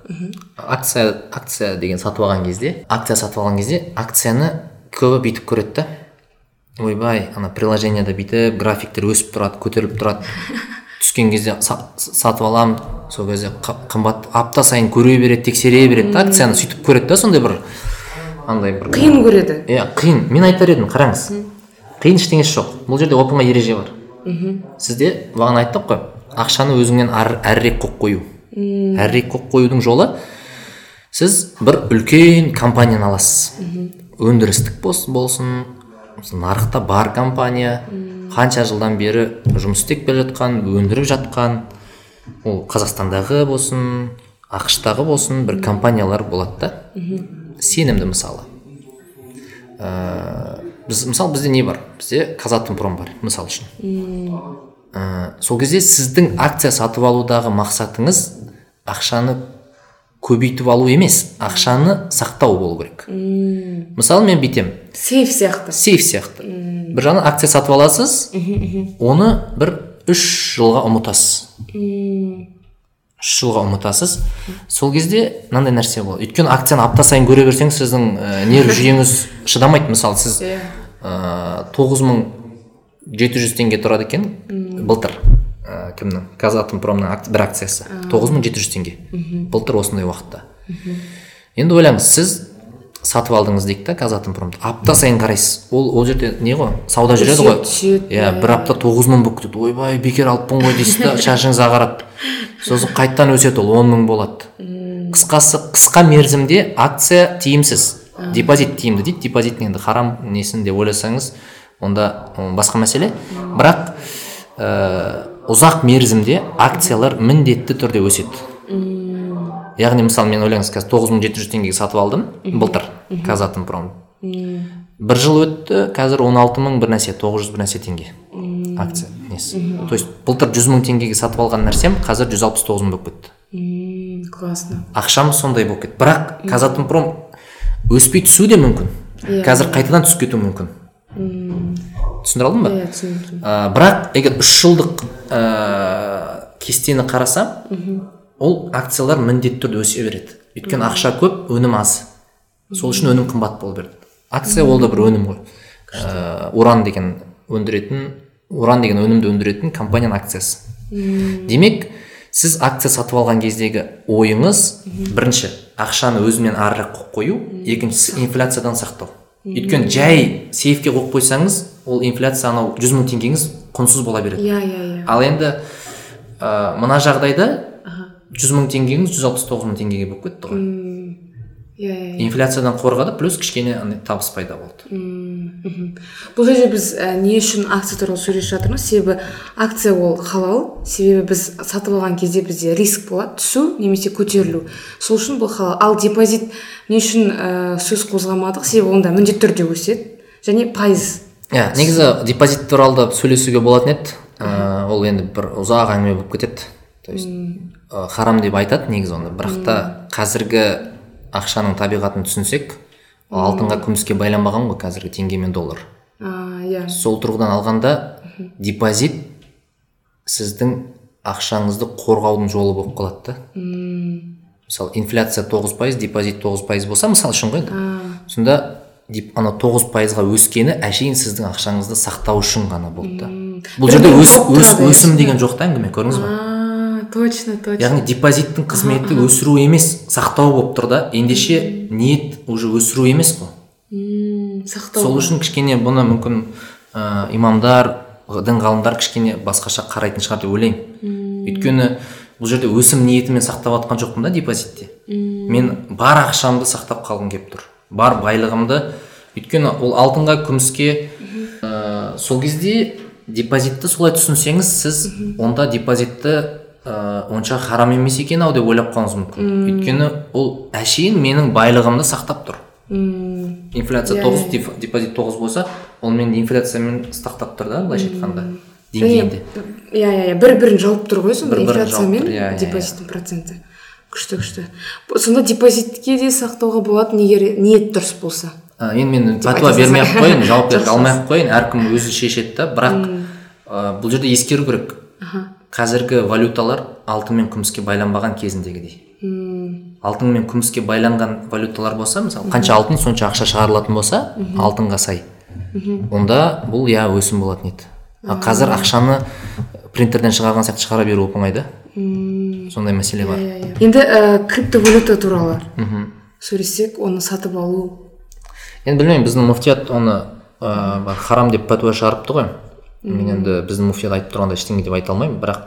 Акция акция деген сатып алған кезде акция сатып алған кезде акцияны көбі бүйтіп көреді да. Ойбай ана приложениеда бүйтіп графиктер өсіп тұрады көтеріліп тұрады. Түскен кезде са- сатып аламын. Сол кезде қымбат апта сайын көре береді тексере береді да акцияны сөйтіп көреді да сондай бір андай бір қиын көреді. Иә қиын. Мен айтар едім қараңыз. Қиын ештеңесі жоқ. Бұл жерде оп оңай ереже бар. Сізде бағана айттық қой ақшаны өзіңнен әрірек қойып қою. Әрірек қойып қоюдың жолы сіз бір үлкен компанияны аласыз. Өндірістік болсын осы нарықта бар компания қанша жылдан бері жұмыс істеп келе жатқан өндіріп жатқан ол қазақстандағы болсын ақш тағы болсын бір компаниялар болады да. Сенімді мысалы. Ә, біз мысалы бізде не бар? Бізде казатомпром бар мысалы үшін. Ә, сол кезде сіздің акция сатып алудағы мақсатыңыз ақшаны көбейтіп алу емес ақшаны сақтау болу керек. Мысалы мен бүйтемін сейф сияқты. Сейф сияқты. Бір жағынан акция сатып аласыз оны бір үш жылға ұмытасыз. Үш жылға ұмытасыз. Сол кезде мынандай нәрсе болады. Өйткені акцияны апта сайын көре берсеңіз сіздің ә, нерв жүйеңіз шыдамайды. Мысалы сіз иә. ыыы тоғыз мың жеті жүз теңге тұрады екен былтыр. Ә, кімнің казатомпромның ак- бір акциясы. Тоғыз мың жеті жүз теңге. Былтыр осындай уақытта. Енді ойлаңыз сіз сатып алдыңыз дейік та казатомпромды апта сайын қарайсыз. Ол ол жерде не ғой? Сауда жүреді ғой. Иә бір апта тоғыз мың болып кетеді ойбай бекер алыппын ғой дейсіз да шашыңыз ағарады. Сосын қайтадан өседі ол он мың болады. Қысқасы қысқа мерзімде акция тиімсіз. Депозит тиімді дейді. Депозиттің енді харам несін деп ойласаңыз онда басқа мәселе. Бірақ ә, ұзақ мерзімде акциялар міндетті түрде өседі. Яғни мысалы мен ойлаңыз қазір тоғыз мың жеті жүз теңгеге сатып алдым былтыр казатомпром бір жыл өтті қазір он алты мың бір нәрсе тоғыз жүз бір нәрсе теңге акция несі. То есть былтыр жүз мың теңгеге сатып алған нәрсем қазір жүз алпыс тоғыз мың болып кетті. Классно. Ақшам сондай болып кетті. Бірақ казатомпром өспей түсуі де мүмкін. Иә. қазір қайтадан түсіп кетуі мүмкін. Түсіндіре алдым ба? Иә түсіндім ә, бірақ егер үш жылдық ә, кестені қарасам ол акциялар міндетті түрде өсе береді. Өйткені ақша көп өнім аз. Сол үшін өнім қымбат бола береді. Акция ол да бір өнім ғой. Ә, уран деген өндіретін уран деген өнімді өндіретін компанияның акциясы. Демек сіз акция сатып алған кездегі ойыңыз бірінші ақшаны өзімен арырақ қойып қою. Екіншісі инфляциядан сақтау. Өйткені жай сейфке қойып қойсаңыз ол инфляция анау жүз мың теңгеңіз құнсыз бола береді. Иә иә иә. Ал енді ә, мына жағдайда жүз мың теңгеңіз жүз алпыс тоғыз мың теңгеге болып кетті ғой. Иә иә инфляциядан қорғады плюс кішкене табыс пайда болды. Мхм. бұл жерде біз ә, не үшін акция туралы сөйлесіп жатырмыз? Себебі акция ол халал себебі біз сатып алған кезде бізде риск болады түсу немесе көтерілу. Сол үшін бұл халал. Ал депозит не үшін ә, сөз қозғамадық? Себебі онда міндетті түрде өседі және пайыз иә негізі депозит туралы да сөйлесуге болатын еді. Ә, ол енді бір ұзақ әңгіме болып кетеді. То есть ә, харам деп айтады негізі оны бірақ та қазіргі ақшаның табиғатын түсінсек ол алтынға күміске байланбаған ғой қазіргі теңге мен доллар. Иә. Сол тұрғыдан алғанда депозит сіздің ақшаңызды қорғаудың жолы болып қалады да. Мысалы инфляция тоғыз пайыз депозит тоғыз пайыз болса мысалы үшін ғой енді. Сонда деп ана тоғыз пайызға өскені әшейін сіздің ақшаңызды сақтау үшін ғана болды да. Бұл жерде өсім деген жоқ та әңгіме көрдіңіз ба точно точно. Яғни депозиттің қызметі өсіру емес сақтау болып тұр да. Ендеше ниет уже өсіру емес қой. Сақтау сол үшін кішкене бұны мүмкін ә, имамдар дін ғалымдар кішкене басқаша қарайтын шығар деп ойлаймын. Өйткені бұл жерде өсім ниетімен сақтап жатқан жоқпын да депозитте. Мен бар ақшамды сақтап қалғым келіп тұр. Бар байлығымды. Өйткені ол алтынға күміске ә, сол кезде депозитті солай түсінсеңіз сіз онда депозитті ә, онша харам емес екен ау деп ойлап қалуыңыз мүмкін. Өйткені ол әшейін менің байлығымды сақтап тұр. М, инфляция Иә, тоғыз иә. деп- депозит тоғыз болса ол мені инфляциямен сақтап тұр да былайша айтқанда деңгейінде. Иә иә иә бір бірін жауып тұр ғой сонда инфляция мен иә, иә, депозиттің проценті. Күшті күшті. Сонда депозитке де сақтауға болады егер ниет дұрыс болса. Ә, енді мен пәтуа бермей ақ қояйын Жақсы. алмай ақ қояйын. Әркім өзі шешеді да бірақ ә, бұл жерде ескеру керек. Қазіргі валюталар алтын мен күміске байланбаған кезіндегідей. Алтын мен күміске байланған валюталар болса мысалы қанша алтын сонша ақша шығарылатын болса алтынға сай. Онда бұл иә өсім болатын еді қазір ақшаны принтерден шығарған сияқты шығара беру оп оңай да сондай мәселе бар. иә иә. Енді ә, криптовалюта туралы сөйлессек оны сатып алу. Енді білмеймін біздің муфтият оны ә, харам деп пәтуа шығарыпты ғой. Мен енді біздің муфтият айтып тұрғандай ештеңе деп айта алмаймын бірақ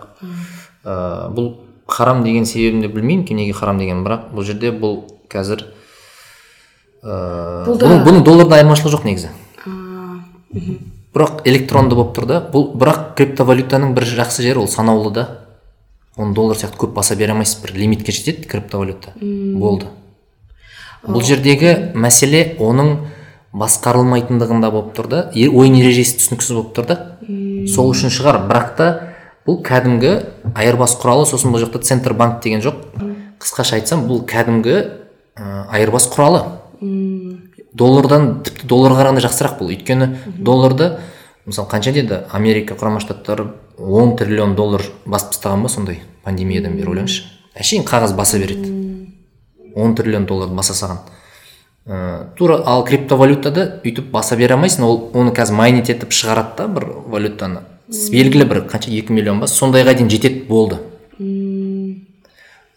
ә, бұл харам деген себебін де білмеймін ки неге харам деген бірақ бұл жерде бұл қазір ә, Бұл да- бұның, бұның долларда айырмашылығы жоқ негізі. Бірақ электронды болып тұр да. Бұл бірақ криптовалютаның бір жақсы жері ол санаулы да. Оны доллар сияқты көп баса бере алмайсыз бір лимитке жетеді криптовалюта. Болды. Бұл жердегі мәселе оның басқарылмайтындығында болып тұр да. Ойын ережесі түсініксіз болып тұр да. Сол үшін шығар. Бірақ та бұл кәдімгі айырбас құралы сосын бұл жақта центробанк деген жоқ. Қысқаша айтсам бұл кәдімгі ә, айырбас құралы. Доллардан тіпті долларға қарағанда жақсырақ бұл өйткені долларды мысалы қанша деді? Америка құрама штаттары 10 триллион доллар басып тастаған ба сондай пандемиядан бері ойлаңызшы. Әшейін қағаз баса береді. 10 триллион долларды баса салған ә, тура ал криптовалютада өйтіп баса бере алмайсың ол оны қазір майнить етіп шығарады да бір валютаны. Белгілі бір қанша екі миллион ба сондайға дейін жетеді болды.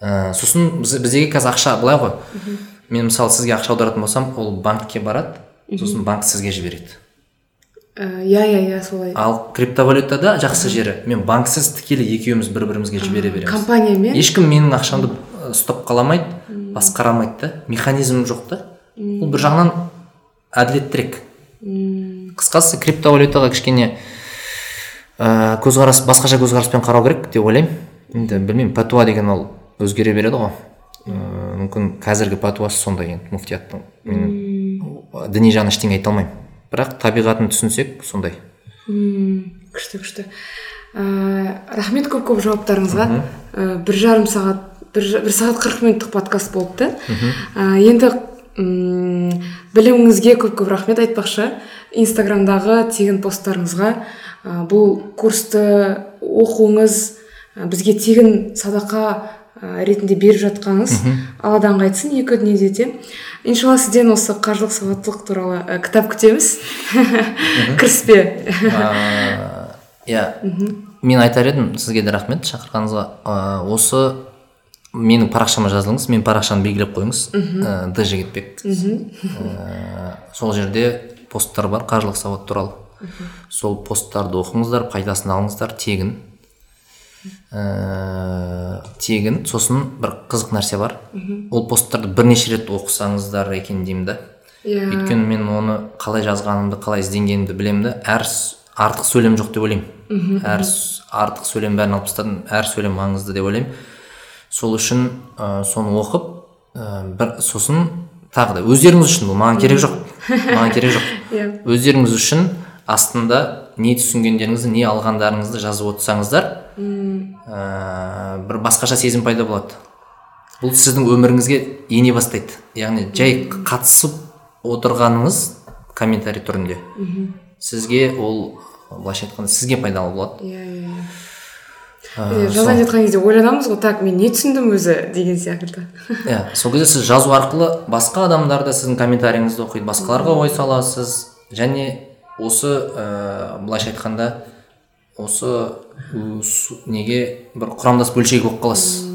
Ә, сосын біз, біздегі қазір ақша былай ғой. Мен мысалы сізге ақша аударатын болсам ол банкке барады сосын банк сізге жібереді. Ә, иә иә иә солай. Ал криптовалютада жақсы жері. Мен банксіз тікелей екеуміз бір бірімізге жібере береміз. компаниямен ешкім менің ақшамды ұстап қала алмайды басқара алмайды да. Механизм жоқ та. Ол бір жағынан әділеттірек. Қысқасы криптовалютаға кішкене ә, көзқарас басқаша көзқараспен қарау керек деп ойлаймын. Енді білмеймін пәтуа деген ол өзгере береді ғой. Ә, мүмкін қазіргі пәтуасы сондай енді муфтияттың. Мен діни жағынан ештеңе айта алмаймын. Бірақ табиғатын түсінсек сондай. Мм күшті күшті. Ә, рахмет көп көп жауаптарыңызға. Ә, бір жарым сағат бір, бір сағат қырық минуттық подкаст болыпты. Ә, енді м, біліміңізге көп көп рахмет айтпақшы. Инстаграмдағы тегін посттарыңызға. Ә, бұл курсты оқуыңыз ә, бізге тегін садақа ә, ретінде беріп жатқаныңыз. Алладан қайтсын екі дүниеде де. Иншалла сізден осы қаржылық сауаттылық туралы ә, кітап күтеміз. Кіріспе. Иә. Мен айтар едім сізге де рахмет. Шақырғаныңызға Ә, осы менің парақшама жазылыңыз менің парақшаны белгілеп қойыңыз. Ә, д жігітбек. Ә, сол жерде посттар бар қаржылық сауат туралы. Сол посттарды оқыңыздар пайдасын алыңыздар тегін. Ә, тегін сосын бір қызық нәрсе бар. Ол посттарды бірнеше рет оқысаңыздар екен деймін да. Иә. Өйткені мен оны қалай жазғанымды қалай ізденгенімді білемін да. Әр артық сөйлем жоқ деп ойлаймын. Әр артық сөйлем бәрін алып тастадым. Әр сөйлем маңызды деп ойлаймын. Сол үшін ә, соны оқып ә, бір сосын тағы да өздеріңіз үшін бұл маған керек жоқ. Маған керек жоқ. Иә. өздеріңіз үшін астында не түсінгендеріңізді не алғандарыңызды жазып отырсаңыздар ә, бір басқаша сезім пайда болады. Бұл сіздің өміріңізге ене бастайды. Яғни жай қатысып отырғаныңыз комментарий түрінде. Сізге ол былайша айтқанда сізге пайдалы болады. Иә иә иә. Иә, жазайын жатқан кезде ойланамыз ғой так мен не түсіндім өзі деген секілді иә сол кезде сіз жазу арқылы басқа адамдар да сіздің комментарийіңізді оқиды басқаларға ой саласыз және осы ә, былайша айтқанда осы су- неге бір құрамдас бөлшегі болып қаласыз?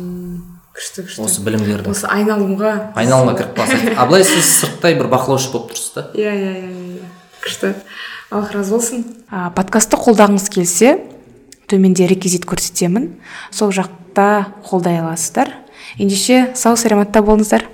Күшті күшті. Осы білімдердің. Осы айналымға айналымға кіріп қаласыз. А былай сіз сырттай бір бақылаушы болып тұрсыз да? Иә иә иә иә күшті. Аллах разы болсын. А, подкастты қолдағыңыз келсе төменде реквизит көрсетемін. Сол жақта қолдай аласыздар. Ендеше сау саламатта болыңыздар.